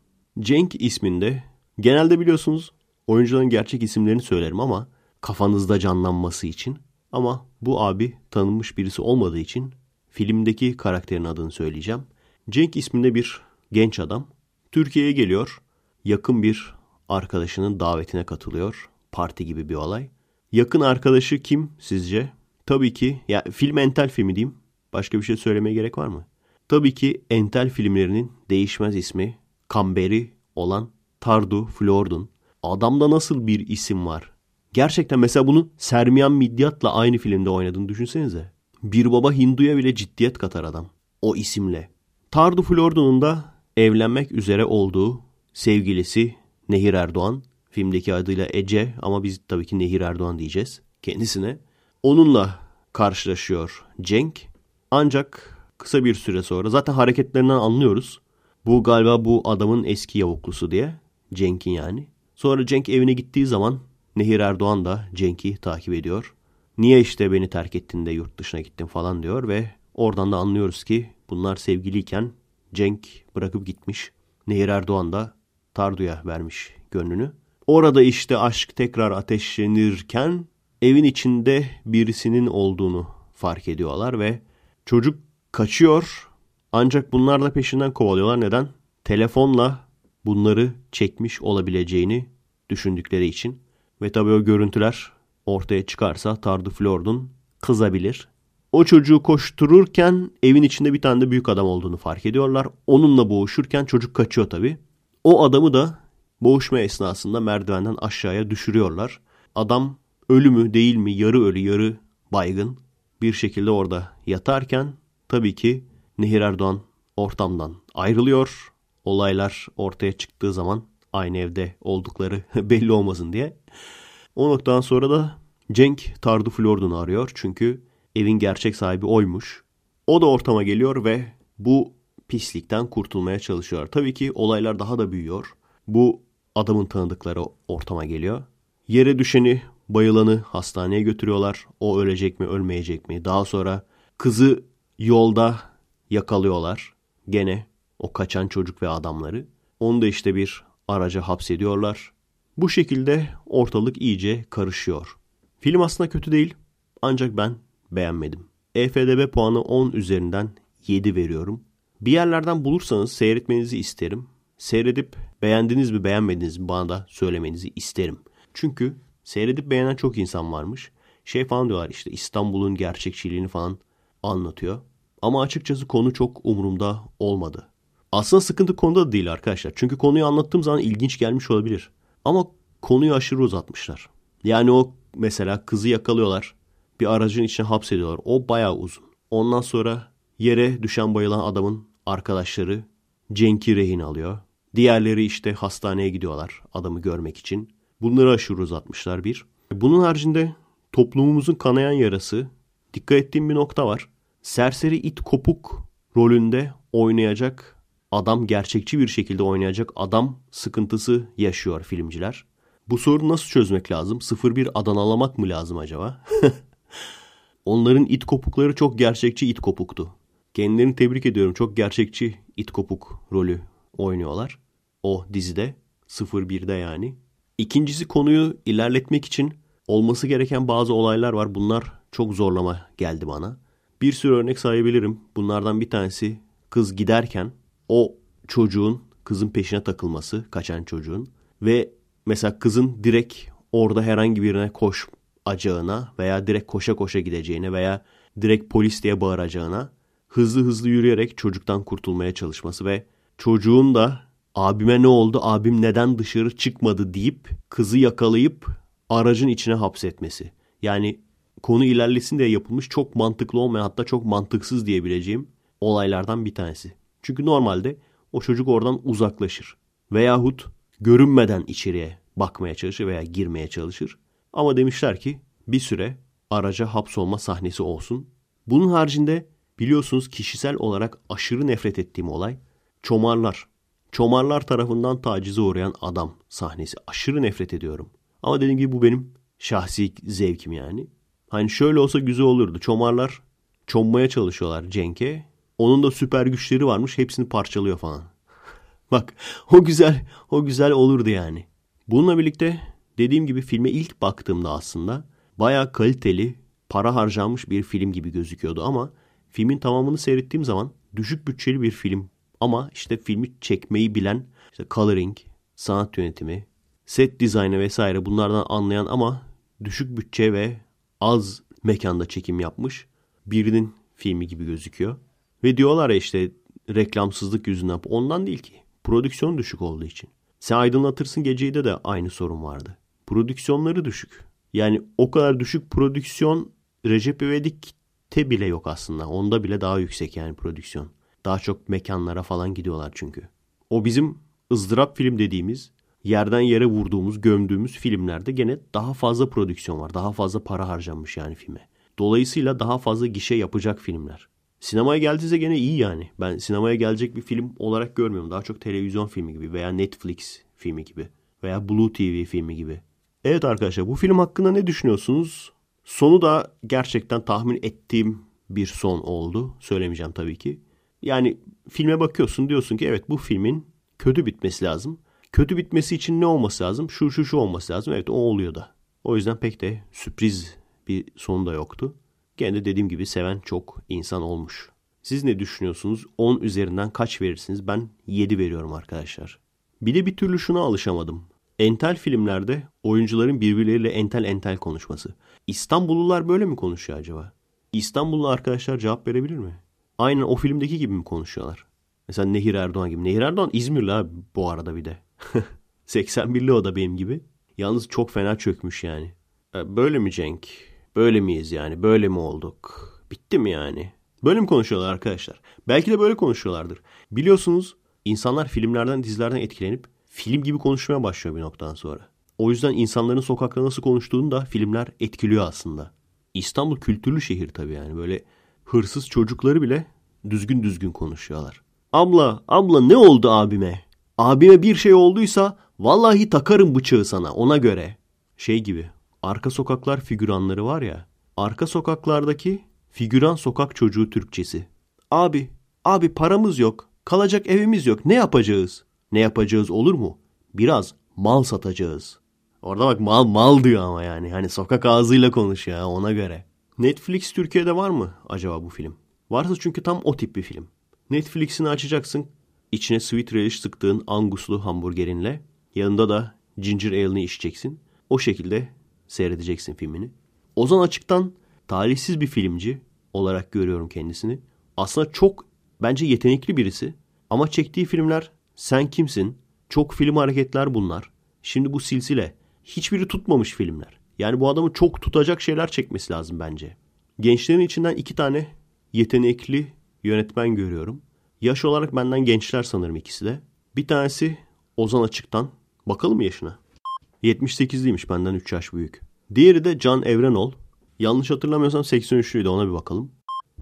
Cenk isminde genelde biliyorsunuz oyuncuların gerçek isimlerini söylerim ama kafanızda canlanması için. Ama bu abi tanınmış birisi olmadığı için filmdeki karakterin adını söyleyeceğim. Cenk isminde bir genç adam Türkiye'ye geliyor. Yakın bir arkadaşının davetine katılıyor. Parti gibi bir olay. Yakın arkadaşı kim sizce? Tabii ki ya film entel filmi diyeyim. Başka bir şey söylemeye gerek var mı? Tabii ki entel filmlerinin değişmez ismi Kamberi olan Tardu Flordun. Adamda nasıl bir isim var? Gerçekten mesela bunu Sermiyan Midyat'la aynı filmde oynadığını düşünsenize. Bir baba Hindu'ya bile ciddiyet katar adam. O isimle. Tardu Flordun'un da evlenmek üzere olduğu sevgilisi Nehir Erdoğan. Filmdeki adıyla Ece ama biz tabii ki Nehir Erdoğan diyeceğiz kendisine. Onunla karşılaşıyor Cenk. Ancak kısa bir süre sonra zaten hareketlerinden anlıyoruz. Bu galiba bu adamın eski yavuklusu diye. Cenk'in yani. Sonra Cenk evine gittiği zaman Nehir Erdoğan da Cenk'i takip ediyor. Niye işte beni terk ettin de yurt dışına gittin falan diyor ve oradan da anlıyoruz ki bunlar sevgiliyken Cenk bırakıp gitmiş. Nehir Erdoğan da Tardu'ya vermiş gönlünü. Orada işte aşk tekrar ateşlenirken evin içinde birisinin olduğunu fark ediyorlar ve çocuk kaçıyor ancak bunlar da peşinden kovalıyorlar. Neden? Telefonla bunları çekmiş olabileceğini düşündükleri için. Ve tabii o görüntüler ortaya çıkarsa Tardu Flord'un kızabilir. O çocuğu koştururken evin içinde bir tane de büyük adam olduğunu fark ediyorlar. Onunla boğuşurken çocuk kaçıyor tabii. O adamı da boğuşma esnasında merdivenden aşağıya düşürüyorlar. Adam ölü mü değil mi yarı ölü yarı baygın bir şekilde orada yatarken tabii ki Nehir Erdoğan ortamdan ayrılıyor. Olaylar ortaya çıktığı zaman aynı evde oldukları [laughs] belli olmasın diye. O noktadan sonra da Cenk Tardu Flordun'u arıyor. Çünkü evin gerçek sahibi oymuş. O da ortama geliyor ve bu pislikten kurtulmaya çalışıyor. Tabii ki olaylar daha da büyüyor. Bu adamın tanıdıkları ortama geliyor. Yere düşeni, bayılanı hastaneye götürüyorlar. O ölecek mi, ölmeyecek mi? Daha sonra kızı yolda yakalıyorlar. Gene o kaçan çocuk ve adamları. Onu da işte bir araca hapsediyorlar. Bu şekilde ortalık iyice karışıyor. Film aslında kötü değil ancak ben beğenmedim. EFDB puanı 10 üzerinden 7 veriyorum. Bir yerlerden bulursanız seyretmenizi isterim. Seyredip beğendiniz mi beğenmediniz mi bana da söylemenizi isterim. Çünkü seyredip beğenen çok insan varmış. Şey falan diyorlar işte İstanbul'un gerçekçiliğini falan anlatıyor. Ama açıkçası konu çok umurumda olmadı. Aslında sıkıntı konuda da değil arkadaşlar. Çünkü konuyu anlattığım zaman ilginç gelmiş olabilir. Ama konuyu aşırı uzatmışlar. Yani o mesela kızı yakalıyorlar. Bir aracın içine hapsediyorlar. O bayağı uzun. Ondan sonra yere düşen bayılan adamın arkadaşları Cenk'i rehin alıyor. Diğerleri işte hastaneye gidiyorlar adamı görmek için. Bunları aşırı uzatmışlar bir. Bunun haricinde toplumumuzun kanayan yarası dikkat ettiğim bir nokta var. Serseri it kopuk rolünde oynayacak adam gerçekçi bir şekilde oynayacak adam sıkıntısı yaşıyor filmciler. Bu sorunu nasıl çözmek lazım? 01 Adanalamak mı lazım acaba? [laughs] Onların it kopukları çok gerçekçi it kopuktu. Kendilerini tebrik ediyorum. Çok gerçekçi it kopuk rolü oynuyorlar. O dizide. 01'de yani. İkincisi konuyu ilerletmek için olması gereken bazı olaylar var. Bunlar çok zorlama geldi bana. Bir sürü örnek sayabilirim. Bunlardan bir tanesi kız giderken o çocuğun kızın peşine takılması, kaçan çocuğun ve mesela kızın direkt orada herhangi birine koşacağına veya direkt koşa koşa gideceğine veya direkt polis diye bağıracağına hızlı hızlı yürüyerek çocuktan kurtulmaya çalışması ve çocuğun da abime ne oldu, abim neden dışarı çıkmadı deyip kızı yakalayıp aracın içine hapsetmesi. Yani konu ilerlesin diye yapılmış çok mantıklı olmayan hatta çok mantıksız diyebileceğim olaylardan bir tanesi. Çünkü normalde o çocuk oradan uzaklaşır. Veyahut görünmeden içeriye bakmaya çalışır veya girmeye çalışır. Ama demişler ki bir süre araca hapsolma sahnesi olsun. Bunun haricinde biliyorsunuz kişisel olarak aşırı nefret ettiğim olay çomarlar. Çomarlar tarafından tacize uğrayan adam sahnesi. Aşırı nefret ediyorum. Ama dediğim gibi bu benim şahsi zevkim yani. Hani şöyle olsa güzel olurdu. Çomarlar çonmaya çalışıyorlar Cenk'e. Onun da süper güçleri varmış. Hepsini parçalıyor falan. [laughs] Bak o güzel o güzel olurdu yani. Bununla birlikte dediğim gibi filme ilk baktığımda aslında baya kaliteli, para harcanmış bir film gibi gözüküyordu ama filmin tamamını seyrettiğim zaman düşük bütçeli bir film ama işte filmi çekmeyi bilen işte coloring, sanat yönetimi, set dizaynı vesaire bunlardan anlayan ama düşük bütçe ve az mekanda çekim yapmış birinin filmi gibi gözüküyor. Ve diyorlar ya işte reklamsızlık yüzünden. Ondan değil ki. Prodüksiyon düşük olduğu için. Sen aydınlatırsın geceyi de aynı sorun vardı. Prodüksiyonları düşük. Yani o kadar düşük prodüksiyon Recep İvedik'te bile yok aslında. Onda bile daha yüksek yani prodüksiyon. Daha çok mekanlara falan gidiyorlar çünkü. O bizim ızdırap film dediğimiz yerden yere vurduğumuz, gömdüğümüz filmlerde gene daha fazla prodüksiyon var. Daha fazla para harcanmış yani filme. Dolayısıyla daha fazla gişe yapacak filmler. Sinemaya geldiyse gene iyi yani. Ben sinemaya gelecek bir film olarak görmüyorum. Daha çok televizyon filmi gibi veya Netflix filmi gibi veya Blue TV filmi gibi. Evet arkadaşlar bu film hakkında ne düşünüyorsunuz? Sonu da gerçekten tahmin ettiğim bir son oldu. Söylemeyeceğim tabii ki. Yani filme bakıyorsun diyorsun ki evet bu filmin kötü bitmesi lazım. Kötü bitmesi için ne olması lazım? Şu şu şu olması lazım. Evet o oluyor da. O yüzden pek de sürpriz bir son da yoktu. Gene de dediğim gibi seven çok insan olmuş. Siz ne düşünüyorsunuz? 10 üzerinden kaç verirsiniz? Ben 7 veriyorum arkadaşlar. Bir de bir türlü şuna alışamadım. Entel filmlerde oyuncuların birbirleriyle entel entel konuşması. İstanbullular böyle mi konuşuyor acaba? İstanbullu arkadaşlar cevap verebilir mi? Aynen o filmdeki gibi mi konuşuyorlar? Mesela Nehir Erdoğan gibi. Nehir Erdoğan İzmirli abi bu arada bir de. [laughs] 81'li o da benim gibi. Yalnız çok fena çökmüş yani. E, böyle mi Cenk? Böyle miyiz yani? Böyle mi olduk? Bitti mi yani? Böyle mi konuşuyorlar arkadaşlar? Belki de böyle konuşuyorlardır. Biliyorsunuz insanlar filmlerden, dizilerden etkilenip film gibi konuşmaya başlıyor bir noktadan sonra. O yüzden insanların sokakta nasıl konuştuğunu da filmler etkiliyor aslında. İstanbul kültürlü şehir tabii yani. Böyle hırsız çocukları bile düzgün düzgün konuşuyorlar. Abla, abla ne oldu abime? Abime bir şey olduysa vallahi takarım bıçağı sana ona göre. Şey gibi arka sokaklar figüranları var ya. Arka sokaklardaki figüran sokak çocuğu Türkçesi. Abi, abi paramız yok. Kalacak evimiz yok. Ne yapacağız? Ne yapacağız olur mu? Biraz mal satacağız. Orada bak mal mal diyor ama yani. Hani sokak ağzıyla konuşuyor ona göre. Netflix Türkiye'de var mı acaba bu film? Varsa çünkü tam o tip bir film. Netflix'ini açacaksın. İçine sweet relish sıktığın anguslu hamburgerinle. Yanında da ginger ale'ını içeceksin. O şekilde seyredeceksin filmini. Ozan Açık'tan talihsiz bir filmci olarak görüyorum kendisini. Aslında çok bence yetenekli birisi. Ama çektiği filmler Sen Kimsin? Çok film hareketler bunlar. Şimdi bu silsile. Hiçbiri tutmamış filmler. Yani bu adamı çok tutacak şeyler çekmesi lazım bence. Gençlerin içinden iki tane yetenekli yönetmen görüyorum. Yaş olarak benden gençler sanırım ikisi de. Bir tanesi Ozan Açık'tan. Bakalım yaşına? 78'liymiş benden 3 yaş büyük. Diğeri de Can Evrenol. Yanlış hatırlamıyorsam 83'lüydü ona bir bakalım.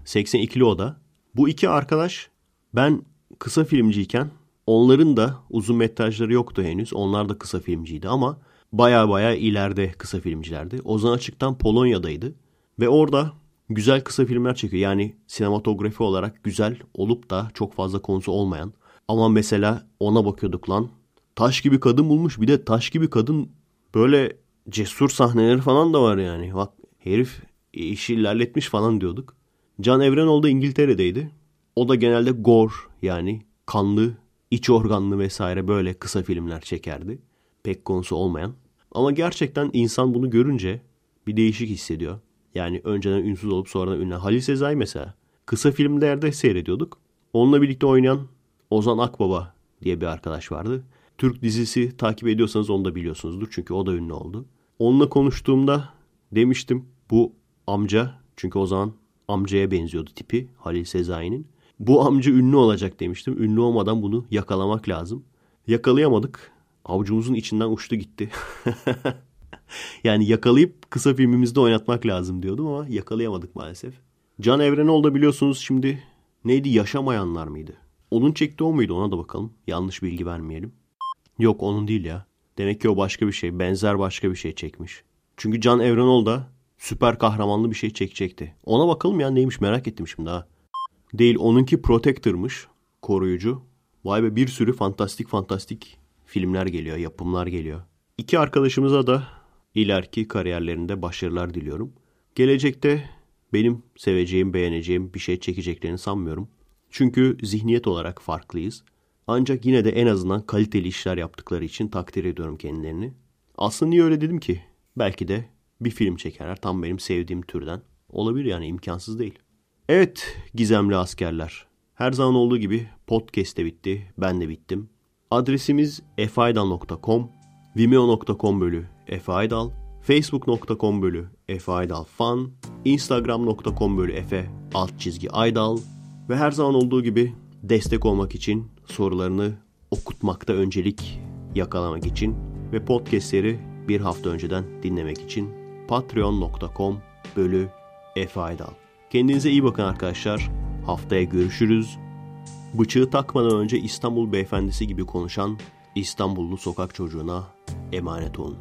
82'li o da. Bu iki arkadaş ben kısa filmciyken onların da uzun metrajları yoktu henüz. Onlar da kısa filmciydi ama baya baya ileride kısa filmcilerdi. Ozan Açık'tan Polonya'daydı. Ve orada güzel kısa filmler çekiyor. Yani sinematografi olarak güzel olup da çok fazla konusu olmayan. Ama mesela ona bakıyorduk lan. Taş gibi kadın bulmuş. Bir de taş gibi kadın böyle cesur sahneleri falan da var yani. Bak herif işi ilerletmiş falan diyorduk. Can Evrenol da İngiltere'deydi. O da genelde gore yani kanlı, iç organlı vesaire böyle kısa filmler çekerdi. Pek konusu olmayan. Ama gerçekten insan bunu görünce bir değişik hissediyor. Yani önceden ünsüz olup sonradan ünlü. Halil Sezai mesela. Kısa filmlerde seyrediyorduk. Onunla birlikte oynayan Ozan Akbaba diye bir arkadaş vardı. Türk dizisi takip ediyorsanız onu da biliyorsunuzdur. Çünkü o da ünlü oldu. Onunla konuştuğumda demiştim bu amca çünkü o zaman amcaya benziyordu tipi Halil Sezai'nin. Bu amca ünlü olacak demiştim. Ünlü olmadan bunu yakalamak lazım. Yakalayamadık. Avucumuzun içinden uçtu gitti. [laughs] yani yakalayıp kısa filmimizde oynatmak lazım diyordum ama yakalayamadık maalesef. Can Evrenoğlu da biliyorsunuz şimdi neydi yaşamayanlar mıydı? Onun çektiği o muydu ona da bakalım. Yanlış bilgi vermeyelim. Yok onun değil ya. Demek ki o başka bir şey. Benzer başka bir şey çekmiş. Çünkü Can Evrenoğlu da süper kahramanlı bir şey çekecekti. Ona bakalım ya neymiş merak ettim şimdi ha. Değil onunki Protector'mış. Koruyucu. Vay be bir sürü fantastik fantastik filmler geliyor, yapımlar geliyor. İki arkadaşımıza da ileriki kariyerlerinde başarılar diliyorum. Gelecekte benim seveceğim, beğeneceğim bir şey çekeceklerini sanmıyorum. Çünkü zihniyet olarak farklıyız. Ancak yine de en azından kaliteli işler yaptıkları için takdir ediyorum kendilerini. Aslında niye öyle dedim ki? Belki de bir film çekerler tam benim sevdiğim türden. Olabilir yani imkansız değil. Evet gizemli askerler. Her zaman olduğu gibi podcast de bitti, ben de bittim. Adresimiz efaydal.com, vimeo.com bölü efaydal, facebook.com bölü efaydalfan, instagram.com bölü efe alt çizgi aydal ve her zaman olduğu gibi destek olmak için sorularını okutmakta öncelik yakalamak için ve podcastleri bir hafta önceden dinlemek için patreon.com bölü efaydal. Kendinize iyi bakın arkadaşlar. Haftaya görüşürüz. Bıçığı takmadan önce İstanbul beyefendisi gibi konuşan İstanbullu sokak çocuğuna emanet olun.